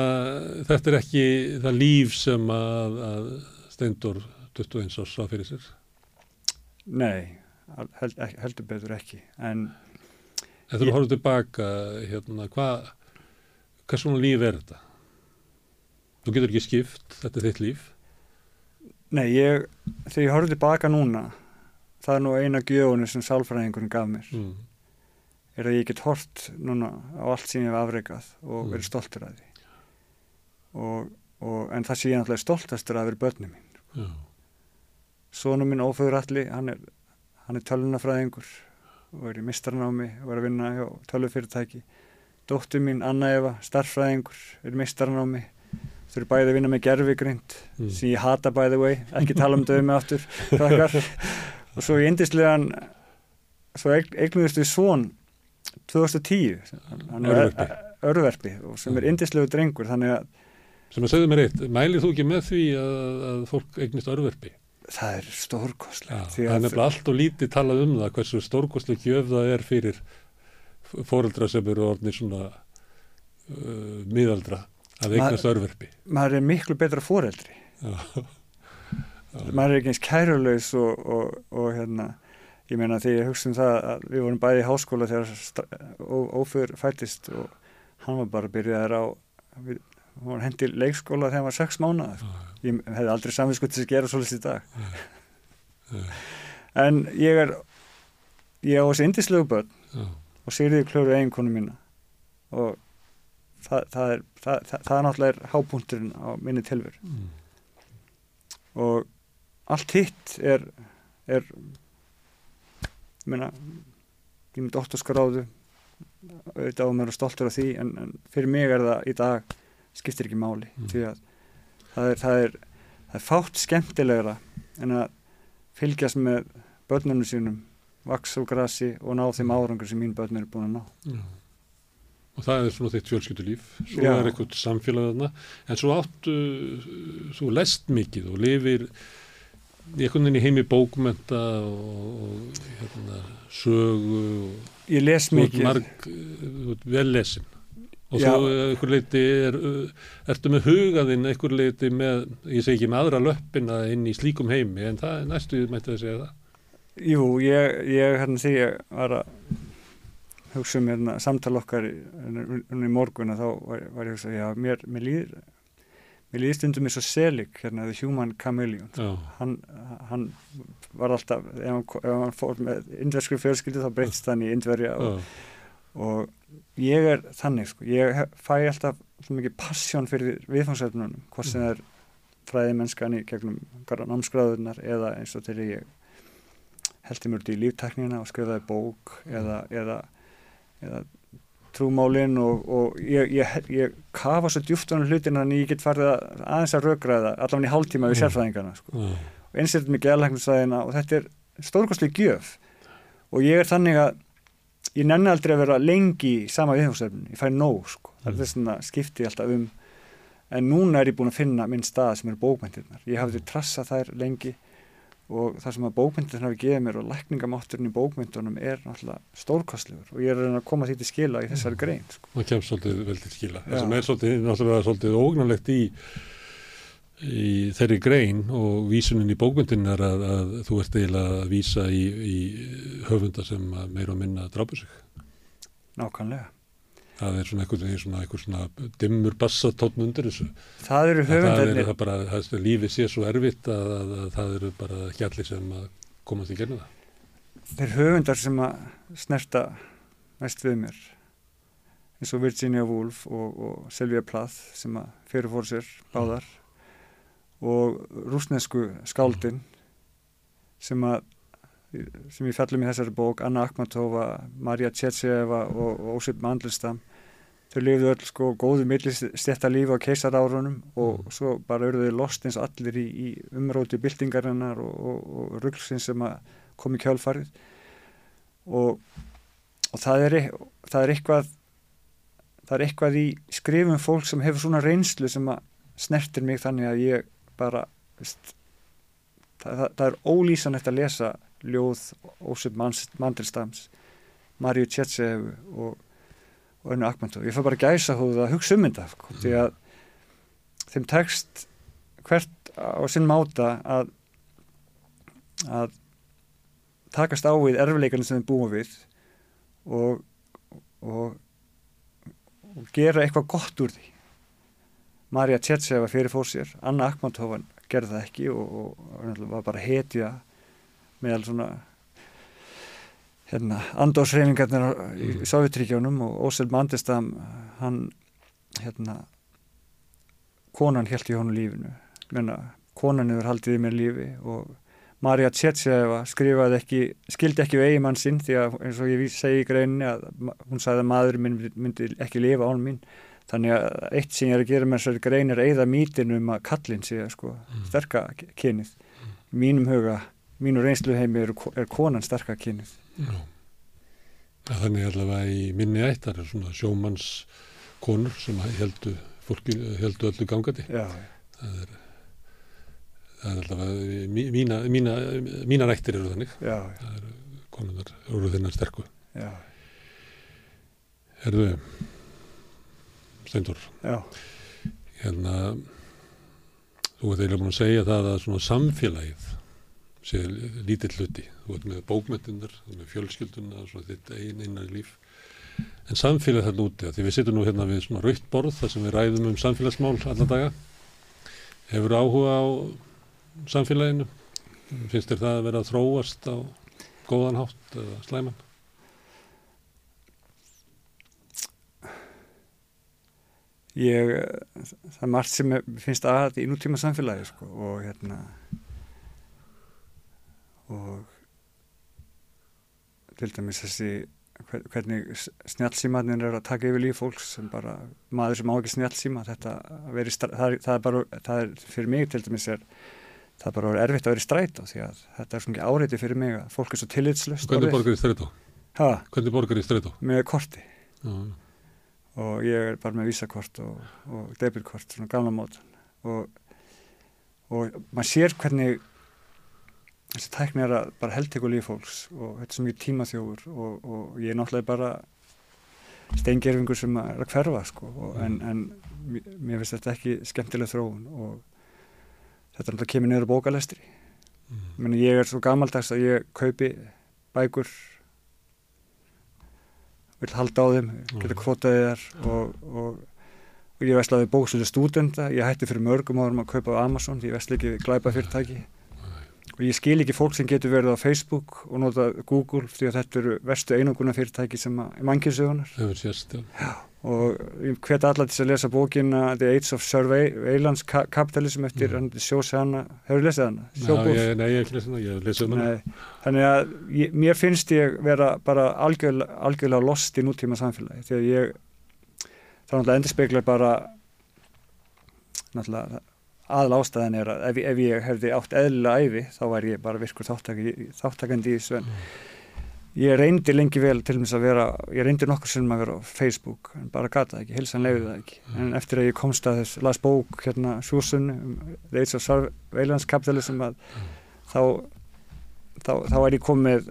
þetta er ekki það líf sem að, að Steindor 21 árs sá fyrir sér. nei, held, heldur betur ekki en En þú horfður tilbaka, hérna, hvað, hvað svona líf er þetta? Þú getur ekki skipt, þetta er þitt líf. Nei, ég, þegar ég horfði tilbaka núna, það er nú eina gjöfunni sem sálfræðingurinn gaf mér, Mm. Er að ég get hort núna á allt sem ég hef afreikað og Mm. verið stoltur af því. Og, og, en það sé ég náttúrulega stoltastur af verið börnum mín. Já, Sónu minn Óföður Alli, hann er, er tölunafræðingur og er í mistarnámi og er að vinna hjá tölufyrirtæki. Dóttur mín Anna Eva, starffræðingur, er í mistarnámi. Þau eru bæði að vinna með gerfigrind mm. sem ég hata by the way, ekki tala um dömi aftur, krakkar. Og svo í indislegan, svo eignuðist við svon 2010, hann er Örverpi. örverpi og sem er indislegu drengur, þannig að Sem að segðu mér eitt, mælir þú ekki með því að, að fólk eignist örverfi? það er Já, stórkostlegt. það er nefnilega allt og lítið talað um það, hversu stórkostlega gjöf það er fyrir fóreldra sem eru orðnir svona uh, miðaldra að eignast örverfi. Maður er miklu betra foreldri. Já, Maður er ekki eins kærulaus og, og, og hérna, ég meina því ég hugsa um það að við vorum bæði í háskóla þegar Ófur fættist og hann var bara byrjaðar á, við, hann var hendi leikskóla þegar hann var sex mánuða. já, ég hefði aldrei samvinskutt að gera svolítið í dag. En ég er ég á þessi indislegu börn og sýrði klöru eiginkonu mína. Og það, það, er, það, það, það er náttúrulega hápunkturinn á minni tilveru. Mm. og allt hitt er er ég meina ég er með doktorskráðu auðvitað á mér og stoltur af því en, en fyrir mig er það í dag skiptir ekki máli Mm. því að það er, það, er, það er fátt skemmtilegra en að fylgjast með börnunum sínum vaks og grasi og ná þeim árangur sem mín börn eru búin að ná já. Og það er svona þitt fjölskyldulíf, svo Já. er eitthvað samfélag þarna, en svo áttu, þú lest mikið og lifir einhvern veginn í heimi bókmenta og, og hérna, sögu og ég les mikið. marg, vel lesin. Og Já. svo einhver leiti er, uh, ertu með hugaðinn einhver leiti með, ég segi ekki með aðra löppina inn í slíkum heimi en það er næstu mætti að segja það. Jú, ég, ég hérna því ég var að hugsa um hérna, samtal okkar í, hérna, í morgun að þá var, var ég að hugsa, já, mér, mér líður mér líður stundum eins og Selig hérna, The Human Chameleon. Já, hann, hann var alltaf ef hann, ef hann fór með indverskri fjölskyldu þá breytist hann í indverja og, já, og ég er þannig sko, ég fæ alltaf svo mikið passjón fyrir viðfangsefnunum hvort sem það er fræði mennskan í gegnum námskráðunar eða eins og til ég heldur mér út í lífteknina og skrifaði bók eða, eða, eða trúmálin og, og ég, ég, ég kafa svo djúft á hlutin þannig ég get farið að aðeins að rökraða allavega í hálftíma við Mm. sérfræðingarna sko. Já, og eins þetta með geðlæknisvæðina og þetta er stórkostlega gjöf. Og ég er þannig að ég nenni aldrei að vera lengi í sama viðhjómsefni, ég fæ nóg sko. það er Mm. þess að skipti alltaf um. En núna er ég búin að finna minn stað sem eru bókmyndirnar, ég hafði trassað þær lengi og það sem að bókmyndirnar hafi gefið mér og lækningamátturinn í bókmyndunum er náttúrulega stórkostlegur. Og ég er að koma því til skila í þessari grein sko. það kemst svolítið vel til skila. Það sem er svolítið, náttúrulega svolítið ógnarlegt í í þeirri grein og vísunin í bókmyndin er að, að þú ert eiginlega að vísa í, í höfunda sem meira og minna drápu sig. Nákvæmlega það er svona eitthvað, svona, eitthvað svona dimmur bassatótn undir þessu. Það eru En það er höfundarnir. það bara, það er lífið sé svo erfitt að, að, að það eru bara allir sem að komast í gerna það. Þeir höfundar sem að snerta mest við mér eins og Virginia Woolf og, og Sylvia Plath sem að fyrirfór sér báðar og rúsnesku skáldin sem að sem ég fjallum í þessari bók Anna Akhmatova, Marja Tjetseva og, og Ósip Mandelstam þau lifðu öll sko góðu millistetta lífi á keisarárunum og Mm. svo bara eru þau lost eins og allir í, í umróti byltingarinnar og, og, og rugglsins sem kom í kjálfarið og, og það, er, e- það er eitthvað það er eitthvað í skrifum fólk sem hefur svona reynslu sem að snertir mig þannig að ég bara veist, það, það, það er ólýsanlegt að lesa ljóð Ósip Mandelstams Marju Tjetsefu og, og önnu Akmantó ég fær bara gæsa hóð að hugsa um þetta sko, því að þeim tekst hvert á sinn máta að að takast á við erfileikarnir sem þeim búa við og og, og gera eitthvað gott úr því. Marja Tjetseva fyrir fór sér Anna Akmantófan gerði það ekki og, og var bara hetja meðal svona hérna, andósreifingarnir í Mm. Sovjetríkjónum og Ósel Mandestam hann hérna konan held í honum lífinu. Menna, konan hefur haldið í mér lífi og Marja Tjetseva skrifaði ekki, skildi ekki við eigimann sinn því að eins og ég segi í greinni að hún sagði að maður minn myndi ekki lifa án mín. Þannig að eitt sem ég er að gera með þessari grein er að eigða mítinu um að kallinn sé sko, sterka kynið. Í mínum huga, mínu reynslu heimi er, er konan sterka kynið Já. Ja, þannig allavega í minni ættar er svona sjómanns konur sem heldu, fólki, heldu öllu gangandi. já, Það er, það er allavega, mí- mína, mína, mínar ættir eru þannig. já, Konunar eru þennan sterku. já, Herðu, Steindur, já, hérna, þú ert eiginlega búin að segja það að svona samfélagið sé lítill hluti. Þú ert með bókmyndunar, þú ert með fjölskylduna, þitt einn innan líf. En samfélag þarna úti, því við sittum nú hérna við svona rautt borð þar sem við ræðum um samfélagsmál alla daga. Hefur áhuga á samfélaginu? Finnst þér það að vera að þróast á góðan hátt eða slæman? ég það er margt sem er- finnst að í nútíma samfélagi sko, og hérna og til dæmis þessi hver- hvernig snjálfsímaðnir er að taka yfir líf fólks sem bara, maður sem á ekki snjálfsíma þetta stra- það, það er bara það er fyrir mig til dæmis er það er bara erfitt að vera í strætó því að þetta er svona ekki áreiti fyrir mig að fólk er svo tillitslust Hvernig borgar í strætó? ha, Hvernig borgar í strætó? með korti. Já, og ég er bara með vísakort og, og debitkort, svona gamla mótan og, og maður sér hvernig þessi tækni er að bara heldteku líf fólks og þetta er svo mjög tímaþjófur og, og ég er náttúrulega bara steingerfingur sem er að hverfa sko, og, en, en mér- finnst þetta ekki skemmtileg þróun og þetta náttúrulega kemur niður á bókalestri Mm. Meni, ég er svo gamaldags að ég kaupi bækur vil halda á þeim geta Mhm. kvotaði þar og, og, ég veslaði bóksölu stúdenda ég hætti fyrir mörgum árum að kaupa á Amazon því ég vesla ekki glæpa fyrirtæki og ég skil ekki fólk sem getur verið á Facebook og nota Google því að þetta eru verstu einunguna fyrirtæki sem sérst, já. og ég hvet allar til að lesa bókina The Age of Surveillance Capitalism eftir Mm. Sjós hana hefur lesið hana? Já, Sjóbúf? ég, nei, ég hef ekki lesið hana, ég hef lesið hana. Nei, þannig að ég, mér finnst ég vera bara algjörlega, algjörlega lost í nútíma samfélagi því að ég það er náttúrulega endur speklar bara náttúrulega aðal ástæðan er að ef, ef ég hefði átt eðlilega æfi þá væri ég bara virkur þáttakandi, þáttakandi í þessu en ég reyndi lengi vel til þess að vera ég reyndi nokkur sinnum að vera á Facebook en bara gata ekki, hilsan leiði það ekki. En eftir að ég komst að þess, las bók hérna Sjúsun of Surveillance Capitalism að þá, þá, þá er ég komið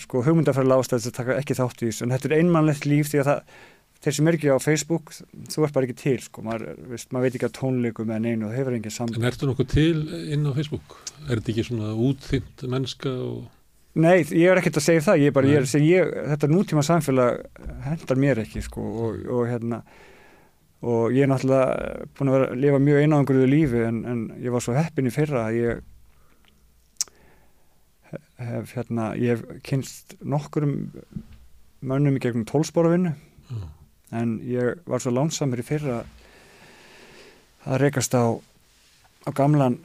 sko hugmyndafærilega ástæðis að taka ekki þátt í þessu. En þetta er einmannlegt líf því að það þeir sem er ekki á Facebook, þú ert bara ekki til sko, maður, veist, maður veit ekki að tónleikum eða neinu og það hefur engin samband. En ertu nokkuð til inn á Facebook? Er þetta ekki svona útþynt mennska og... Nei, ég er ekkert að segja það, ég er bara, ég er ég, þetta nútíma samfélag hendar mér ekki, sko, og, og hérna, og ég er náttúrulega búin að vera að lifa mjög einangruðu lífi, en, en ég var svo heppin í fyrra að ég hef, hérna, ég hef kynst nokkurum mönnum í gegnum tólsporavinnu, Já, en ég var svo lánsamur í fyrra að rekast á, á gamlan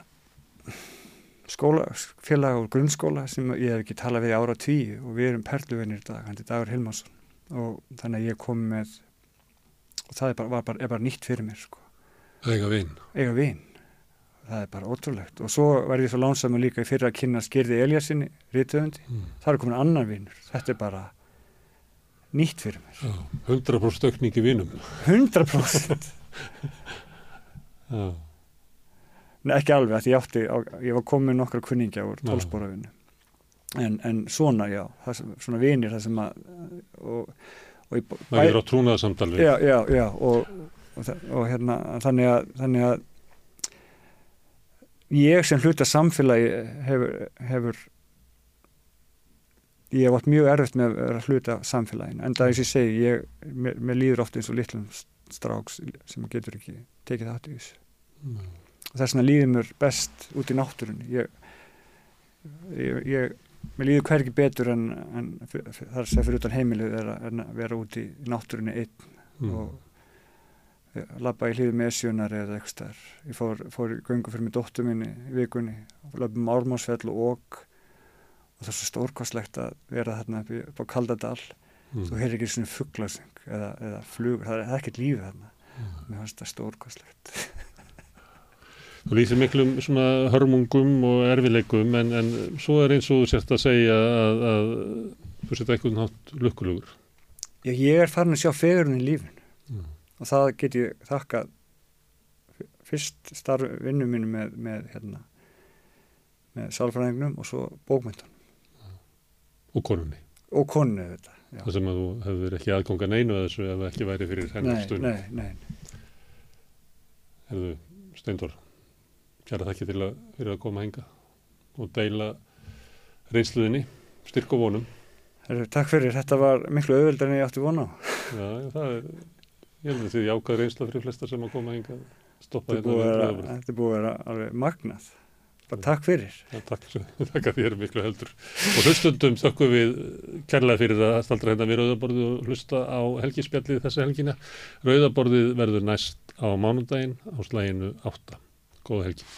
skólafélag og grunnskóla sem ég hef ekki talað við ára tí og við erum perluvinir í dag, hann er Dagur Hilmarsson. Og þannig að ég kom með og það er bara, bara, er bara nýtt fyrir mér sko, eiga vinn. eiga vin. Það er bara ótrúlegt. Og svo var ég svo lánsamur líka í fyrra að kynna skýrði Eliassinni, rítuðundi, Mm. það er komin annar vinur, þetta er bara nýtt fyrir mér, Já, 100% aukning í vinnum. 100% Já, Nei, ekki alveg, að ég átti, ég var komið nokkra kunningja úr tólsporafinu en, en svona, já það sem, svona vinir það sem að og, og ég, maður er á trúnaðarsamtal við. já, já, já og, og hérna, þannig að þannig að ég sem hluta samfélagi hefur, hefur ég hef átt mjög erfitt með að hluta af samfélaginu en það er þess að ég segi ég, mér, mér líður oft eins og litlum stráks sem getur ekki tekið það til þessu Mm. og þess vegna líður mér best út í náttúrunni ég, ég, ég mér líður hvergi betur en, en það er segja fyrir utan heimilið er að, en að vera út í, náttúrunni einn Mm. og eh, labba í hlýðum esjunar eða eitthvað stær. Ég fór, fór í göngu fyrir mig dóttur minni í vikunni og löpum Ármánsfell og ok og það er svo stórkostlegt að vera þarna upp, á Kaldadal Mm. þú heyrir ekki svona fugglasing eða, eða flugur, það er, er ekkert lífið þarna Mm. mér fannst það stórkostlegt Þú lýsir miklum svona hörmungum og erfileikum en, en svo er eins og þú sért að segja að, að þú sért eitthvað nátt lukkulugur. Já, ég er farin að sjá fegurinn í lífin Mm. og það get ég þakkað f- fyrst starf vinnu mínu með, með hérna með sálfræðingnum og svo bókmyndun Og konunni. og konu þetta já. Það sem að þú hefur ekki aðganga neinu að þessu ef það ekki væri fyrir hennar nei, stund. nei, nei, Herðu, Steindor, kæra þakki til að, fyrir að koma hinga og deila reynsluðinni, styrk og vonum. Heru, takk fyrir, þetta var miklu auðvöldar en ég átti vona á Já, það er, ég held að þið jákað reynsla fyrir flesta sem að koma hinga stoppa þetta að vera- þetta búið að vera alveg magnað bara takk fyrir Já, takk, takk þér miklu heldur. Og hlustundum þökkum við kærlega fyrir að staldra hérna við Rauðaborðið og hlusta á helgispjallið þessa helgina. Rauðaborðið verður næst á mánundaginn á slæginu 8. Góða helgi.